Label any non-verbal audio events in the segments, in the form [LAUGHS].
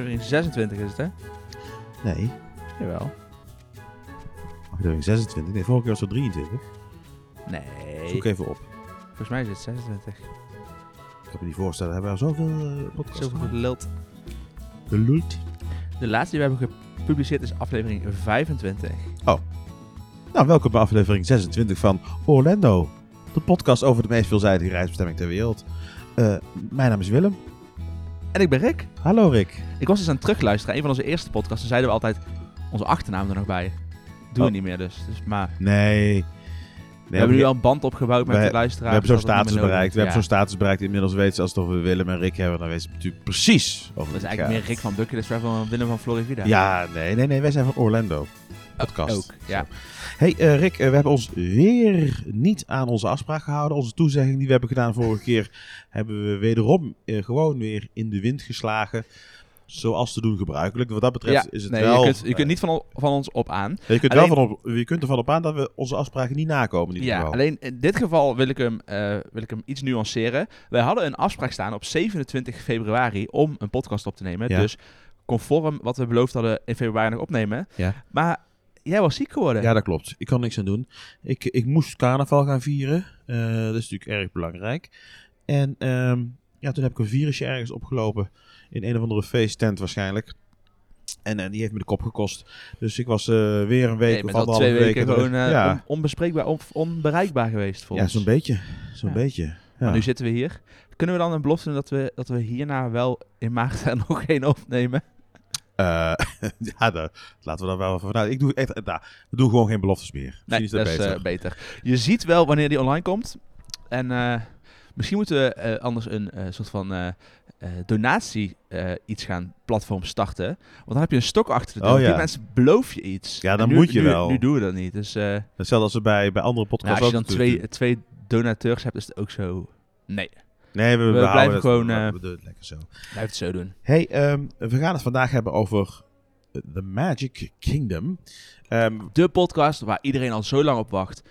aflevering 26 is het, hè? Nee, Jawel. aflevering 26. Nee, vorige keer was het 23. Nee. Zoek even op. Volgens mij is het 26. Ik kan me niet voorstellen. Hebben we al zoveel uh, podcasts Zoveel geluld. Geluld. De laatste die we hebben gepubliceerd is aflevering 25. Nou, welkom bij aflevering 26 van Orlando. De podcast over de meest veelzijdige reisbestemming ter wereld. Eh, mijn naam is Willem. En ik ben Rick. Hallo Rick. Ik was eens aan het terugluisteren. Een van onze eerste podcasts. Dan zeiden we altijd onze achternaam er nog bij. Doen we Oh. niet meer dus. dus maar Nee. we hebben nu al een band opgebouwd met we- de luisteraars. We hebben zo'n niet status bereikt. We hebben zo'n status bereikt. Inmiddels weten ze als het over Willem en Rick hebben. Dan weten ze natuurlijk precies over Dat is eigenlijk meer. Rick van Bucket Travel van Willem van Florida. Ja, nee, nee, nee. Wij zijn van Orlando. Podcast. Ook, ja. Hey eh, Rick, eh, we hebben ons weer niet aan onze afspraak gehouden. Onze toezegging die we hebben gedaan vorige keer hebben we wederom eh, gewoon weer in de wind geslagen. Zoals te doen gebruikelijk. Wat dat betreft Ja, is het nee, wel... je kunt, je kunt niet van, van ons op aan. je, kunt alleen- wel van op, je kunt ervan op aan dat we onze afspraken niet nakomen in Ja, geval. alleen in dit geval wil ik, hem, wil ik hem iets nuanceren. Wij hadden een afspraak staan op 27 februari om een podcast op te nemen. Ja. Dus conform wat we beloofd hadden in februari nog opnemen. Ja. Maar jij was ziek geworden. Ja, dat klopt. Ik kan niks aan doen. Ik, ik moest carnaval gaan vieren. Eh, dat is natuurlijk erg belangrijk. En ehm, ja, toen heb ik een virusje ergens opgelopen. In een of andere feesttent waarschijnlijk. En eh, die heeft me de kop gekost. Dus ik was eh, weer een week Nee, of anderhalve twee weken gewoon ja, on- onbespreekbaar of onbereikbaar geweest voor ja zo'n beetje. Zo'n Ja. beetje. Ja. Maar nu zitten we hier. Kunnen we dan een belofte doen dat we, dat we hierna wel in maart [LAUGHS] nog één opnemen? Eh, [LAUGHS] ja, daar, laten we daar wel van uit. Ik doe echt, nou, we doen gewoon geen beloftes meer. Nee, is dat dat is beter. eh, beter. Je ziet wel wanneer die online komt. En eh, misschien moeten we anders een soort van donatie iets gaan platform starten. Want dan heb je een stok achter de deur. Oh, Die ja. mensen beloof je iets. Ja, dan nu- moet je nu- wel. Nu doen we dat niet. Dus Hetzelfde als bij, bij andere nou, podcasts als je dan twee, twee donateurs hebt, is het ook zo... Nee. Nee, we, we, blijven het- gewoon, eh, we doen het lekker zo. blijf het zo doen. Hey, ehm, we gaan het vandaag hebben over The Magic Kingdom. Ehm, De podcast waar iedereen al zo lang op wacht.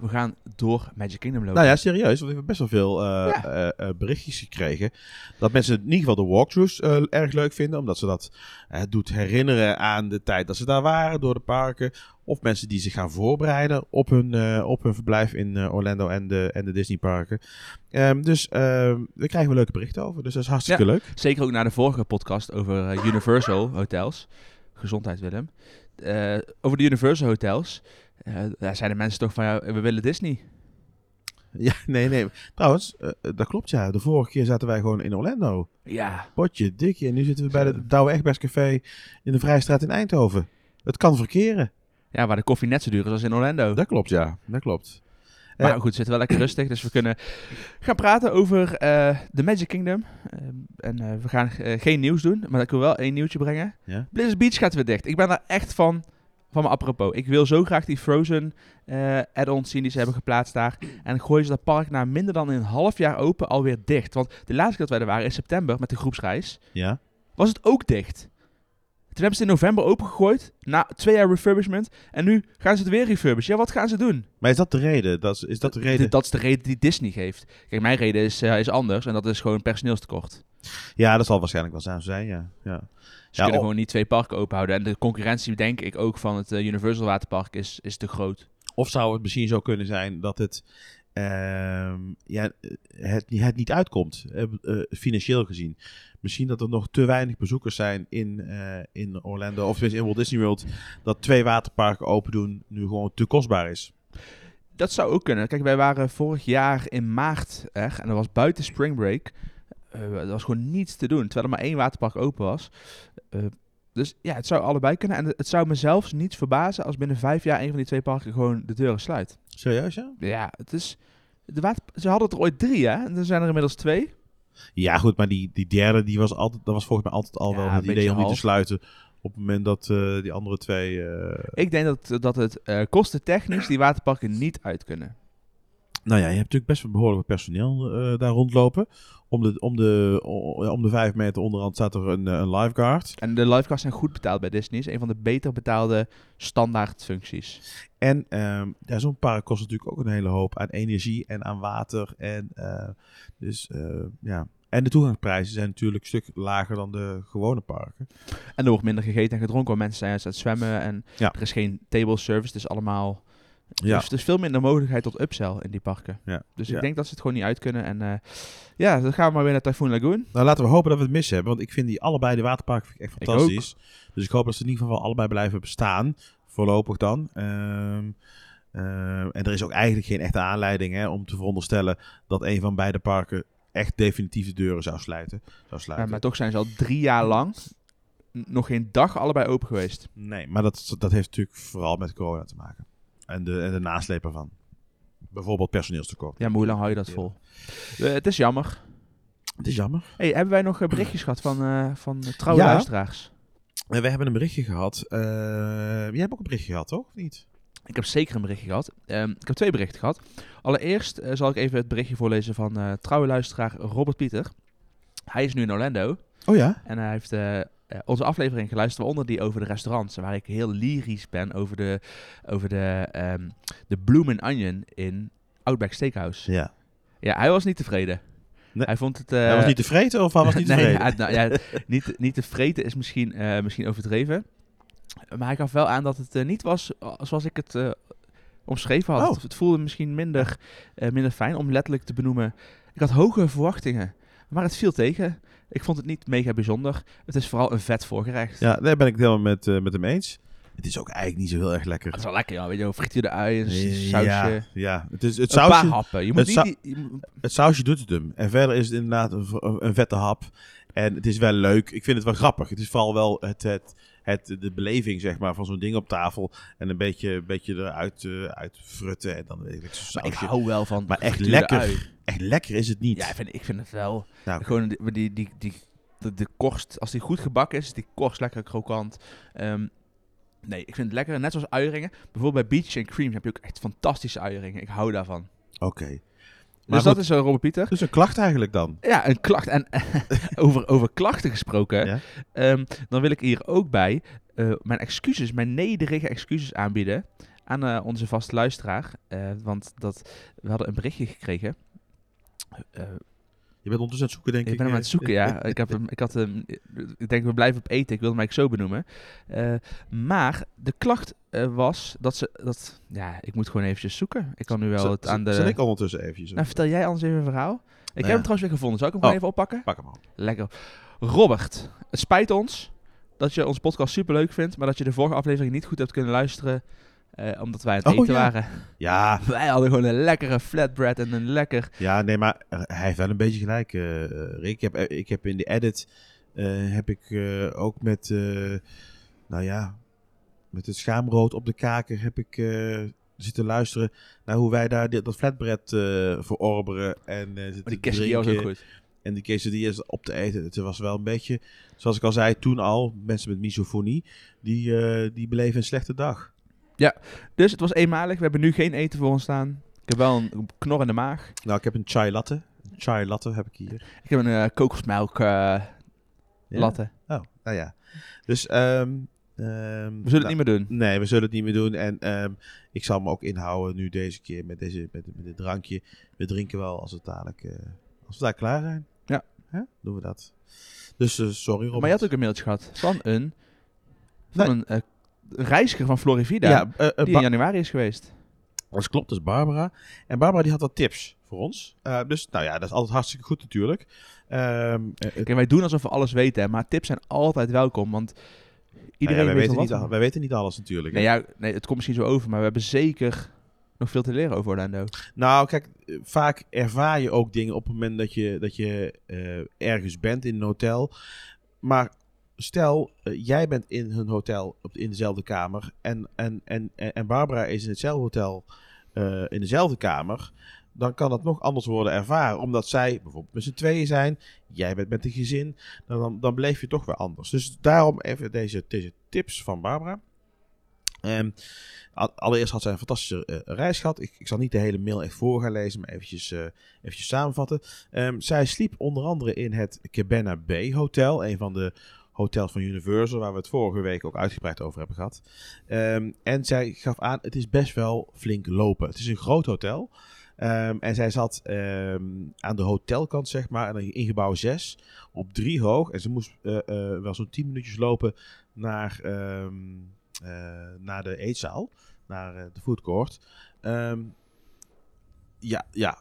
We gaan door Magic Kingdom lopen. nou ja, serieus, want we hebben best wel veel eh, Ja. eh, berichtjes gekregen. Dat mensen in ieder geval de walkthroughs erg leuk vinden, omdat ze dat doet herinneren aan de tijd dat ze daar waren door de parken. Of mensen die zich gaan voorbereiden op hun, eh, op hun verblijf in eh, Orlando en de, en de Disneyparken. Ehm, dus ehm daar krijgen we leuke berichten over, dus dat is hartstikke leuk. Zeker ook naar de vorige podcast over eh, Universal [LAUGHS] Hotels. Gezondheid, Willem. Over de Universal Hotels. daar zeiden mensen toch van, ja, we willen Disney. [LAUGHS] Ja, nee, nee. Trouwens, dat klopt ja. De vorige keer zaten wij gewoon in Orlando. Ja, Potje, dikje. En nu zitten we bij de Douwe Egberts Café in de Vrijstraat in Eindhoven. Het kan verkeren. Ja, waar de koffie net zo duur is als in Orlando. Dat klopt, ja. Dat klopt. Maar Eh, goed, we zitten wel lekker rustig. Dus we kunnen gaan praten over eh de Magic Kingdom. Eh, en eh, we gaan eh, geen nieuws doen, maar ik wil wel één nieuwtje brengen. Ja? Blizzard Beach gaat weer dicht. Ik ben daar echt van, van mijn apropos. Ik wil zo graag die Frozen eh add-ons zien die ze hebben geplaatst daar. En gooien ze dat park na minder dan een half jaar open alweer dicht. Want de laatste keer dat wij er waren, in september, met de groepsreis, Ja? was het ook dicht. Toen hebben ze in november opengegooid, na twee jaar refurbishment. En nu gaan ze het weer refurbishen. Ja, wat gaan ze doen? Maar is dat de reden? Dat is, is dat de reden? Dat is de reden die Disney geeft. Kijk, mijn reden is, eh, is anders en dat is gewoon personeelstekort. Ja, dat zal waarschijnlijk wel zijn, ja. ja. Ze Ja, kunnen gewoon niet twee parken openhouden. En de concurrentie, denk ik, ook van het eh, Universal Waterpark is, is te groot. Of zou het misschien zo kunnen zijn dat het, ja, het, het niet uitkomt, eh, eh, financieel gezien. Misschien dat er nog te weinig bezoekers zijn in, eh, in Orlando, of in Walt Disney World, dat twee waterparken open doen nu gewoon te kostbaar is. Dat zou ook kunnen. Kijk, wij waren vorig jaar in maart er en dat was buiten Spring Break. Eh er was gewoon niets te doen, terwijl er maar één waterpark open was. Eh, dus ja, het zou allebei kunnen. En het zou me zelfs niet verbazen als binnen vijf jaar een van die twee parken gewoon de deuren sluit. Serieus, ja? Ja, het is... De water... Ze hadden er ooit drie, hè? En er zijn er inmiddels twee. Ja, goed, maar die, die derde, die was altijd, dat was volgens mij altijd al Ja, wel het idee om die te sluiten. Op het moment dat eh, die andere twee... eh, Ik denk dat, dat het eh kostentechnisch die waterparken niet uit kunnen. Nou ja, je hebt natuurlijk best wel behoorlijk wat personeel eh, daar rondlopen. Om de, om, de, om de vijf meter onderhand staat er een, eh, een lifeguard. En de lifeguards zijn goed betaald bij Disney. is een van de beter betaalde standaard functies. En ja, zo'n park kost natuurlijk ook een hele hoop aan energie en aan water. En, eh, dus, ja. en de toegangsprijzen zijn natuurlijk een stuk lager dan de gewone parken. En er wordt minder gegeten en gedronken, want mensen zijn aan het zwemmen. En Ja. er is geen table service, het is allemaal... Ja. Dus er is veel minder mogelijkheid tot upsell in die parken. Ja. Dus Ja. ik denk dat ze het gewoon niet uit kunnen. En eh, ja, dan gaan we maar weer naar Typhoon Lagoon. Nou, laten we hopen dat we het mis hebben. Want ik vind die allebei, de waterparken, vind ik echt Ik fantastisch. Dus ik hoop dat ze in ieder geval allebei blijven bestaan. Voorlopig dan. Ehm, ehm, en er is ook eigenlijk geen echte aanleiding hè, om te veronderstellen dat een van beide parken echt definitief de deuren zou sluiten. Zou Eh, sluiten. maar toch zijn ze al drie jaar lang nog geen dag allebei open geweest. Nee, maar dat, dat heeft natuurlijk vooral met corona te maken. En de, en de nasleep ervan. Bijvoorbeeld personeelstekort. Ja, maar hoe lang hou je dat vol? Eh, het is jammer. Het is jammer. Hey, hebben wij nog eh, berichtjes gehad van, eh, van trouwe Ja. luisteraars? En we hebben een berichtje gehad. Eh, jij hebt ook een berichtje gehad, toch? Of niet? Ik heb zeker een berichtje gehad. Ehm, ik heb twee berichten gehad. Allereerst zal ik even het berichtje voorlezen van eh trouwe luisteraar Robert Pieter. Hij is nu in Orlando Oh ja? en hij heeft eh, onze aflevering geluisterd, waaronder die over de restaurants. Waar ik heel lyrisch ben over de, over de, ehm de Bloom and Onion in Outback Steakhouse. Ja. Ja, hij was niet tevreden. Nee. Hij vond het... hij was eh, niet tevreden of hij was niet [LAUGHS] nee, tevreden? hij- nou, ja, niet, niet te vreten is misschien, eh, misschien overdreven. Maar hij gaf wel aan dat het niet was zoals ik het omschreven had. Oh. Het, voelde misschien minder, minder fijn om letterlijk te benoemen. Ik had hoge verwachtingen, maar het viel tegen. Ik vond het niet mega bijzonder. Het is vooral een vet voorgerecht. Ja, daar ben ik het helemaal met, eh, met hem eens. Het is ook eigenlijk niet zo heel erg lekker. Het is wel lekker, ja. Weet je, frituurde ui, een s- Ja, sausje. ja. Het, is, het, Een paar sausje, happen. Je moet het niet, die- je het sausje doet het hem. En verder is het inderdaad een, een vette hap. En het is wel leuk. Ik vind het wel grappig. Het is vooral wel het, het, het, de beleving zeg maar, van zo'n ding op tafel. En een beetje, beetje eruit eh, uit frutten. En dan weet ik, maar ik sausje. hou wel van Maar echt lekker. ui. Echt lekker is het niet. Ja, ik vind, ik vind het wel. Nou, Gewoon die, die, die, die, de, de korst, als die goed gebakken is, is die korst lekker krokant. Ehm, nee, ik vind het lekker. Net zoals uieringen. Bijvoorbeeld bij Beach and Cream heb je ook echt fantastische uieringen. Ik hou daarvan. Oké. dus goed. dat is uh, Robert Pieter. Dus een klacht eigenlijk dan. Ja, een klacht. En [LAUGHS] over, over klachten gesproken, Ja. ehm, dan wil ik hier ook bij eh, mijn excuses, mijn nederige excuses aanbieden aan eh, onze vaste luisteraar. Eh, want dat, we hadden een berichtje gekregen. Eh, Je bent ondertussen aan het zoeken, denk ik. Ik ben hem aan het zoeken, ja. [LAUGHS] Ik, heb hem, ik, had hem, ik denk, we blijven op eten. Ik wilde eigenlijk zo benoemen. Eh, maar de klacht eh, was dat ze... Dat, ja, ik moet gewoon eventjes zoeken. Ik kan nu wel Zal- het aan de... Zal ik ondertussen eventjes... Nou, vertel jij anders even een verhaal. Ik heb ja. hem trouwens weer gevonden. Zal ik hem Oh. gewoon even oppakken? Pak hem al. Lekker. Robert, het spijt ons dat je onze podcast super leuk vindt, maar dat je de vorige aflevering niet goed hebt kunnen luisteren, eh, omdat wij aan het Oh, eten ja. waren. Ja, [LAUGHS] Wij hadden gewoon een lekkere flatbread en een lekker... Ja, nee, maar eh, hij heeft wel een beetje gelijk, eh, Rick. Ik heb, ik heb in de edit heb ik ook met, nou ja, met het schaamrood op de kaken heb ik zitten luisteren naar hoe wij daar dit, dat flatbread verorberen en die quesadilla was ook goed. En die quesadillas op te eten. Het was wel een beetje, zoals ik al zei toen al, mensen met misofonie, die, die beleven een slechte dag. Dus het was eenmalig. We hebben nu geen eten voor ons staan. Ik heb wel een knor in de maag. Nou, ik heb een chai latte. Een chai latte heb ik hier. Ik heb een eh, kokosmelk Ja? latte. Oh, nou ja. Dus, ehm ehm, We zullen nou, het niet meer doen. Nee, we zullen het niet meer doen. En ehm, ik zal me ook inhouden nu deze keer met, deze, met, met dit drankje. We drinken wel als, het dadelijk, eh, als we daar klaar zijn. Ja. Doen we dat. Dus sorry Robert. Maar je had ook een mailtje gehad van een, van Nee. een reiziger van Florivida. Ja, eh, eh, die in Ba- januari is geweest. dat klopt. Dat is Barbara. En Barbara die had wat tips voor ons. Eh, dus nou ja, dat is altijd hartstikke goed natuurlijk. Ehm, eh, Kijk, wij doen alsof we alles weten, maar tips zijn altijd welkom. Want nou ja, iedereen wij, weet weten niet, al- wij weten niet alles natuurlijk. Nee, ja, nee, het komt misschien zo over, maar we hebben zeker nog veel te leren over Orlando. Nou, kijk, eh, vaak ervaar je ook dingen op het moment dat je, dat je eh, ergens bent in een hotel. Maar stel, eh, jij bent in een hotel op, in dezelfde kamer en, en, en, en Barbara is in hetzelfde hotel eh, in dezelfde kamer. Dan kan dat nog anders worden ervaren. Omdat zij bijvoorbeeld met z'n tweeën zijn. Jij bent met een gezin. Dan, dan, dan beleef je toch weer anders. Dus daarom even deze, tips van Barbara. Ehm, al- allereerst had zij een fantastische eh, reis gehad. Ik, ik zal niet de hele mail echt voor gaan lezen, maar eventjes, eventjes samenvatten. Ehm, zij sliep onder andere in het Cabana Bay Hotel, een van de hotels van Universal, waar we het vorige week ook uitgebreid over hebben gehad. Ehm, en zij gaf aan, het is best wel flink lopen. Het is een groot hotel. Ehm, en zij zat ehm, aan de hotelkant, zeg maar, in gebouw 6, op drie hoog. En ze moest eh, eh, wel zo'n 10 minuutjes lopen naar, eh, naar de eetzaal, naar de food court. Ehm, ja, ja.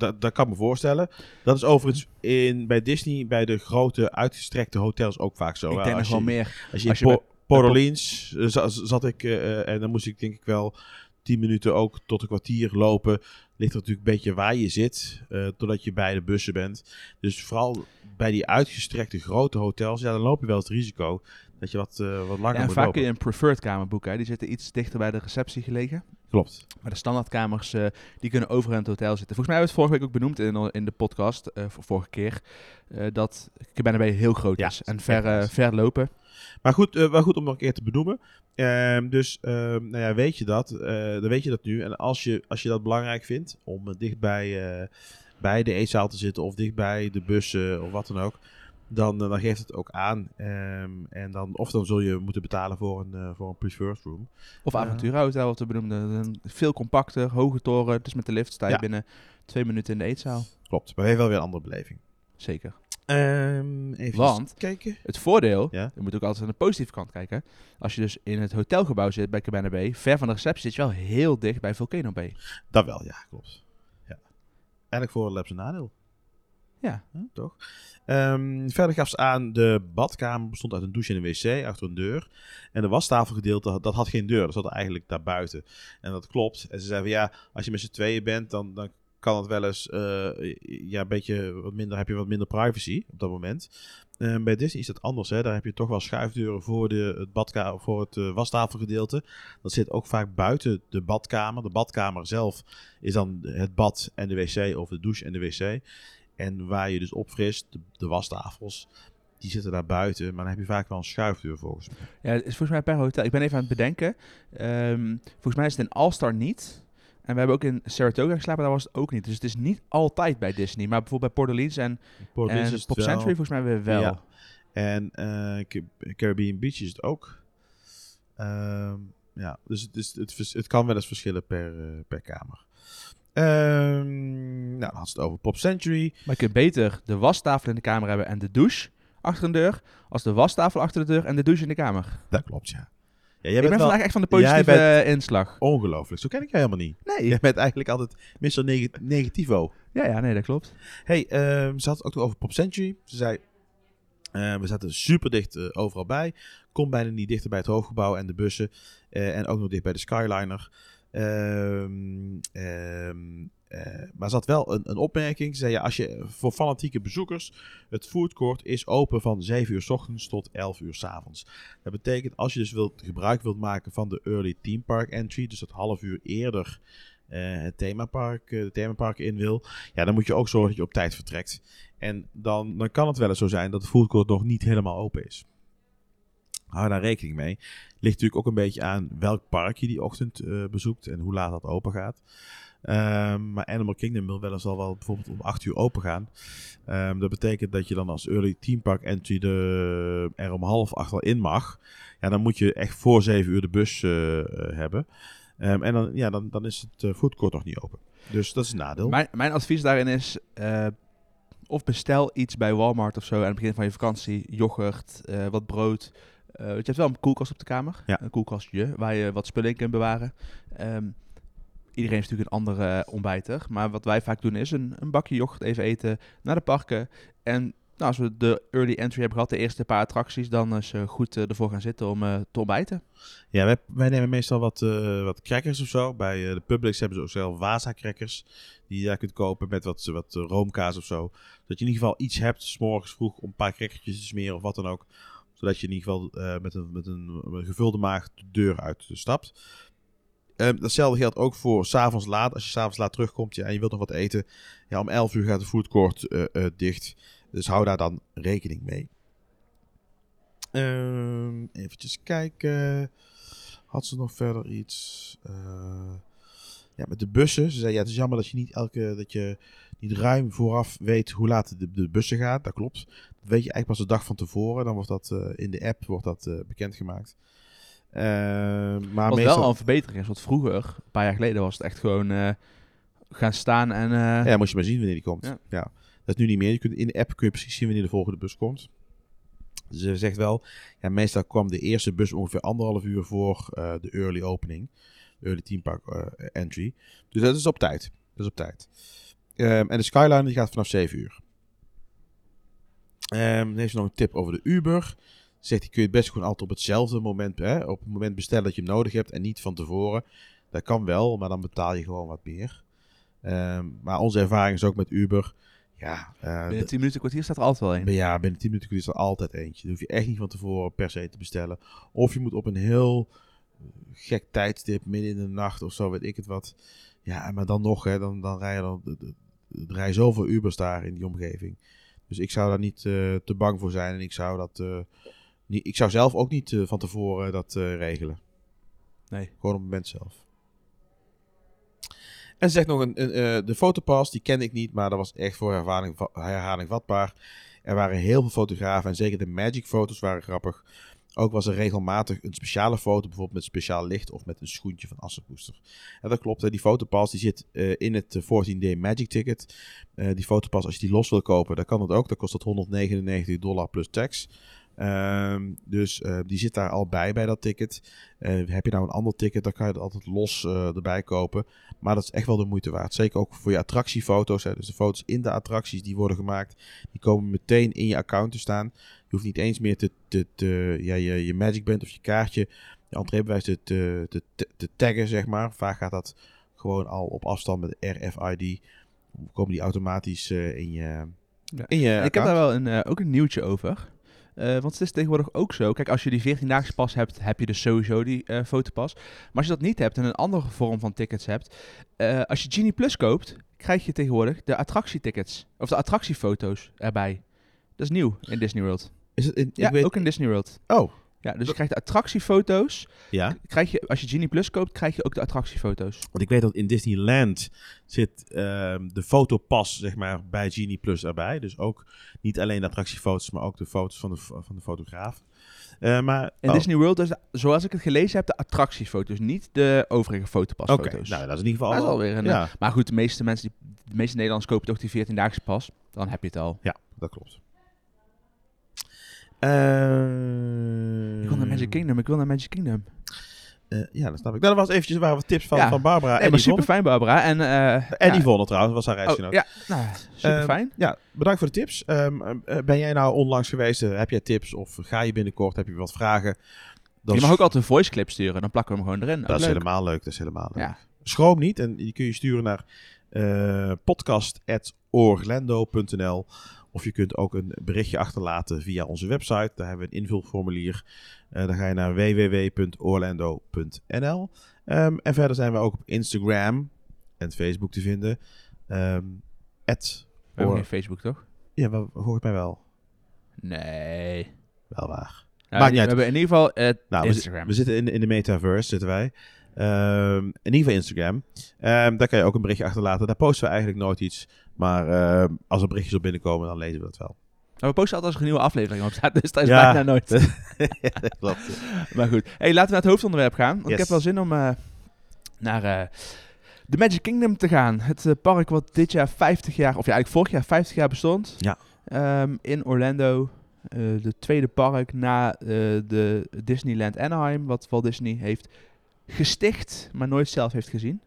Dat, dat kan me voorstellen. Dat is overigens in, bij Disney, bij de grote uitgestrekte hotels ook vaak zo. ik denk nog wel meer. als je Als in je Po- Port Orleans eh, za- zat ik eh, eh, en dan moest ik denk ik wel 10 minuten ook tot een kwartier lopen. Ligt er natuurlijk een beetje waar je zit, eh, totdat je bij de bussen bent. Dus vooral bij die uitgestrekte grote hotels, ja, dan loop je wel het risico dat je wat, eh, wat langer Ja, en moet vaak kun lopen. je een preferred kamer boeken. Hè. Die zitten iets dichter bij de receptie gelegen. Klopt. Maar de standaardkamers, eh, die kunnen overal in het hotel zitten. Volgens mij hebben we het vorige week ook benoemd in, in de podcast, voor vorige keer, eh, dat Cabana Bay heel groot Ja, is. En ver, ver lopen. Maar goed, wel goed om nog een keer te benoemen. Ehm, dus ehm, nou ja, weet je dat, dan weet je dat nu. En als je, als je dat belangrijk vindt om dichtbij bij de eetzaal te zitten of dichtbij de bussen of wat dan ook, dan, eh, dan geeft het ook aan. Ehm, en dan, of dan zul je moeten betalen voor een, eh, voor een preferred room. Of Ja. Aventura Hotel, wat we benoemden. Een Veel compacter, hoge toren. Dus met de lift sta je Ja. binnen twee minuten in de eetzaal. Klopt, maar heeft wel weer een andere beleving. Zeker. Ehm even Want- kijken. Het voordeel, Ja. je moet ook altijd aan de positieve kant kijken. Als je dus in het hotelgebouw zit bij Cabana Bay, ver van de receptie zit je wel heel dicht bij Volcano Bay. Dat wel, ja, klopt. Ja. Eigenlijk voor een nadeel. Ja. Toch? Ehm, verder gaf ze aan, de badkamer bestond uit een douche en een wc achter een deur. En de wastafelgedeelte, dat had geen deur. Dat zat eigenlijk daarbuiten. En dat klopt. En ze zei van ja, als je met z'n tweeën bent, dan, dan kan het wel eens eh, ja, een beetje wat minder, heb je wat minder privacy op dat moment. Ehm, bij Disney is dat anders. Hè? Daar heb je toch wel schuifdeuren voor, de, het, badka voor het eh, wastafelgedeelte. Dat zit ook vaak buiten de badkamer. De badkamer zelf is dan het bad en de wc of de douche en de wc. En waar je dus opfrist, de, de wastafels, die zitten daar buiten. Maar dan heb je vaak wel een schuifdeur volgens mij. Ja, het is volgens mij per hotel. Ik ben even aan het bedenken. Ehm, volgens mij is het in All-Star niet. En we hebben ook in Saratoga geslapen, daar was het ook niet. Dus het is niet altijd bij Disney. Maar bijvoorbeeld bij Port Orleans en, Port Orleans en is Pop wel. Century volgens mij weer wel. Ja. En Ca- Caribbean Beach is het ook. Ehm, ja, dus het, is, het, het kan wel eens verschillen per, eh, per kamer. Ehm, nou, dan had ze het over Pop Century. Maar je kunt beter de wastafel in de kamer hebben en de douche achter een deur, als de wastafel achter de deur en de douche in de kamer. Dat klopt, ja. ja jij ik ben wel vandaag echt van de positieve inslag. ongelooflijk. Zo ken ik jij helemaal niet. Nee. Jij bent eigenlijk altijd Mr. Neg Negativo. Ja, ja, nee, dat klopt. Hey, ehm, ze had het ook over Pop Century. Ze zei, eh, we zaten super dicht eh, overal bij. Kom bijna niet dichter bij het hoofdgebouw en de bussen. eh, en ook nog dicht bij de Skyliner. Ehm, ehm, eh, maar had wel een, een opmerking. Ze zei, ja, als je voor fanatieke bezoekers, het foodcourt is open van 7 uur s ochtends tot 11 uur s avonds. Dat betekent, als je dus wilt, gebruik wilt maken van de early theme park entry, dus dat half uur eerder eh, het themapark, eh, de themapark in wil, ja, dan moet je ook zorgen dat je op tijd vertrekt. En dan, dan kan het wel eens zo zijn dat de foodcourt nog niet helemaal open is. Hou daar rekening mee. Ligt natuurlijk ook een beetje aan welk park je die ochtend eh, bezoekt en hoe laat dat open gaat. Ehm, maar Animal Kingdom wil wel eens al wel bijvoorbeeld om 8 uur open gaan. Ehm, dat betekent dat je dan als early theme park entry de, er om half acht al in mag. Ja, dan moet je echt voor 7 uur de bus eh, eh, hebben. Ehm, en dan, ja, dan, dan is het foodcourt nog niet open. Dus dat is een nadeel. Mijn, mijn advies daarin is, of bestel iets bij Walmart of zo aan het begin van je vakantie. Yoghurt, wat brood. Eh, je hebt wel een koelkast op de kamer. Ja. Een koelkastje waar je wat spullen in kunt bewaren. Ehm, iedereen heeft natuurlijk een andere ontbijter. Maar wat wij vaak doen is een, een bakje yoghurt even eten naar de parken. En nou, als we de early entry hebben gehad, de eerste paar attracties, dan is goed eh, ervoor gaan zitten om eh, te ontbijten. Ja, wij, wij nemen meestal wat, eh, wat crackers of zo. Bij de Publix hebben ze ook zelf Waza crackers. Die je daar kunt kopen met wat, wat roomkaas of zo. Zodat je in ieder geval iets hebt, s morgens vroeg, om een paar crackertjes te smeren of wat dan ook. Zodat je in ieder geval eh, met, een, met een, gevulde maag de deur uit stapt. Ehm, datzelfde geldt ook voor s'avonds laat. Als je s'avonds laat terugkomt ja, en je wilt nog wat eten. Ja, om 11 uur gaat de foodcourt eh eh, dicht. Dus hou daar dan rekening mee. Ehm eventjes kijken. Had ze nog verder iets? Eh, ja, met de bussen. Ze zei, ja, het is jammer dat je niet elke, dat je niet ruim vooraf weet hoe laat de, de bussen gaat. Dat klopt. Dat weet je eigenlijk pas de dag van tevoren. Dan wordt dat eh, in de app wordt dat, eh, bekendgemaakt. Eh, maar Wat meestal... wel een verbetering is, want vroeger, een paar jaar geleden, was het echt gewoon eh, gaan staan en... Ja, moest je maar zien wanneer die komt. Ja. Ja. Dat is nu niet meer. Je kunt, in de app kun je precies zien wanneer de volgende bus komt. Ze zegt wel, ja, meestal kwam de eerste bus ongeveer anderhalf uur voor de early opening. Early team park eh, entry. Dus dat is op tijd. Dat is op tijd. Ehm, en de Skyline die gaat vanaf 7 uur. Ehm, dan heeft ze nog een tip over de Uber. Zegt hij kun je het best gewoon altijd op hetzelfde moment, hè, op het moment bestellen dat je hem nodig hebt en niet van tevoren. Dat kan wel, maar dan betaal je gewoon wat meer. Ehm, maar onze ervaring is ook met Uber. Ja, eh, binnen 10 minuten, kwartier staat er altijd wel een. ja, binnen 10 minuten is er altijd eentje. Dan hoef je echt niet van tevoren per se te bestellen. Of je moet op een heel gek tijdstip, midden in de nacht of zo, weet ik het wat. Ja, maar dan nog, hè, dan, dan rijden dan, er rijden zoveel Ubers daar in die omgeving. Dus ik zou daar niet eh, te bang voor zijn. En ik zou dat. eh, niet, ik zou zelf ook niet eh, van tevoren dat regelen. Nee. Gewoon op het moment zelf. En ze zegt nog, een, een, de fotopass, die kende ik niet, maar dat was echt voor herhaling, herhaling vatbaar. Er waren heel veel fotografen en zeker de Magic foto's waren grappig. Ook was er regelmatig een speciale foto, bijvoorbeeld met speciaal licht of met een schoentje van Assenbooster. En dat klopt, hè, die fotopass die zit eh, in het eh, 14-day Magic ticket. Eh, die fotopass, als je die los wil kopen, dan kan dat ook. Dan kost dat 199 dollar plus tax. Ehm, dus eh, die zit daar al bij, bij dat ticket. Eh, heb je nou een ander ticket, dan kan je het altijd los eh, erbij kopen. Maar dat is echt wel de moeite waard. Zeker ook voor je attractiefoto's. Hè. Dus de foto's in de attracties die worden gemaakt, die komen meteen in je account te staan. Je hoeft niet eens meer te, te, te- ja, je, je Magic Band of je kaartje, je entreebewijs te, te, te, te taggen, zeg maar. Vaak gaat dat gewoon al op afstand met RFID. Komen die automatisch eh, in je, Ja. in je Ik heb daar wel een, eh, ook een nieuwtje over. Eh, want het is tegenwoordig ook zo. Kijk, als je die 14-daagse pas hebt, heb je dus sowieso die eh, fotopas. Maar als je dat niet hebt en een andere vorm van tickets hebt. als je Genie Plus koopt, krijg je tegenwoordig de attractietickets. Of de attractiefoto's erbij. Dat is nieuw in Disney World. Is het in, Ja, ik weet, ook in Disney World. Oh, Ja, dus je krijgt de attractiefoto's. ja. Krijg je, als je Genie Plus koopt, krijg je ook de attractiefoto's. Want ik weet dat in Disneyland zit ehm, de fotopas zeg maar, bij Genie Plus erbij. Dus ook niet alleen de attractiefoto's, maar ook de foto's van de, van de fotograaf. Eh, maar, In oh, Disney World, dus, zoals ik het gelezen heb, de attractiefoto's. Niet de overige Oké, fotopasfoto's. nou dat is in ieder geval Dat is alweer een, Ja, Maar goed, de meeste mensen, die, de meeste Nederlanders kopen toch die 14-daagse pas. Dan heb je het al. ja, dat klopt. Eh, Ik wil naar Magic Kingdom, ik wil naar Magic Kingdom. eh, ja, dat snap ik. Nou, dat was eventjes waren wat tips van, Ja. van Barbara Nee, en super fijn, Barbara. En, eh En ja, Yvonne trouwens, was haar oh, reisgenoot. ja, nou, super Ehm, fijn. Ja, bedankt voor de tips. Ehm, eh, ben jij nou onlangs geweest? eh, heb jij tips of ga je binnenkort? Heb je wat vragen? Dat je mag ook altijd een voice clip sturen, dan plakken we hem gewoon erin. Dat is leuk. helemaal leuk. Dat is helemaal leuk. Ja. Schroom niet. En die kun je sturen naar eh podcast.orlando.nl Of je kunt ook een berichtje achterlaten via onze website. Daar hebben we een invulformulier. Eh dan ga je naar www.orlando.nl Ehm, En verder zijn we ook op Instagram en Facebook te vinden. Ehm at We Or- Facebook, toch? ja, wel, volgens mij wel. Nee. Wel waar. Nou, Maakt niet we uit. hebben in ieder geval eh, Nou, we, Instagram. we zitten in, de- in de metaverse, zitten wij. Ehm, in ieder geval Instagram. Ehm, daar kan je ook een berichtje achterlaten. Daar posten we eigenlijk nooit iets. Maar ehm, als er berichtjes op binnenkomen, dan lezen we dat wel. Maar we posten altijd als er een nieuwe aflevering op staat, [LAUGHS] dus dat is Ja. bijna nooit. [LAUGHS] dat [LAUGHS] klopt. Maar goed, hey, laten we naar het hoofdonderwerp gaan. Want Yes. ik heb wel zin om eh, naar eh de Magic Kingdom te gaan. Het eh, park wat dit jaar 50 jaar, of ja, eigenlijk vorig jaar 50 jaar bestond. Ja. In Orlando. De tweede park na de Disneyland Anaheim, wat Walt Disney heeft gesticht, maar nooit zelf heeft gezien.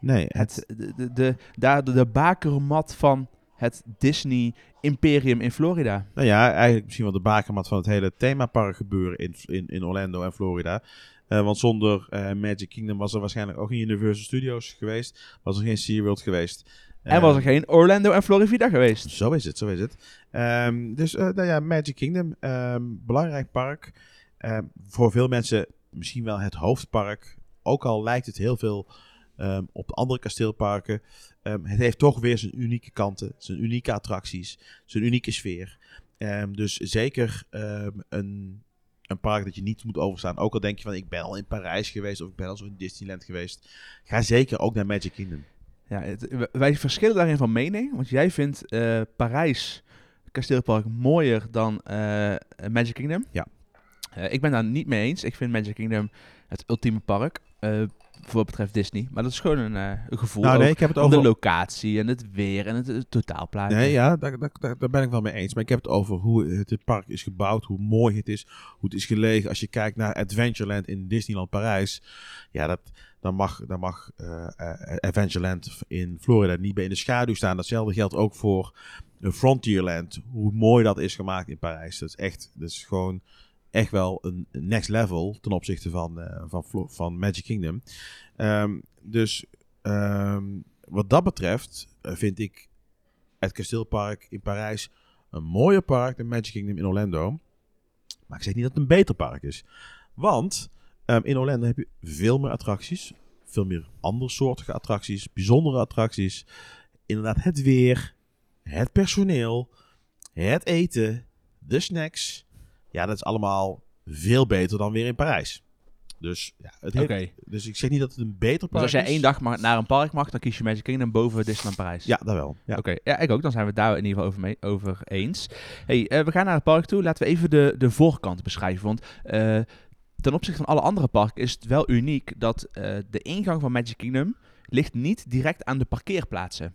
Nee, Het, de, de, de, daar de, de bakermat van het Disney Imperium in Florida. nou ja, eigenlijk misschien wel de bakermat van het hele themapark gebeuren in, in, in Orlando en Florida. Eh, want zonder eh, Magic Kingdom was er waarschijnlijk ook geen Universal Studios geweest. Was er geen SeaWorld geweest. En Eh, was er geen Orlando en Florida geweest. Zo is het, zo is het. Ehm, dus eh, nou ja, Magic Kingdom, ehm, belangrijk park. Ehm, voor veel mensen misschien wel het hoofdpark. Ook al lijkt het heel veel ehm, op andere kasteelparken. Ehm, het heeft toch weer zijn unieke kanten, zijn unieke attracties, zijn unieke sfeer. Ehm, dus zeker een een park dat je niet moet overstaan. Ook al denk je van ik ben al in Parijs geweest of ik ben al zo in Disneyland geweest. Ga zeker ook naar Magic Kingdom. Ja, het- wij verschillen daarin van mening. Want jij vindt eh, Parijs kasteelpark mooier dan eh, Magic Kingdom. Ja. Eh, ik ben daar niet mee eens. Ik vind Magic Kingdom het ultieme park. eh, voor wat betreft Disney. Maar dat is gewoon een, eh, een gevoel. Nou nee, ik heb het om de over... locatie en het weer en het, het totaalplaatje. Nee, ja, daar, daar, daar, ben ik wel mee eens. Maar ik heb het over hoe het, het park is gebouwd, hoe mooi het is, hoe het is gelegen. Als je kijkt naar Adventureland in Disneyland Parijs, ja, dat, dan mag, dan mag Adventureland in Florida niet bij in de schaduw staan. Datzelfde geldt ook voor Frontierland, hoe mooi dat is gemaakt in Parijs. Dat is echt, dat is gewoon echt wel een next level ten opzichte van, eh, van, van Magic Kingdom. Ehm, dus ehm, wat dat betreft eh, vind ik het kasteelpark in Parijs een mooier park dan Magic Kingdom in Orlando. Maar ik zeg niet dat het een beter park is. Want ehm, in Orlando heb je veel meer attracties. Veel meer andersoortige attracties. Bijzondere attracties. Inderdaad, het weer. Het personeel. Het eten. De snacks. Ja, dat is allemaal veel beter dan weer in Parijs. Dus, ja, het heeft, dus ik zeg niet dat het een beter Dus park als jij is. één dag mag, naar een park mag, dan kies je Magic Kingdom boven Disneyland Parijs. Ja, dat wel. Ja. Oké, ja, ik ook. Dan zijn we het daar in ieder geval over, mee, over eens. Hey, eh, we gaan naar het park toe. Laten we even de, de voorkant beschrijven. Want eh, ten opzichte van alle andere parken is het wel uniek dat eh, de ingang van Magic Kingdom ligt niet direct aan de parkeerplaatsen.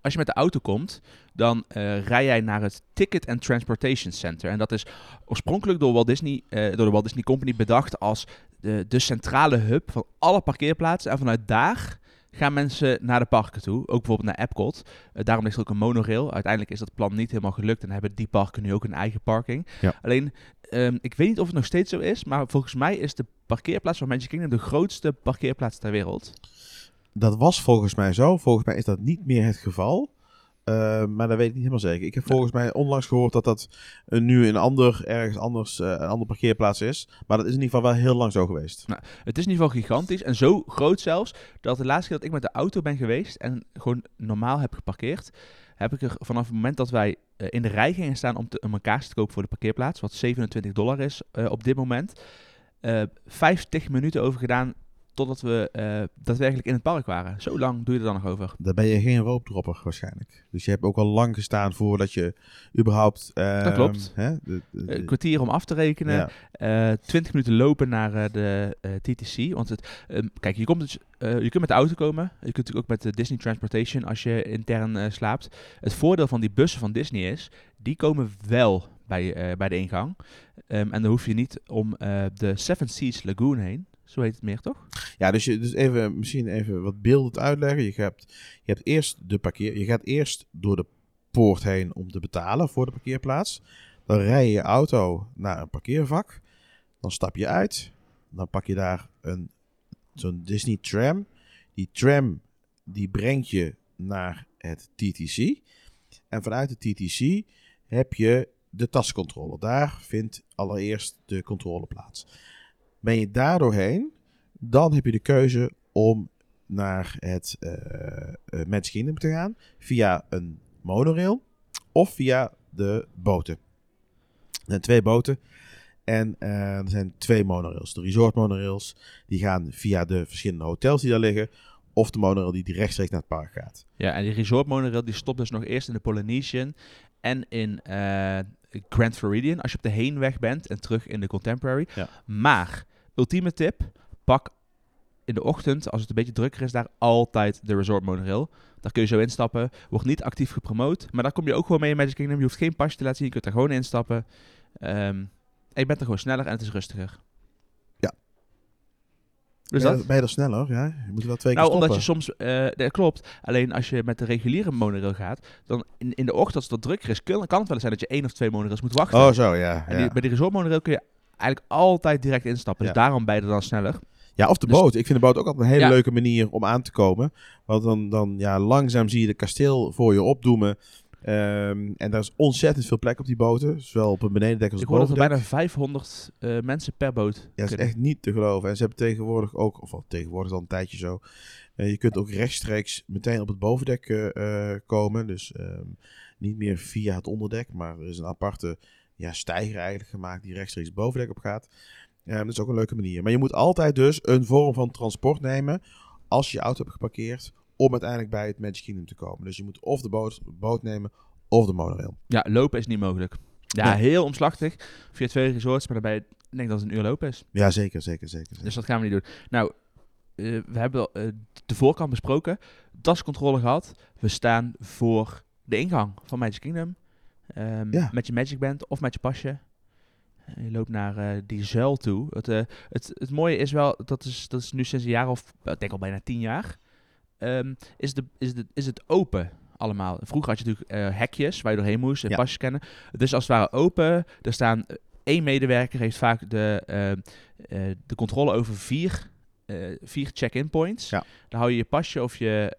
Als je met de auto komt, dan eh, rij jij naar het Ticket and Transportation Center. En dat is oorspronkelijk door, Walt Disney, eh, door de Walt Disney Company bedacht als de, de centrale hub van alle parkeerplaatsen. En vanuit daar gaan mensen naar de parken toe. Ook bijvoorbeeld naar Epcot. Eh, daarom ligt er ook een monorail. Uiteindelijk is dat plan niet helemaal gelukt en hebben die parken nu ook een eigen parking. Ja. Alleen, ehm, ik weet niet of het nog steeds zo is, maar volgens mij is de parkeerplaats van Magic Kingdom de grootste parkeerplaats ter wereld. Dat was volgens mij zo. Volgens mij is dat niet meer het geval. Uh, maar dat weet ik niet helemaal zeker. Ik heb volgens mij onlangs gehoord dat dat nu een ander, ergens anders, uh, een andere parkeerplaats is. Maar dat is in ieder geval wel heel lang zo geweest. Nou, het is in ieder geval gigantisch en zo groot zelfs dat de laatste keer dat ik met de auto ben geweest en gewoon normaal heb geparkeerd, heb ik er vanaf het moment dat wij uh, in de rij gingen staan om, te, om een kaars te kopen voor de parkeerplaats, wat 27 dollar is op dit moment, 50 minuten over gedaan totdat we uh, daadwerkelijk in het park waren. Zo lang doe je er dan nog over. Daar ben je geen roopdropper waarschijnlijk. Dus je hebt ook al lang gestaan voordat je überhaupt... Uh, dat klopt. Hè, de, de, een kwartier om af te rekenen. Ja. Uh, 20 minuten lopen naar de TTC. Want het, um, kijk, je, komt dus, je kunt met de auto komen. Je kunt natuurlijk ook met de Disney Transportation als je intern slaapt. Het voordeel van die bussen van Disney is, die komen wel bij, bij de ingang. Um, en dan hoef je niet om de Seven Seas Lagoon heen. Zo heet het meer, toch? Ja, dus, je, dus even, misschien even wat beeldend uitleggen. Je hebt, je hebt eerst de parkeer... Je gaat eerst door de poort heen om te betalen voor de parkeerplaats. Dan rij je je auto naar een parkeervak. Dan stap je uit. Dan pak je daar een, zo'n Disney tram. Die tram die brengt je naar het TTC. En vanuit de TTC heb je de tascontrole. Daar vindt allereerst de controle plaats. Ben je daar doorheen, dan heb je de keuze om naar het uh, Magic Kingdom te gaan via een monorail of via de boten. Er zijn twee boten en uh, er zijn twee monorails. De resort monorails die gaan via de verschillende hotels die daar liggen of de monorail die rechtstreeks naar het park gaat. Ja, en die resort monorail die stopt dus nog eerst in de Polynesian en in Grand Floridian als je op de heenweg bent en terug in de Contemporary. Ja. Maar, ultieme tip, pak in de ochtend, als het een beetje drukker is, daar altijd de resort monorail. Daar kun je zo instappen. Wordt niet actief gepromoot, maar daar kom je ook gewoon mee in Magic Kingdom. Je hoeft geen pasje te laten zien, je kunt er gewoon instappen. Um, en je bent er gewoon sneller en het is rustiger. Dus ben, je, dat? ben je er sneller? Ja, je moet wel twee keer Nou, stoppen. omdat je soms, uh, dat klopt. Alleen als je met de reguliere monorail gaat, dan in, in de ochtend als het wat drukker is, kan, kan het wel eens zijn dat je één of twee monorails moet wachten. Oh, zo, ja. En ja. die, bij die resort monorail kun je eigenlijk altijd direct instappen. Dus daarom er dan sneller. Ja, of de Dus- boot. Ik vind de boot ook altijd een hele leuke manier om aan te komen. Want dan, dan ja, langzaam zie je de kasteel voor je opdoemen. Ehm, en daar is ontzettend veel plek op die boten. Zowel op een benedendek als Ik op hoor dat er bijna 500 eh, mensen per boot Ja, dat is kunnen. echt niet te geloven. En ze hebben tegenwoordig ook, of al tegenwoordig al een tijdje zo. eh, je kunt ook rechtstreeks meteen op het bovendek eh, komen. Dus ehm, niet meer via het onderdek, maar er is een aparte ja, stijger eigenlijk gemaakt die rechtstreeks bovendek op gaat. Ehm, dat is ook een leuke manier. Maar je moet altijd dus een vorm van transport nemen als je je auto hebt geparkeerd om uiteindelijk bij het Magic Kingdom te komen. Dus je moet of de boot, boot nemen of de monorail. Ja, lopen is niet mogelijk. Ja, Nee. heel omslachtig via twee resorts, maar daarbij ik denk dat het een uur lopen is. Ja, zeker, zeker, zeker. zeker. Dus dat gaan we niet doen. Nou, eh, we hebben eh, de voorkant besproken. DAS-controle gehad. We staan voor de ingang van Magic Kingdom. Ehm, Ja. Met je Magic Band of met je pasje. En je loopt naar eh, die zuil toe. Het, eh, het, het mooie is wel, dat is, dat is nu sinds een jaar of, ik denk al bijna tien jaar, ehm, is, de, is, de, is het open allemaal. Vroeger had je natuurlijk eh, hekjes waar je doorheen moest en Ja. pasjes kennen. Dus als het ware open. Er staan eh, één medewerker heeft vaak de, ehm, eh, de controle over vier, vier check-in points. Ja. Dan hou je je pasje of je,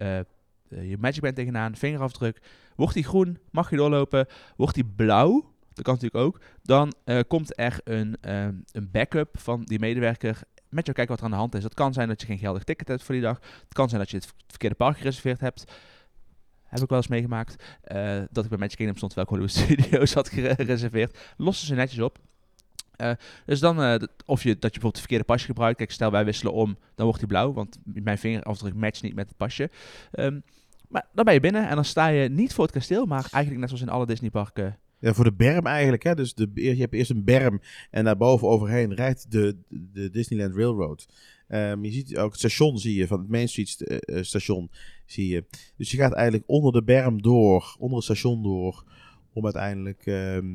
je Magic Band tegenaan, vingerafdruk. Wordt die groen, mag je doorlopen. Wordt die blauw, dat kan natuurlijk ook. Dan komt er een, ehm, een backup van die medewerker met jou kijken wat er aan de hand is. Dat kan zijn dat je geen geldig ticket hebt voor die dag. Het kan zijn dat je het verkeerde park gereserveerd hebt. Heb ik wel eens meegemaakt. eh, dat ik bij Magic Kingdom stond ik Hollywood [LAUGHS] Studios had gere- gereserveerd. Lossen ze netjes op. Eh, dus dan, eh, of je, dat je bijvoorbeeld het verkeerde pasje gebruikt. Kijk, stel wij wisselen om, dan wordt die blauw. Want mijn vingerafdruk matcht niet met het pasje. Ehm, maar dan ben je binnen en dan sta je niet voor het kasteel, maar eigenlijk net zoals in alle Disneyparken. Ja, voor de berm eigenlijk. Hè? Dus de, je hebt eerst een berm en daarboven overheen rijdt de, de Disneyland Railroad. Ehm, je ziet ook het station, zie je, van het Main Street eh, eh, station, zie je. Dus je gaat eigenlijk onder de berm door, onder het station door, om uiteindelijk ehm,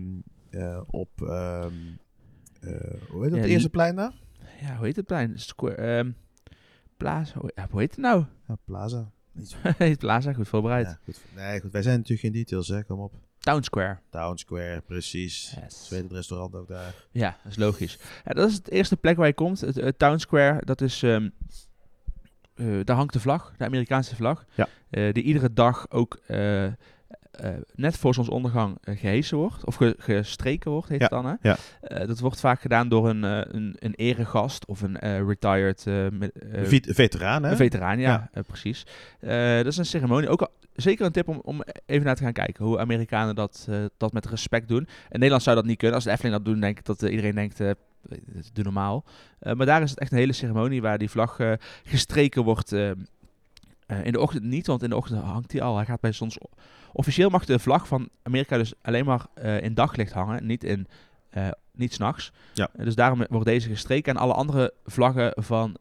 eh, op, eh, hoe heet dat, Ja, het eerste plein daar? Ja, hoe heet het plein? Square, Plaza, hoe, hoe heet het nou? Ja, Plaza. [LAUGHS] Plaza, goed voorbereid. Ja, goed. Nee, goed, wij zijn natuurlijk geen details, hè, kom op. Town Square. Town Square, precies. Yes. Tweede restaurant ook daar. Ja, dat is logisch. Ja, dat is het eerste plek waar je komt. Het, het Town Square, dat is... ehm, eh, daar hangt de vlag, de Amerikaanse vlag. Ja. Eh, die iedere dag ook eh, eh, net voor zonsondergang gehesen wordt. Of ge- gestreken wordt, heet Ja, het dan. Hè? ja. Eh, dat wordt vaak gedaan door een, eh, een, een eregast of een eh, retired eh, eh, veteraan, hè? een veteraan. Ja, eh, precies. Eh, dat is een ceremonie. Ook al, zeker een tip om, om even naar te gaan kijken hoe Amerikanen dat, eh, dat met respect doen. In Nederland zou dat niet kunnen. Als de Efteling dat doen, denk ik dat eh, iedereen denkt, eh doe normaal. Maar daar is het echt een hele ceremonie waar die vlag gestreken wordt. in de ochtend niet, want in de ochtend hangt hij al. Hij gaat bij zons... Officieel mag de vlag van Amerika dus alleen maar in daglicht hangen, niet in... eh niet s'nachts. Ja. dus daarom wordt deze gestreken. En alle andere vlaggen van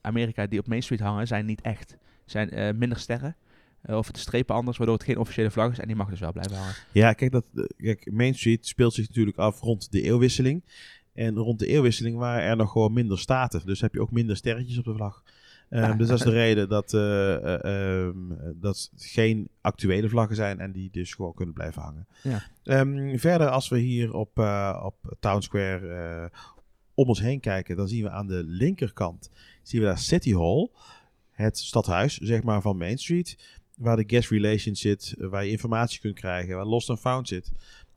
Amerika die op Main Street hangen, zijn niet echt. Zijn minder sterren. Eh, of het strepen anders, waardoor het geen officiële vlag is. En die mag dus wel blijven hangen. Ja, kijk, dat, eh, kijk, Main Street speelt zich natuurlijk af rond de eeuwwisseling. En rond de eeuwwisseling waren er nog gewoon minder staten. Dus heb je ook minder sterretjes op de vlag. Ehm, Ja. Dus dat is de [LAUGHS] reden dat, dat het geen actuele vlaggen zijn en die dus gewoon kunnen blijven hangen. Ja. Ehm, verder, als we hier op, op Town Square om ons heen kijken, dan zien we aan de linkerkant zien we daar City Hall, het stadhuis zeg maar, van Main Street, waar de guest relations zit, eh, waar je informatie kunt krijgen, waar Lost and Found zit.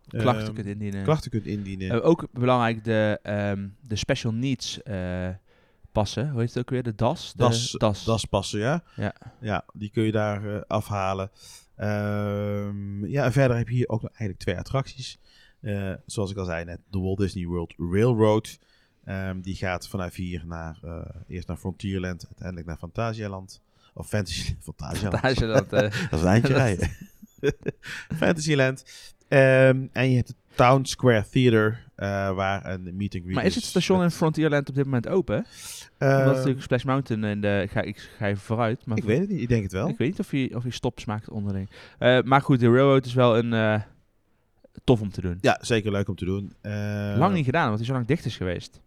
Klachten Ehm, kunt indienen. klachten kunt indienen. Eh, ook belangrijk de, ehm, de special needs eh, passen. Hoe heet het ook weer? De DAS? De Das, DAS. das passen, ja. Ja. Ja, die kun je daar afhalen. Ehm, ja, en verder heb je hier ook nog eigenlijk twee attracties. Zoals ik al zei net, de Walt Disney World Railroad. Die gaat vanaf hier naar, eerst naar Frontierland, uiteindelijk naar Fantasialand. Of Fantasy, je dat, eh, Dat is een eindje rijden. [LAUGHS] Fantasyland. Ehm, en je hebt het Town Square Theater, eh, waar een meet and greet maar is het station in Frontierland op dit moment open? Eh, Omdat natuurlijk Splash Mountain en de, ik ga, ik ga even vooruit. Maar ik weet het niet, ik denk het wel. Ik weet niet of hij, of hij stops maakt onderling. Eh, maar goed, de Railroad is wel een eh, tof om te doen. Ja, zeker leuk om te doen. Eh, lang niet gedaan, want hij zo lang dicht is geweest.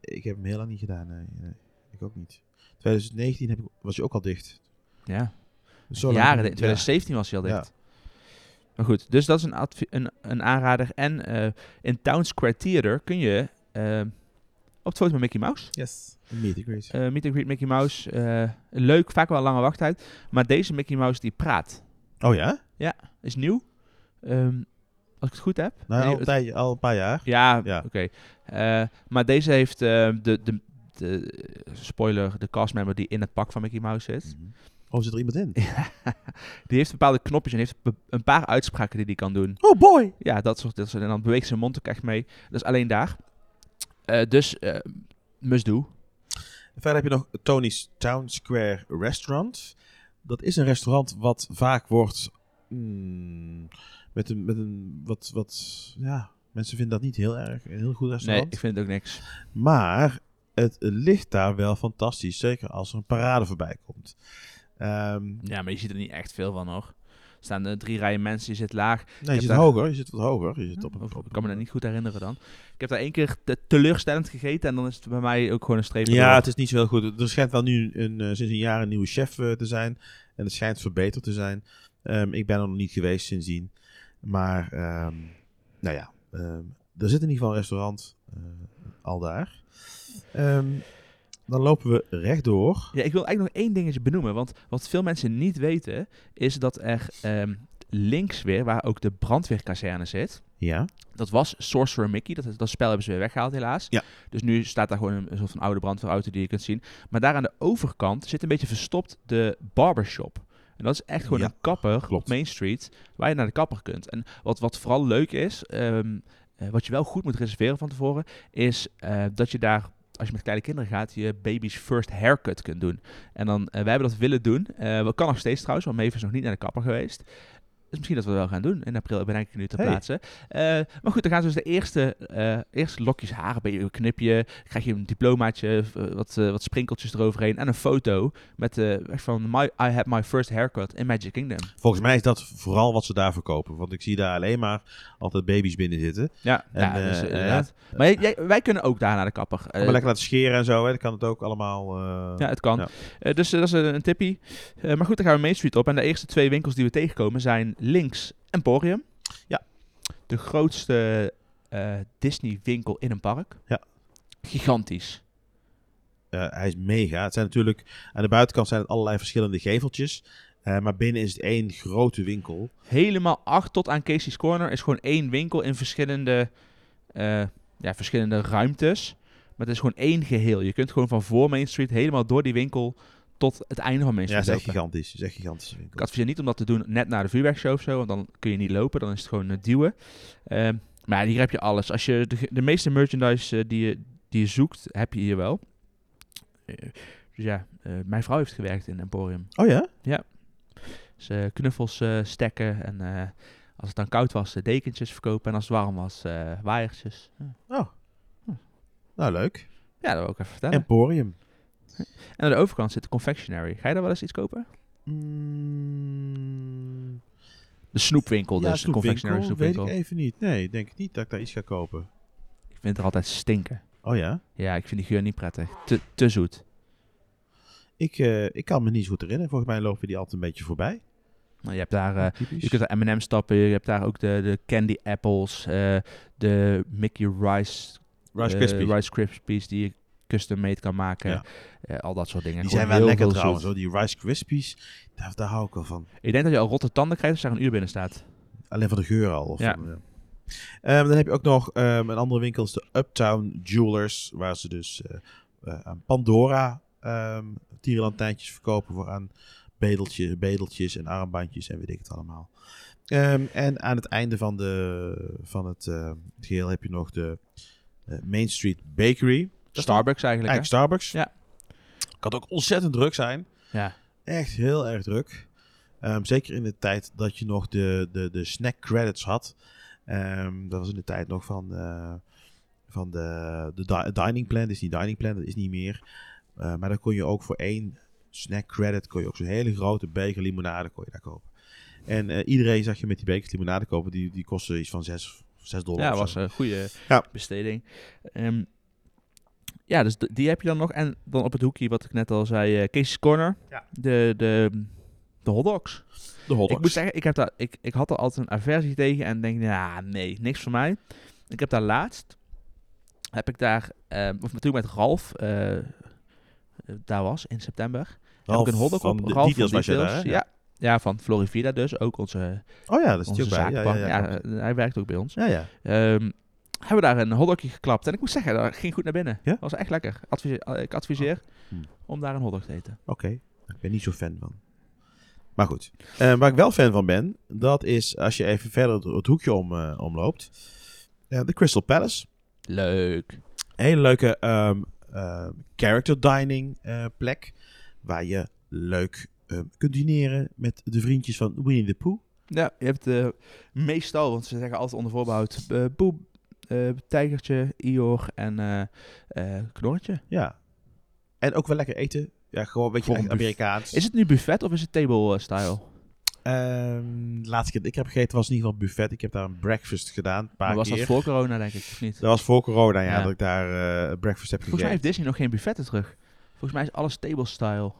Ik heb hem heel lang niet gedaan. Nee, nee, ik ook niet. 2019 heb ik, was je ook al dicht. Ja, Dus zo lang- jaren. ja. In 2017 was hij al dicht. Ja. Maar goed, dus dat is een, een, een aanrader. En eh, in Town Square Theater kun je eh, op de foto met Mickey Mouse. Yes. Meet and greet. Eh meet and greet Mickey Mouse. leuk, vaak wel een lange wachttijd. Maar deze Mickey Mouse die praat. oh ja? Is nieuw. Ehm, als ik het goed heb. Nou, Nee, al, het- al een paar jaar. Ja, Ja. oké. Maar deze heeft de, de, de, spoiler, de castmember die in het pak van Mickey Mouse zit. Mhm. Oh, zit er iemand in? [LAUGHS] die heeft bepaalde knopjes en heeft een paar uitspraken die hij kan doen. Oh boy! Ja, dat soort dat soort- En dan beweegt zijn mond ook echt mee. Dat is alleen daar. Eh, dus, eh, must do. Verder heb je nog Tony's Town Square Restaurant. Dat is een restaurant wat vaak wordt mm, met een, met een wat, wat, ja, mensen vinden dat niet heel erg een heel goed Nee, restaurant. ik vind het ook niks. Maar het ligt daar wel fantastisch, zeker als er een parade voorbij komt. Ehm, Ja, maar je ziet er niet echt veel van hoor. Er staan er drie rijen mensen, je zit laag. nee, je zit daar- hoger, je zit wat hoger. Je zit op, een- op, ik kan me dat niet goed herinneren dan. Ik heb daar één keer te teleurstellend gegeten en dan is het bij mij ook gewoon een streep. Ja, het is niet zo heel goed. Er schijnt wel nu een, eh, sinds een jaar een nieuwe chef eh, te zijn. En het schijnt verbeterd te zijn. Ehm, ik ben er nog niet geweest sindsdien. Maar, ehm, nou ja, er zit in ieder geval een restaurant eh, al daar. Ehm, dan lopen we rechtdoor. Ja, ik wil eigenlijk nog één dingetje benoemen. Want wat veel mensen niet weten, is dat er ehm, links weer, waar ook de brandweerkazerne zit. Ja, Dat was Sorcerer Mickey. Dat, dat spel hebben ze weer weggehaald helaas. Ja. Dus nu staat daar gewoon een, een soort van oude brandweerauto die je kunt zien. Maar daar aan de overkant zit een beetje verstopt de barbershop. En dat is echt gewoon Ja, een kapper klopt. op Main Street waar je naar de kapper kunt. En wat, wat vooral leuk is, ehm, eh, wat je wel goed moet reserveren van tevoren, is eh, dat je daar, als je met kleine kinderen gaat, je baby's first haircut kunt doen. En dan, eh, wij hebben dat willen doen. We kan nog steeds trouwens, want Maeve is nog niet naar de kapper geweest. Dus misschien dat we dat wel gaan doen. In april bedenk ik nu ter Hey. plaatse. Eh, maar goed, dan gaan ze dus de eerste, eh, eerste lokjes haar, knip je, krijg je een diplomaatje, eh, wat, wat sprinkeltjes eroverheen en een foto met van my, I had my first haircut in Magic Kingdom. volgens mij is dat vooral wat ze daar verkopen. Want ik zie daar alleen maar altijd baby's binnen zitten. Ja, En, ja dus, inderdaad. maar jij- jij- wij kunnen ook daar naar de kapper. Maar lekker laten scheren en zo. Hè. Dan kan het ook allemaal... ja, het kan. Ja. Dus dat is een, tippie. Maar goed, dan gaan we Main Street op. En de eerste twee winkels die we tegenkomen zijn links Emporium. Ja. De grootste eh, Disney winkel in een park. Ja. Gigantisch. Eh, hij is mega. Het zijn natuurlijk aan de buitenkant zijn het allerlei verschillende geveltjes. Eh, maar binnen is het één grote winkel. Helemaal acht tot aan Casey's Corner is gewoon één winkel in verschillende, ja, verschillende ruimtes. Maar het is gewoon één geheel. Je kunt gewoon van voor Main Street helemaal door die winkel tot het einde van Main Ja, het is echt gigantisch. Het is echt een gigantische Ik adviseer niet om dat te doen net na de vuurwerkshow of zo, want dan kun je niet lopen. Dan is het gewoon eh, duwen. Ehm, maar ja, hier heb je alles. Als je de, de meeste merchandise eh, die, je, die je zoekt, heb je hier wel. Eh, dus ja, mijn vrouw heeft gewerkt in Emporium. Oh ja? Dus eh, knuffels stekken en als het dan koud was, dekentjes verkopen. En als het warm was, waaiertjes. Ja. Oh. Nou, leuk. ja, dat wil ik even vertellen. Emporium. En aan de overkant zit de confectionery. Ga je daar wel eens iets kopen? Mm, De snoepwinkel dus, ja, de confectionery snoepwinkel, weet ik even niet. Nee, denk ik niet dat ik daar iets ga kopen. Ik vind het er altijd stinken. Oh ja? Ja, ik vind die geur niet prettig. Te, te zoet. Ik, eh, ik kan me niet zo goed herinneren. Volgens mij lopen die altijd een beetje voorbij. Nou, je hebt daar... Typisch. Je kunt er M&M stappen. Je hebt daar ook de, de candy apples, eh, de Mickey Rice, Rice Krispies. Rice Krispies die je custom made kan maken. Ja. Eh, al dat soort dingen. die Gewoon zijn wel lekker trouwens. Hoor. Die Rice Krispies, daar, daar hou ik wel van. Ik denk dat je al rotte tanden krijgt als er een uur binnen staat. Alleen van de geur al. Of Ja. van, ja. Ehm, dan heb je ook nog ehm, een andere winkel, is de Uptown Jewelers, waar ze dus eh, eh, aan Pandora ehm tierenlantijntjes verkopen voor aan bedeltje, bedeltjes en armbandjes en weet ik het allemaal. En aan het einde van, de, van het eh, geheel heb je nog de Main Street Bakery. Starbucks eigenlijk, Eigenlijk Starbucks. Ja. Kan ook ontzettend druk zijn. Ja. Echt heel erg druk. Ehm, zeker in de tijd dat je nog de, de, de snack credits had. Ehm, dat was in de tijd nog van, eh, van de, de di- dining plan. Disney dining plan, dat is niet meer. Eh, maar dan kon je ook voor één snack credit, kon je ook zo'n hele grote beker limonade kon je daar kopen. En eh, iedereen zag je met die bekers limonade kopen, die, die kostte iets van 6, 6 dollar. Ja, was een goede Ja. besteding. Ehm, ja, dus die heb je dan nog. En dan op het hoekje, wat ik net al zei, Casey's Corner. Ja. De, de, de hotdogs. de hot Ik moet zeggen, ik, heb daar, ik, ik had er altijd een aversie tegen en denk, ja, nee, niks voor mij. Ik heb daar laatst, heb ik daar, eh, of ik met Ralf eh, eh, daar was in september, heb ik een hotdog van op. de Ralf details van daar, ja. Ja, van Florivida dus, ook onze, Oh ja, dat is onze. Ja, ja, ja, hij werkt ook bij ons. ja, ja. Ehm, hebben we daar een hotdogje geklapt. En ik moet zeggen, dat ging goed naar binnen. Ja? was echt lekker. Adviseer, eh, ik adviseer Hm. om daar een hotdog te eten. Oké. Ik ben niet zo fan van. Maar goed. Eh, waar ik wel fan van ben, dat is als je even verder het, hoekje om, eh, omloopt. De Crystal Palace. Leuk. Hele leuke ehm, eh, character dining plek. Waar je leuk ehm, kunt dineren met de vriendjes van Winnie the Pooh. Ja, je hebt meestal, want ze zeggen altijd onder voorbehoud, eh Boe, eh, Tijgertje, Ior en eh eh, Knorretje. Ja. En ook wel lekker eten. Ja, gewoon een beetje een Amerikaans. Is het nu buffet of is het table eh, style? Ehm, laatste keer ik heb gegeten was in ieder geval buffet. Ik heb daar een breakfast gedaan, een paar Maar was keer. dat voor corona, denk ik, of niet? Dat was voor corona, ja, Ja. dat ik daar eh, breakfast heb Volgens mij gegeten. heeft Disney nog geen buffetten terug. Volgens mij is alles table style.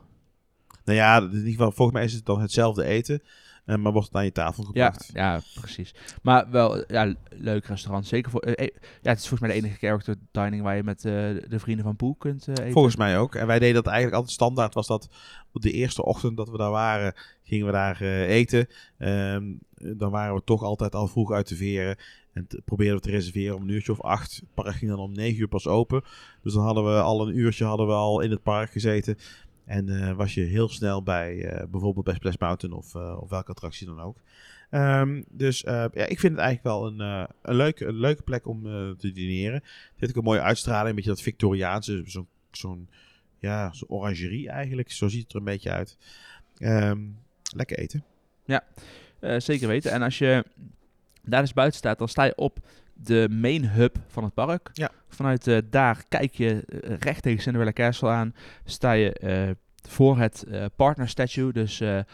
Nou ja, in ieder geval, volgens mij is het dan hetzelfde eten, eh, maar wordt het aan je tafel gebracht. ja, precies. Maar wel, ja, leuk restaurant. Zeker voor... eh, eh, ja, het is volgens mij de enige character dining waar je met de vrienden van Poe kunt eten. Volgens mij ook. En wij deden dat eigenlijk altijd standaard. Was dat op de eerste ochtend dat we daar waren, gingen we daar eten. Ehm, dan waren we toch altijd al vroeg uit de veren. En probeerden we te reserveren om een uurtje of acht. Het park ging dan om negen uur pas open. Dus dan hadden we al een uurtje hadden we al in het park gezeten. En eh, was je heel snel bij eh, bijvoorbeeld bij Splash Mountain of, eh, of welke attractie dan ook. Ehm, dus ja, ik vind het eigenlijk wel een, een, leuke, een leuke plek om te dineren. Het heeft ook een mooie uitstraling, een beetje dat Victoriaanse, zo'n zo'n ja, zo'n orangerie eigenlijk. Zo ziet het er een beetje uit. Ehm, lekker eten. Eh, zeker weten. En als je daar dus buiten staat, dan sta je op de main hub van het park. Ja. Vanuit eh, daar kijk je eh, recht tegen Cinderella Castle aan. Sta je eh, voor het eh, partner statue, dus eh, eh,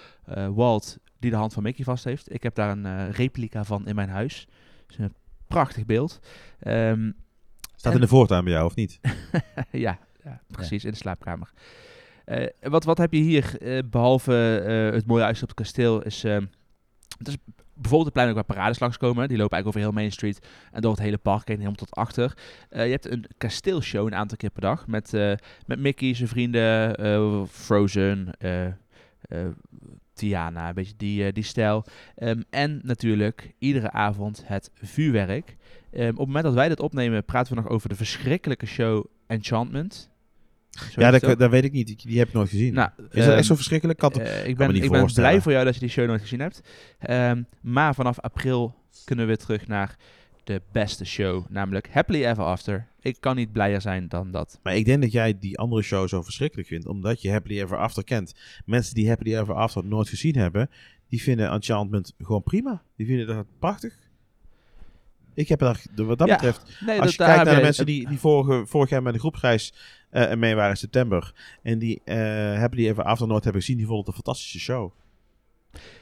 Walt die de hand van Mickey vast heeft. Ik heb daar een eh, replica van in mijn huis. Het is een prachtig beeld. Ehm, Staat En- in de voortuin bij jou, of niet? [LAUGHS] ja, ja, precies, in de slaapkamer. Eh, wat, wat heb je hier, eh, behalve eh, het mooie uitzicht op het kasteel, is... ehm, het is bijvoorbeeld het plein ook waar parades langskomen. Die lopen eigenlijk over heel Main Street en door het hele park heen, helemaal tot achter. Eh, je hebt een kasteelshow een aantal keer per dag met, eh, met Mickey, zijn vrienden, eh, Frozen, Tiana, een beetje die, die stijl. Ehm, en natuurlijk iedere avond het vuurwerk. Ehm, op het moment dat wij dit opnemen, praten we nog over de verschrikkelijke show Enchantment. Zo ja, dat, dat weet ik niet. Die, die heb ik nooit gezien. Nou, is dat ehm, echt zo verschrikkelijk? Kan eh, ik me ben, niet ik ben blij voor jou dat je die show nooit gezien hebt. Ehm, maar vanaf april kunnen we weer terug naar de beste show, namelijk Happily Ever After. Ik kan niet blijer zijn dan dat. maar ik denk dat jij die andere show zo verschrikkelijk vindt, omdat je Happily Ever After kent. Mensen die Happily Ever After nooit gezien hebben, die vinden Enchantment gewoon prima. Die vinden dat prachtig. Ik heb daar, wat dat Ja, betreft, Nee, als je kijkt naar de mensen die, die vorige, vorig jaar met de groepsreis eh, mee waren in september, en die eh Happily Ever After nooit hebben gezien, die vonden het een fantastische show.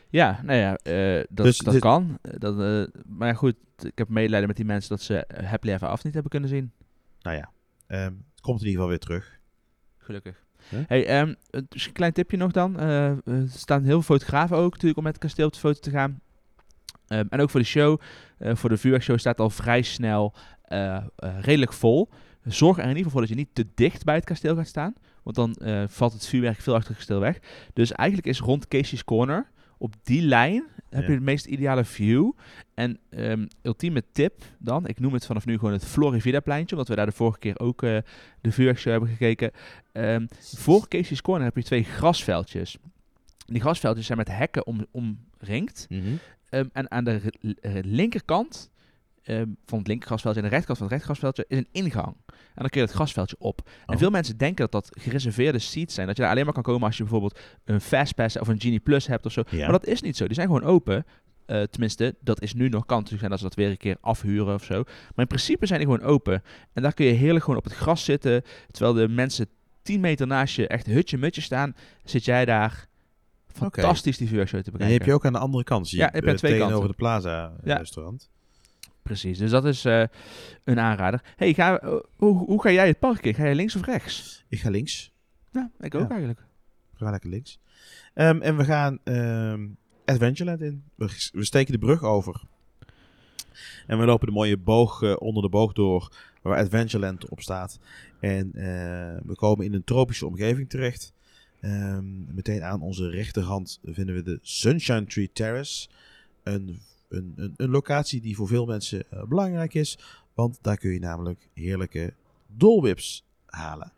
Ja, nou ja, eh, dat, Dus dat dit- kan. Dat, maar goed, ik heb medelijden met die mensen dat ze Happily Ever After niet hebben kunnen zien. Nou ja, ehm, het komt in ieder geval weer terug. Gelukkig. Hey, een dus een klein tipje nog dan. Er staan heel veel fotografen ook natuurlijk om met het kasteel op de foto te gaan. Ehm, en ook voor de show, voor de vuurwerkshow staat al vrij snel redelijk vol. Zorg er in ieder geval voor dat je niet te dicht bij het kasteel gaat staan. Want dan eh, valt het vuurwerk veel achter het kasteel weg. Dus eigenlijk is rond Casey's Corner, op die lijn, heb Ja. je het meest ideale view. En ehm, ultieme tip dan, ik noem het vanaf nu gewoon het Florivida pleintje. Omdat we daar de vorige keer ook eh, de vuurwerkshow hebben gekeken. Ehm, voor Casey's Corner heb je twee grasveldjes. Die grasveldjes zijn met hekken om, omringd. Ehm, en aan de linkerkant ehm, van het linkergrasveldje en de rechterkant van het rechtergrasveldje is een ingang. En dan kun je het grasveldje op. En Oh. veel mensen denken dat dat gereserveerde seats zijn. Dat je daar alleen maar kan komen als je bijvoorbeeld een Fastpass of een Genie Plus hebt of zo. Ja. Maar dat is niet zo. Die zijn gewoon open. Eh, tenminste, dat is nu nog. Kan natuurlijk zijn dat ze dat weer een keer afhuren of zo. Maar in principe zijn die gewoon open. En daar kun je heerlijk gewoon op het gras zitten. Terwijl de mensen 10 meter naast je echt hutje-mutje staan. Zit jij daar fantastisch die vuurshow te En bekijken. die heb je ook aan de andere kant. zie Ja, je, je aan eh, twee tegenover kanten. de Plaza eh, Ja. restaurant. Precies, dus dat is eh, een aanrader. hey, ga, eh, hoe, hoe ga jij het park in? Ga jij links of rechts? Ik ga links. Ja, ik ook Ja. eigenlijk. We gaan lekker links. Ehm, en we gaan ehm, Adventureland in. We, we steken de brug over. En we lopen de mooie boog eh, onder de boog door waar Adventureland op staat. En we komen in een tropische omgeving terecht. Ehm, meteen aan onze rechterhand vinden we de Sunshine Tree Terrace. Een, een, een, een locatie die voor veel mensen eh, belangrijk is. Want daar kun je namelijk heerlijke dolwips halen.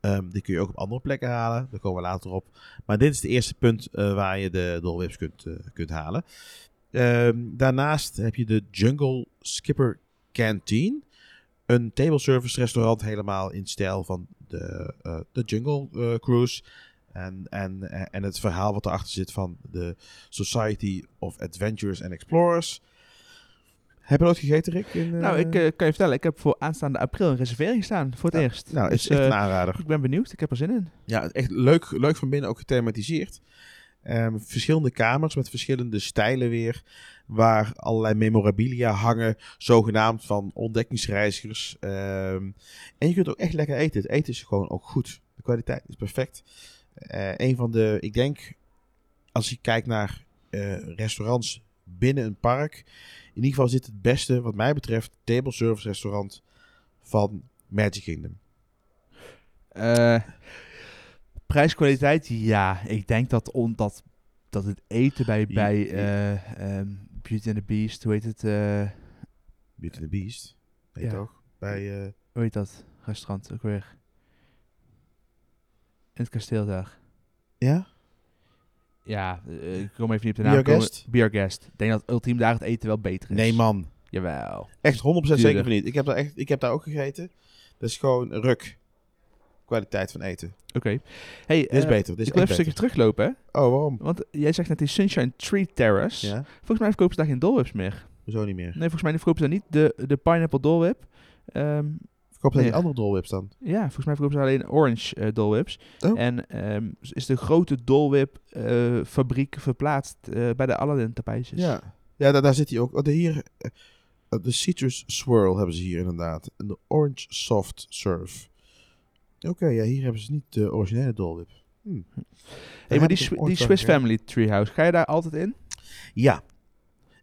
Ehm, die kun je ook op andere plekken halen. Daar komen we later op. Maar dit is het eerste punt eh, waar je de Dole Whips kunt, eh, kunt halen. Ehm, daarnaast heb je de Jungle Skipper Canteen. Een table service restaurant helemaal in stijl van de, de Jungle Cruise. En, en, en het verhaal wat erachter zit van de Society of Adventurers and Explorers. Heb je nooit gegeten, Rick? In, Nou, ik eh, eh, kan je vertellen, ik heb voor aanstaande april een reservering staan. Voor het eerst. nou, Dus, is echt eh, een aanrader. ik ben benieuwd, ik heb er zin in. Ja, echt leuk, leuk van binnen ook gethematiseerd. Ehm, verschillende kamers met verschillende stijlen weer. Waar allerlei memorabilia hangen. Zogenaamd van ontdekkingsreizigers. Ehm, en je kunt ook echt lekker eten. Het eten is gewoon ook goed. De kwaliteit is perfect. Eh een van de, ik denk, als je kijkt naar eh, restaurants binnen een park. In ieder geval is dit het beste, wat mij betreft, table service restaurant van Magic Kingdom. Eh, prijskwaliteit, ja. Ik denk dat, on, dat, dat het eten bij, Ja, bij eh, ehm, Beauty and the Beast, hoe heet het? Beauty and the Beast. Weet Ja. toch? Bij... hoe heet dat restaurant ook weer? In het kasteel daar. ja? Ja, eh, ik kom even niet op de naam. Guest? Be Our Guest. Ik denk dat ultiem daar het eten wel beter is. Nee, man. Jawel. Echt 100% zeker van niet. Ik heb, daar echt, ik heb daar ook gegeten. Dat is gewoon ruk. Kwaliteit van eten. Oké. Hey, Dit is eh, beter. Dit is ik wil even een stukje teruglopen, hè? Oh, waarom? Want jij zegt net die Sunshine Tree Terrace. Ja? Volgens mij verkopen ze daar geen Dole Whips meer. Hoezo niet meer? Nee, volgens mij verkopen ze daar niet de, de Pineapple Dole Whip. Die Nee. andere Dole Whips dan? ja, volgens mij verkopen ze alleen Orange eh Dole Whips. Oh. En ehm, is de grote Dole Whip eh, fabriek verplaatst eh, bij de Aladdin tapijtjes. Ja. Ja, daar, daar zit hij ook. Oh, de, hier, de Citrus Swirl hebben ze hier inderdaad. En de Orange Soft Serve. Oké, ja, hier hebben ze niet de originele Dole Whip. Hm. Hey, maar die, die Swiss. Family Treehouse, ga je daar altijd in? Ja.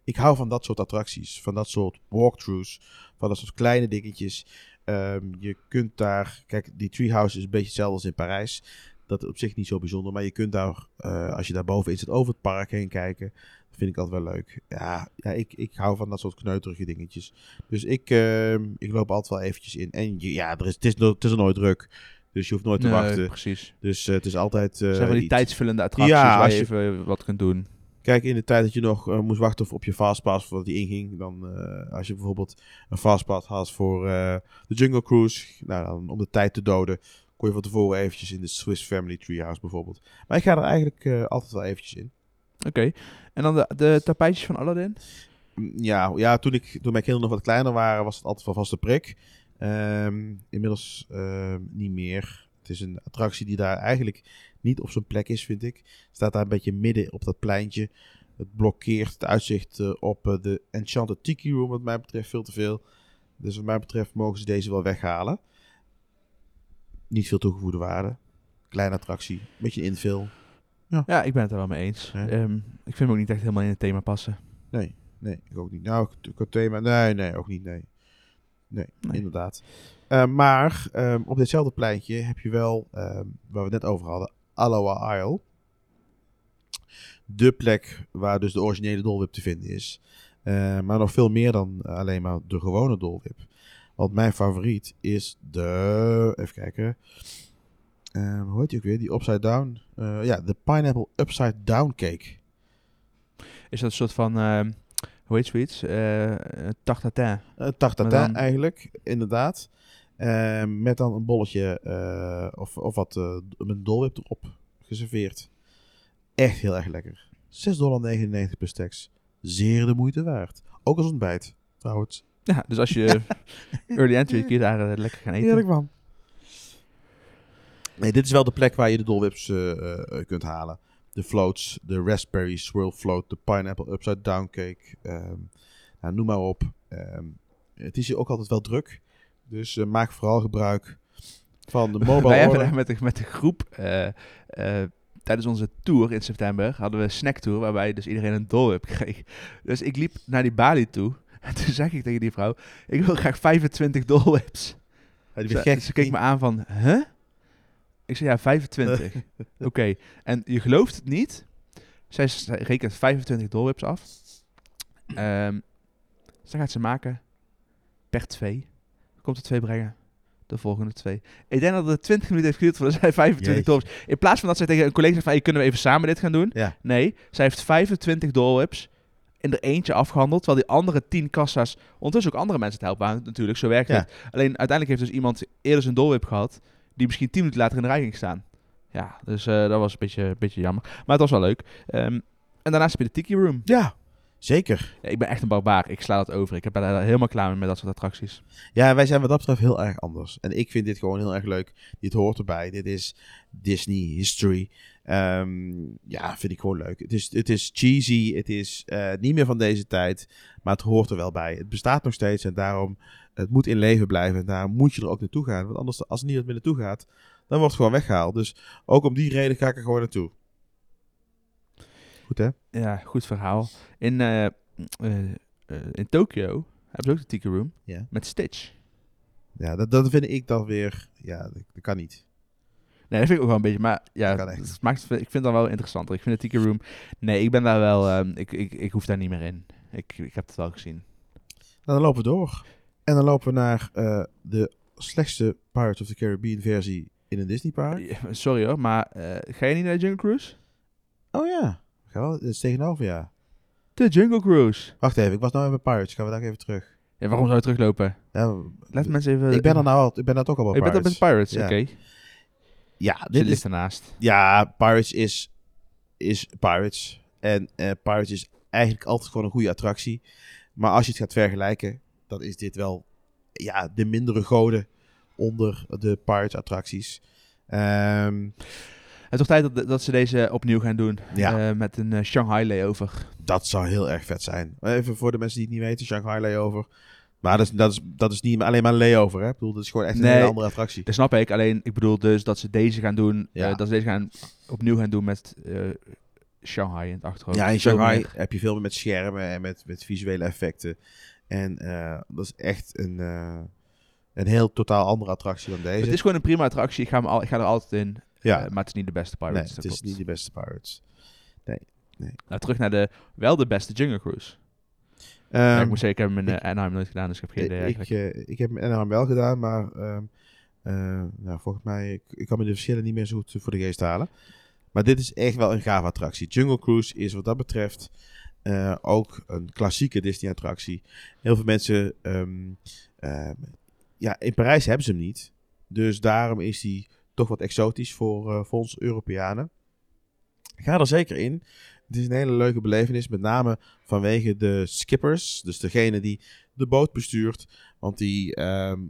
Ik hou van dat soort attracties. Van dat soort walkthroughs. Van dat soort kleine dingetjes. Ehm, je kunt daar... Kijk, die treehouse is een beetje hetzelfde als in Parijs. Dat is op zich niet zo bijzonder. Maar je kunt daar, eh, als je daar bovenin zit, over het park heen kijken. Dat vind ik altijd wel leuk. Ja, ja ik, ik hou van dat soort kneuterige dingetjes. Dus ik, ehm, ik loop altijd wel eventjes in. En ja, er is, het, is, het is er nooit druk. Dus je hoeft nooit te Nee, wachten. precies. Dus eh, het is altijd... Eh, zijn van die iets. tijdsvullende attracties Ja, waar als je je- even wat kunt doen. Kijk, in de tijd dat je nog eh, moest wachten op- je fastpass voordat die inging, dan eh, als je bijvoorbeeld een fastpass had voor eh, de Jungle Cruise, nou, dan, om de tijd te doden, kon je van tevoren eventjes in de Swiss Family Treehouse bijvoorbeeld. Maar ik ga er eigenlijk altijd wel eventjes in. Oké. En dan de, de tapijtjes van Aladdin? Mm, Ja, ja toen, ik, toen mijn kinderen nog wat kleiner waren, was het altijd wel vaste prik. Ehm, inmiddels ehm, niet meer. Het is een attractie die daar eigenlijk niet op zijn plek is, vind ik. Staat daar een beetje midden op dat pleintje. Het blokkeert het uitzicht eh, op eh, de Enchanted Tiki Room, wat mij betreft, veel te veel. Dus wat mij betreft mogen ze deze wel weghalen. Niet veel toegevoegde waarde. Kleine attractie, beetje infill. Ja, ik ben het er wel mee eens. Ja. Ehm, ik vind hem ook niet echt helemaal in het thema passen. Nee, nee, ik ook niet. Nou, ik- ik thema. Nee, nee, ook niet. Nee, nee, Nee. inderdaad. Eh, maar ehm, op ditzelfde pleintje heb je wel, ehm, waar we het net over hadden, Aloha Isle. De plek waar dus de originele Dole Whip te vinden is. Eh, maar nog veel meer dan alleen maar de gewone Dole Whip. Want mijn favoriet is de. Even kijken. Ehm, hoe heet die ook weer? Die Upside Down. Eh, ja, de Pineapple Upside Down Cake. Is dat een soort van, ehm, hoe heet zoiets? Tartatin. Uh, tartatin Maar dan- eigenlijk, inderdaad. Eh, met dan een bolletje eh, of, of wat met een dolwip erop geserveerd. Echt heel erg lekker. 6,99 per stacks. Zeer de moeite waard. Ook als ontbijt, trouwens. Ja, dus als je [LAUGHS] early entry je daar lekker gaan eten. Heerlijk man. Nee, dit is wel de plek waar je de dolwips kunt halen. De floats, de raspberry swirl float, de pineapple upside down cake. ehm, nou, noem maar op. Ehm, het is hier ook altijd wel druk. Dus eh, maak vooral gebruik van de [LAUGHS] mobile Wij hebben order. met de, met de groep eh, eh, tijdens onze tour in september hadden we een snacktour waarbij dus iedereen een dolwip kreeg. Dus ik liep naar die balie toe [LAUGHS] en toen zei ik tegen die vrouw, ik wil graag 25 dolwips. Ja, die Ze, ze keek me aan van, huh? Ik zei ja, 25. [LAUGHS] Oké, en je gelooft het niet. Zij, rekent 25 dolwips af. Ehm dus dan gaat ze maken per twee. Komt er twee brengen. de volgende twee. Ik denk dat het 20 minuten heeft geduurd voordat zij 25 Jeetje. doorwhips. In plaats van dat zij tegen een collega zegt van, hey, kunnen we even samen dit gaan doen? Ja. Nee, zij heeft 25 doorwhips in er eentje afgehandeld, terwijl die andere 10 kassa's ondertussen ook andere mensen het helpen waren. Natuurlijk, zo werkt Ja. het. Alleen uiteindelijk heeft dus iemand eerder zijn doorwhip gehad, die misschien 10 minuten later in de rij ging staan. Ja, dus eh, dat was een beetje, een beetje jammer. Maar het was wel leuk. Ehm, en daarnaast heb je de Tiki Room. Ja, zeker. Ja, ik ben echt een barbaar. Ik sla dat over. Ik ben daar helemaal klaar mee met dat soort attracties. Ja, wij zijn wat dat betreft heel erg anders. En ik vind dit gewoon heel erg leuk. Dit hoort erbij. Dit is Disney history. Ehm, ja, vind ik gewoon leuk. Het is, het is cheesy. Het is eh, niet meer van deze tijd. Maar het hoort er wel bij. Het bestaat nog steeds. En daarom, het moet in leven blijven. En daar moet je er ook naartoe gaan. Want anders, als er niemand meer naartoe gaat, dan wordt het gewoon weggehaald. Dus ook om die reden ga ik er gewoon naartoe. Goed hè? Ja, goed verhaal. In, eh, eh, eh, in Tokio hebben ze ook de Tiki Room Ja. met Stitch. Ja, dat, dat vind ik dan weer... Ja, dat, dat kan niet. Nee, dat vind ik ook wel een beetje. Maar ja, Kan echt. het maakt, ik vind het dan wel interessanter. Ik vind de Tiki Room... Nee, ik ben daar wel... ehm, ik, ik, ik hoef daar niet meer in. Ik, ik heb het wel gezien. Nou, dan lopen we door. En dan lopen we naar eh, de slechtste Pirates of the Caribbean versie in een Disneypark. Ja, Sorry hoor, maar eh, ga je niet naar de Jungle Cruise? Oh ja. Ga wel, dat is tegenover, ja. De Jungle Cruise. Wacht even, ik was nou met Pirates. Gaan we daar even terug. Ja, waarom zou je teruglopen? Ja, Laat mensen even... ik ben er nou al, ik ben er toch al bij Je bent Pirates. op met Pirates, Ja. oké. Ja, Dit is, ligt ernaast. ja, Pirates is, is Pirates. En eh, Pirates is eigenlijk altijd gewoon een goede attractie. Maar als je het gaat vergelijken, dan is dit wel ja, de mindere goden onder de Pirates attracties. Ehm, Het is toch tijd dat, dat ze deze opnieuw gaan doen. Ja. Eh, met een eh, Shanghai layover. Dat zou heel erg vet zijn. Even voor de mensen die het niet weten, Shanghai Layover. Maar dat is, dat is, dat is niet alleen maar een layover, hè? Ik bedoel, dat is gewoon echt een Nee. hele andere attractie. Dat snap ik. Alleen, ik bedoel dus dat ze deze gaan doen. Ja. eh, dat ze deze gaan, opnieuw gaan doen met Shanghai in het achterhoofd. Ja, in Shanghai heb je veel meer met schermen en met, met visuele effecten. En dat is echt een, een heel totaal andere attractie dan deze. Het is gewoon een prima attractie. Ik ga, me al, ik ga er altijd in. Ja, Eh, maar het is niet de beste nee, Pirates. het dat is klopt. niet de beste Pirates. Nou, terug naar de, wel de beste Jungle Cruise. Ja, ik moet zeggen, ik heb ik- uh, Anaheim nooit gedaan, dus ik heb geen idee ik, eh, ik heb hem Anaheim wel gedaan, maar ehm, eh, nou, volgens mij, ik, ik kan me de verschillen niet meer zo goed voor de geest halen. Maar dit is echt wel een gave attractie. Jungle Cruise is wat dat betreft eh, ook een klassieke Disney attractie. Heel veel mensen, ehm, ja, in Parijs hebben ze hem niet. Dus daarom is hij toch wat exotisch voor, eh, voor ons Europeanen. Ga er zeker in. Het is een hele leuke belevenis, met name vanwege de skippers. Dus degene die de boot bestuurt. Want die, ehm,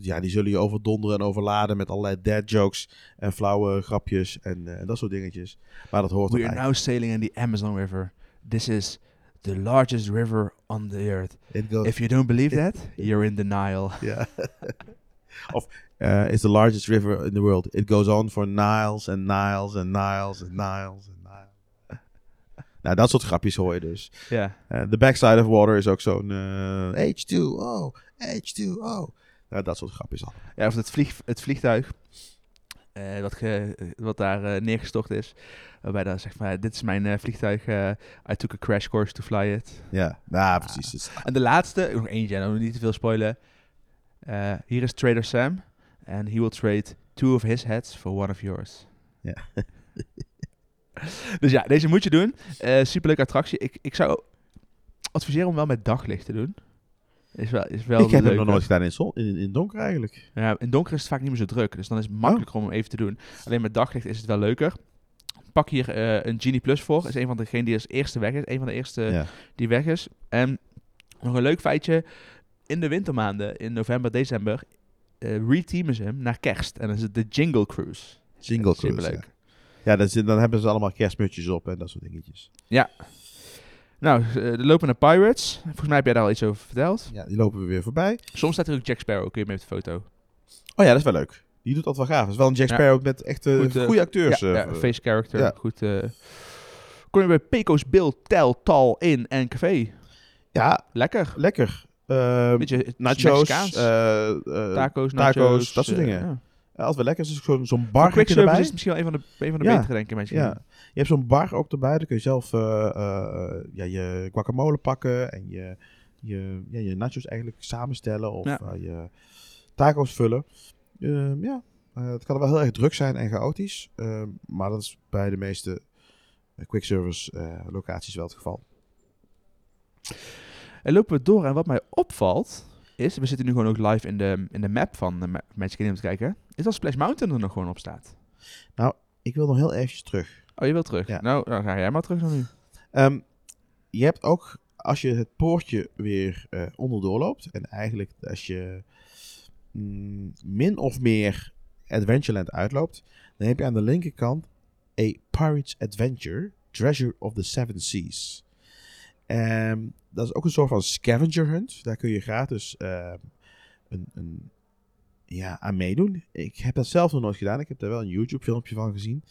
ja, die zullen je overdonderen en overladen met allerlei dad jokes en flauwe grapjes en eh, dat soort dingetjes. Maar dat hoort We are now sailing in the Amazon River. This is the largest river on the earth. If you don't believe that, you're in denial. [LAUGHS] Ja. [LAUGHS] of uh, it's the largest river in the world. It goes on for miles and miles and miles and miles and miles. [LAUGHS] nou, dat soort grapjes hoor je dus. Ja. Uh, the backside of water is ook zo'n eh, H2O, H2O. Nou, dat soort grapjes al. ja, of het, vlieg, het vliegtuig eh, wat, ge, wat daar eh, neergestort is. Waarbij zegt van, ja, dit is mijn eh, vliegtuig. eh, I took a crash course to fly it. Ja, nou, precies. Dus- En de laatste, nog eentje, en dan niet te veel spoilen. Eh, hier is Trader Sam. And he will trade two of his heads for one of yours. Ja. [LAUGHS] dus ja, deze moet je doen. Eh superleuke attractie. Ik, ik zou adviseren om wel met daglicht te doen. Is wel, is wel ik heb hem nog nooit gedaan in, zon, in, in donker eigenlijk. Ja, in donker is het vaak niet meer zo druk. Dus dan is het makkelijker om hem even te doen. Alleen met daglicht is het wel leuker. Pak hier eh, een Genie Plus voor. Is een van degenen die als eerste weg is. Een van de eerste ja. die weg is. En nog een leuk feitje. In de wintermaanden, in november, december, eh reteamen ze hem naar kerst. En dan is het de Jingle Cruise. Jingle Cruise. Ja, ja is- dan hebben ze allemaal kerstmutjes op en dat soort dingetjes. Nou, eh, de lopen naar Pirates. Volgens mij heb jij daar al iets over verteld. Ja, die lopen we weer voorbij. Soms staat er ook Jack Sparrow. Kun je mee op de foto. Oh ja, dat is wel leuk. Die doet dat wel gaaf. Dat is wel een Jack Ja. Sparrow met echt eh, Goed, eh, goede acteurs. ja, eh, ja, eh, face character. ja. Goed. eh kon je bij Peco's Bill, Tel, Tal, In en Café. ja, Lekker. lekker. Ehm, Beetje nachos, eh, eh, Taco's, taco's, dat soort eh, dingen. ja. altijd wel lekker. Dus zo'n zo'n bar quick erbij. is het misschien wel een van de, een van de Ja. betere, denk ik. Misschien. Ja. Je hebt zo'n bar ook erbij. Dan kun je zelf ja, je guacamole pakken en je, je, ja, je nachos eigenlijk samenstellen of Ja. je taco's vullen. Ehm, ja, het kan wel heel erg druk zijn en chaotisch. ehm, maar dat is bij de meeste quick service locaties wel het geval. En lopen we door en wat mij opvalt is, we zitten nu gewoon ook live in de, in de map van uh, Magic Kingdom te kijken, is dat Splash Mountain er nog gewoon op staat. Ik wil nog heel eventjes terug. Oh, je wilt terug? Ja. Nou, dan ga jij maar terug dan nu. Ehm, je hebt ook, als je het poortje weer eh onderdoor loopt, en eigenlijk als je mm, min of meer Adventureland uitloopt, dan heb je aan de linkerkant A Pirate's Adventure, Treasure of the Seven Seas. Ehm, dat is ook een soort van scavenger hunt. Daar kun je gratis ehm, een, een, ja, aan meedoen. Ik heb dat zelf nog nooit gedaan. Ik heb daar wel een YouTube filmpje van gezien.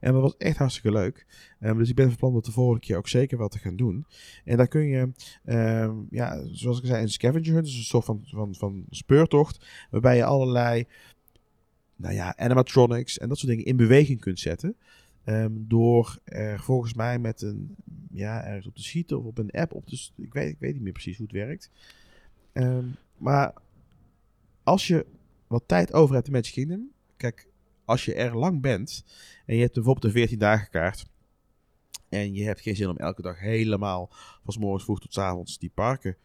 En dat was echt hartstikke leuk. Ehm, dus ik ben van plan dat de volgende keer ook zeker wat te gaan doen. En daar kun je, ehm, ja, zoals ik zei, een scavenger hunt. Dus een soort van, van, van speurtocht. Waarbij je allerlei, nou ja, animatronics en dat soort dingen in beweging kunt zetten. Ehm, door er volgens mij met een, ja, ergens op te schieten of op een app op te... Ik weet, ik weet niet meer precies hoe het werkt. Ehm, maar als je wat tijd over hebt in Magic Kingdom... Kijk, als je er lang bent en je hebt bijvoorbeeld een 14 dagen kaart... en je hebt geen zin om elke dag helemaal van 's morgens vroeg tot 's avonds die parken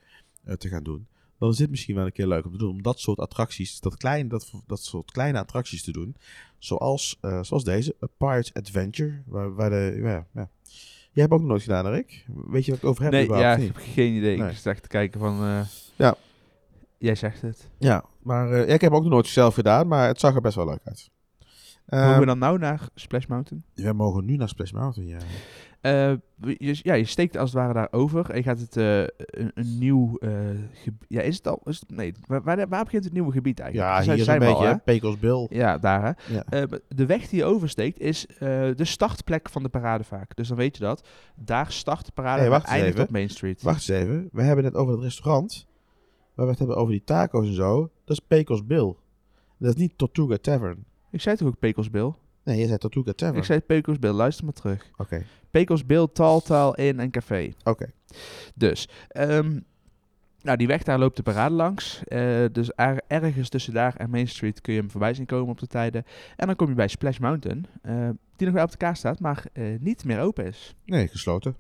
eh, te gaan doen... dan is dit misschien wel een keer leuk om te doen. Om dat soort attracties, dat, klein, dat, dat soort kleine attracties te doen. Zoals, eh, zoals deze, A Pirate's Adventure. Waar, waar de, ja, ja. Jij hebt ook nog nooit gedaan, Rick? Weet je wat ik over heb? Nee, ja, ik heb geen idee. Nee. Ik echt te kijken van... eh, Ja. Jij zegt het. Ja, maar eh, ik heb ook nog nooit zelf gedaan, maar het zag er best wel leuk uit. Mogen Ehm, we dan nou naar Splash Mountain? we mogen nu naar Splash Mountain, ja. Eh, je, ja, je steekt als het ware daar over en je gaat het eh, een, een nieuw gebied... Ja, is het al... Is het, nee, waar, waar, waar begint het nieuwe gebied eigenlijk? Ja, hier een zijn we al, beetje Bill. Ja, daar hè. Ja. Eh, de weg die je oversteekt is eh, de startplek van de parade vaak. Dus dan weet je dat. Daar start de parade Hey, en wacht eindigt even. op Main Street. Wacht eens even, we hebben het over het restaurant, waar we het hebben over die taco's en zo. Dat is Pecos Bill. Dat is niet Tortuga Tavern. Ik zei toch ook Pecos Bill? Nee, je zei Tortuga Tavern. Ik zei Pecos Bill, luister maar terug. Oké, Pecos Bill, Tal Tal Inn en Café. oké. Dus, ehm, nou die weg daar loopt de parade langs. Eh, dus er- ergens tussen daar en Main Street kun je hem voorbij zien komen op de tijden. En dan kom je bij Splash Mountain, eh, die nog wel op de kaart staat, maar eh, niet meer open is. Nee, gesloten.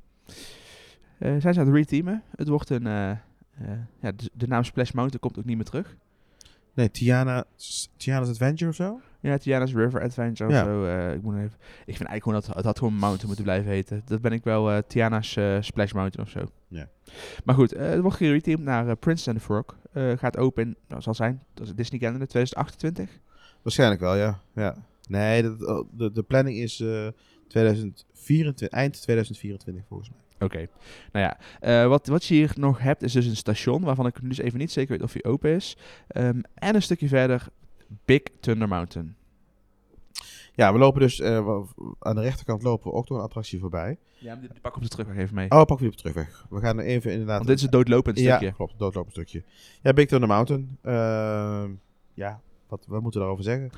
Eh zij zijn aan het reteamen. Het wordt een, eh, eh, ja, de, de naam Splash Mountain komt ook niet meer terug. Nee, Tiana, Tiana's Adventure of zo? Ja, Tiana's River Adventure Ja. of zo. eh, ik, moet even, ik vind eigenlijk gewoon dat het had gewoon Mountain moeten blijven heten. Dat ben ik wel eh, Tiana's eh, Splash Mountain of zo. Ja. Maar goed, het wordt gereteamd naar Prince and the Frog. Gaat open, nou, zal zijn, dat is Disney Canada 2028. Waarschijnlijk wel, ja. ja. Nee, dat- de, de planning is eh 2024, eind 2024 volgens mij. Oké. Nou ja, wat, wat je hier nog hebt is dus een station waarvan ik dus even niet zeker weet of hij open is. Ehm, en een stukje verder Big Thunder Mountain. Ja, we lopen dus eh, aan de rechterkant lopen we ook door een attractie voorbij. Ja, pak op de terugweg even mee. Oh, pak weer op de terugweg. We gaan er even inderdaad... Want dit is een doodlopend stukje. Ja, klopt. Doodlopend stukje. Ja, Big Thunder Mountain. Ehm, ja, wat, wat moeten we daarover zeggen?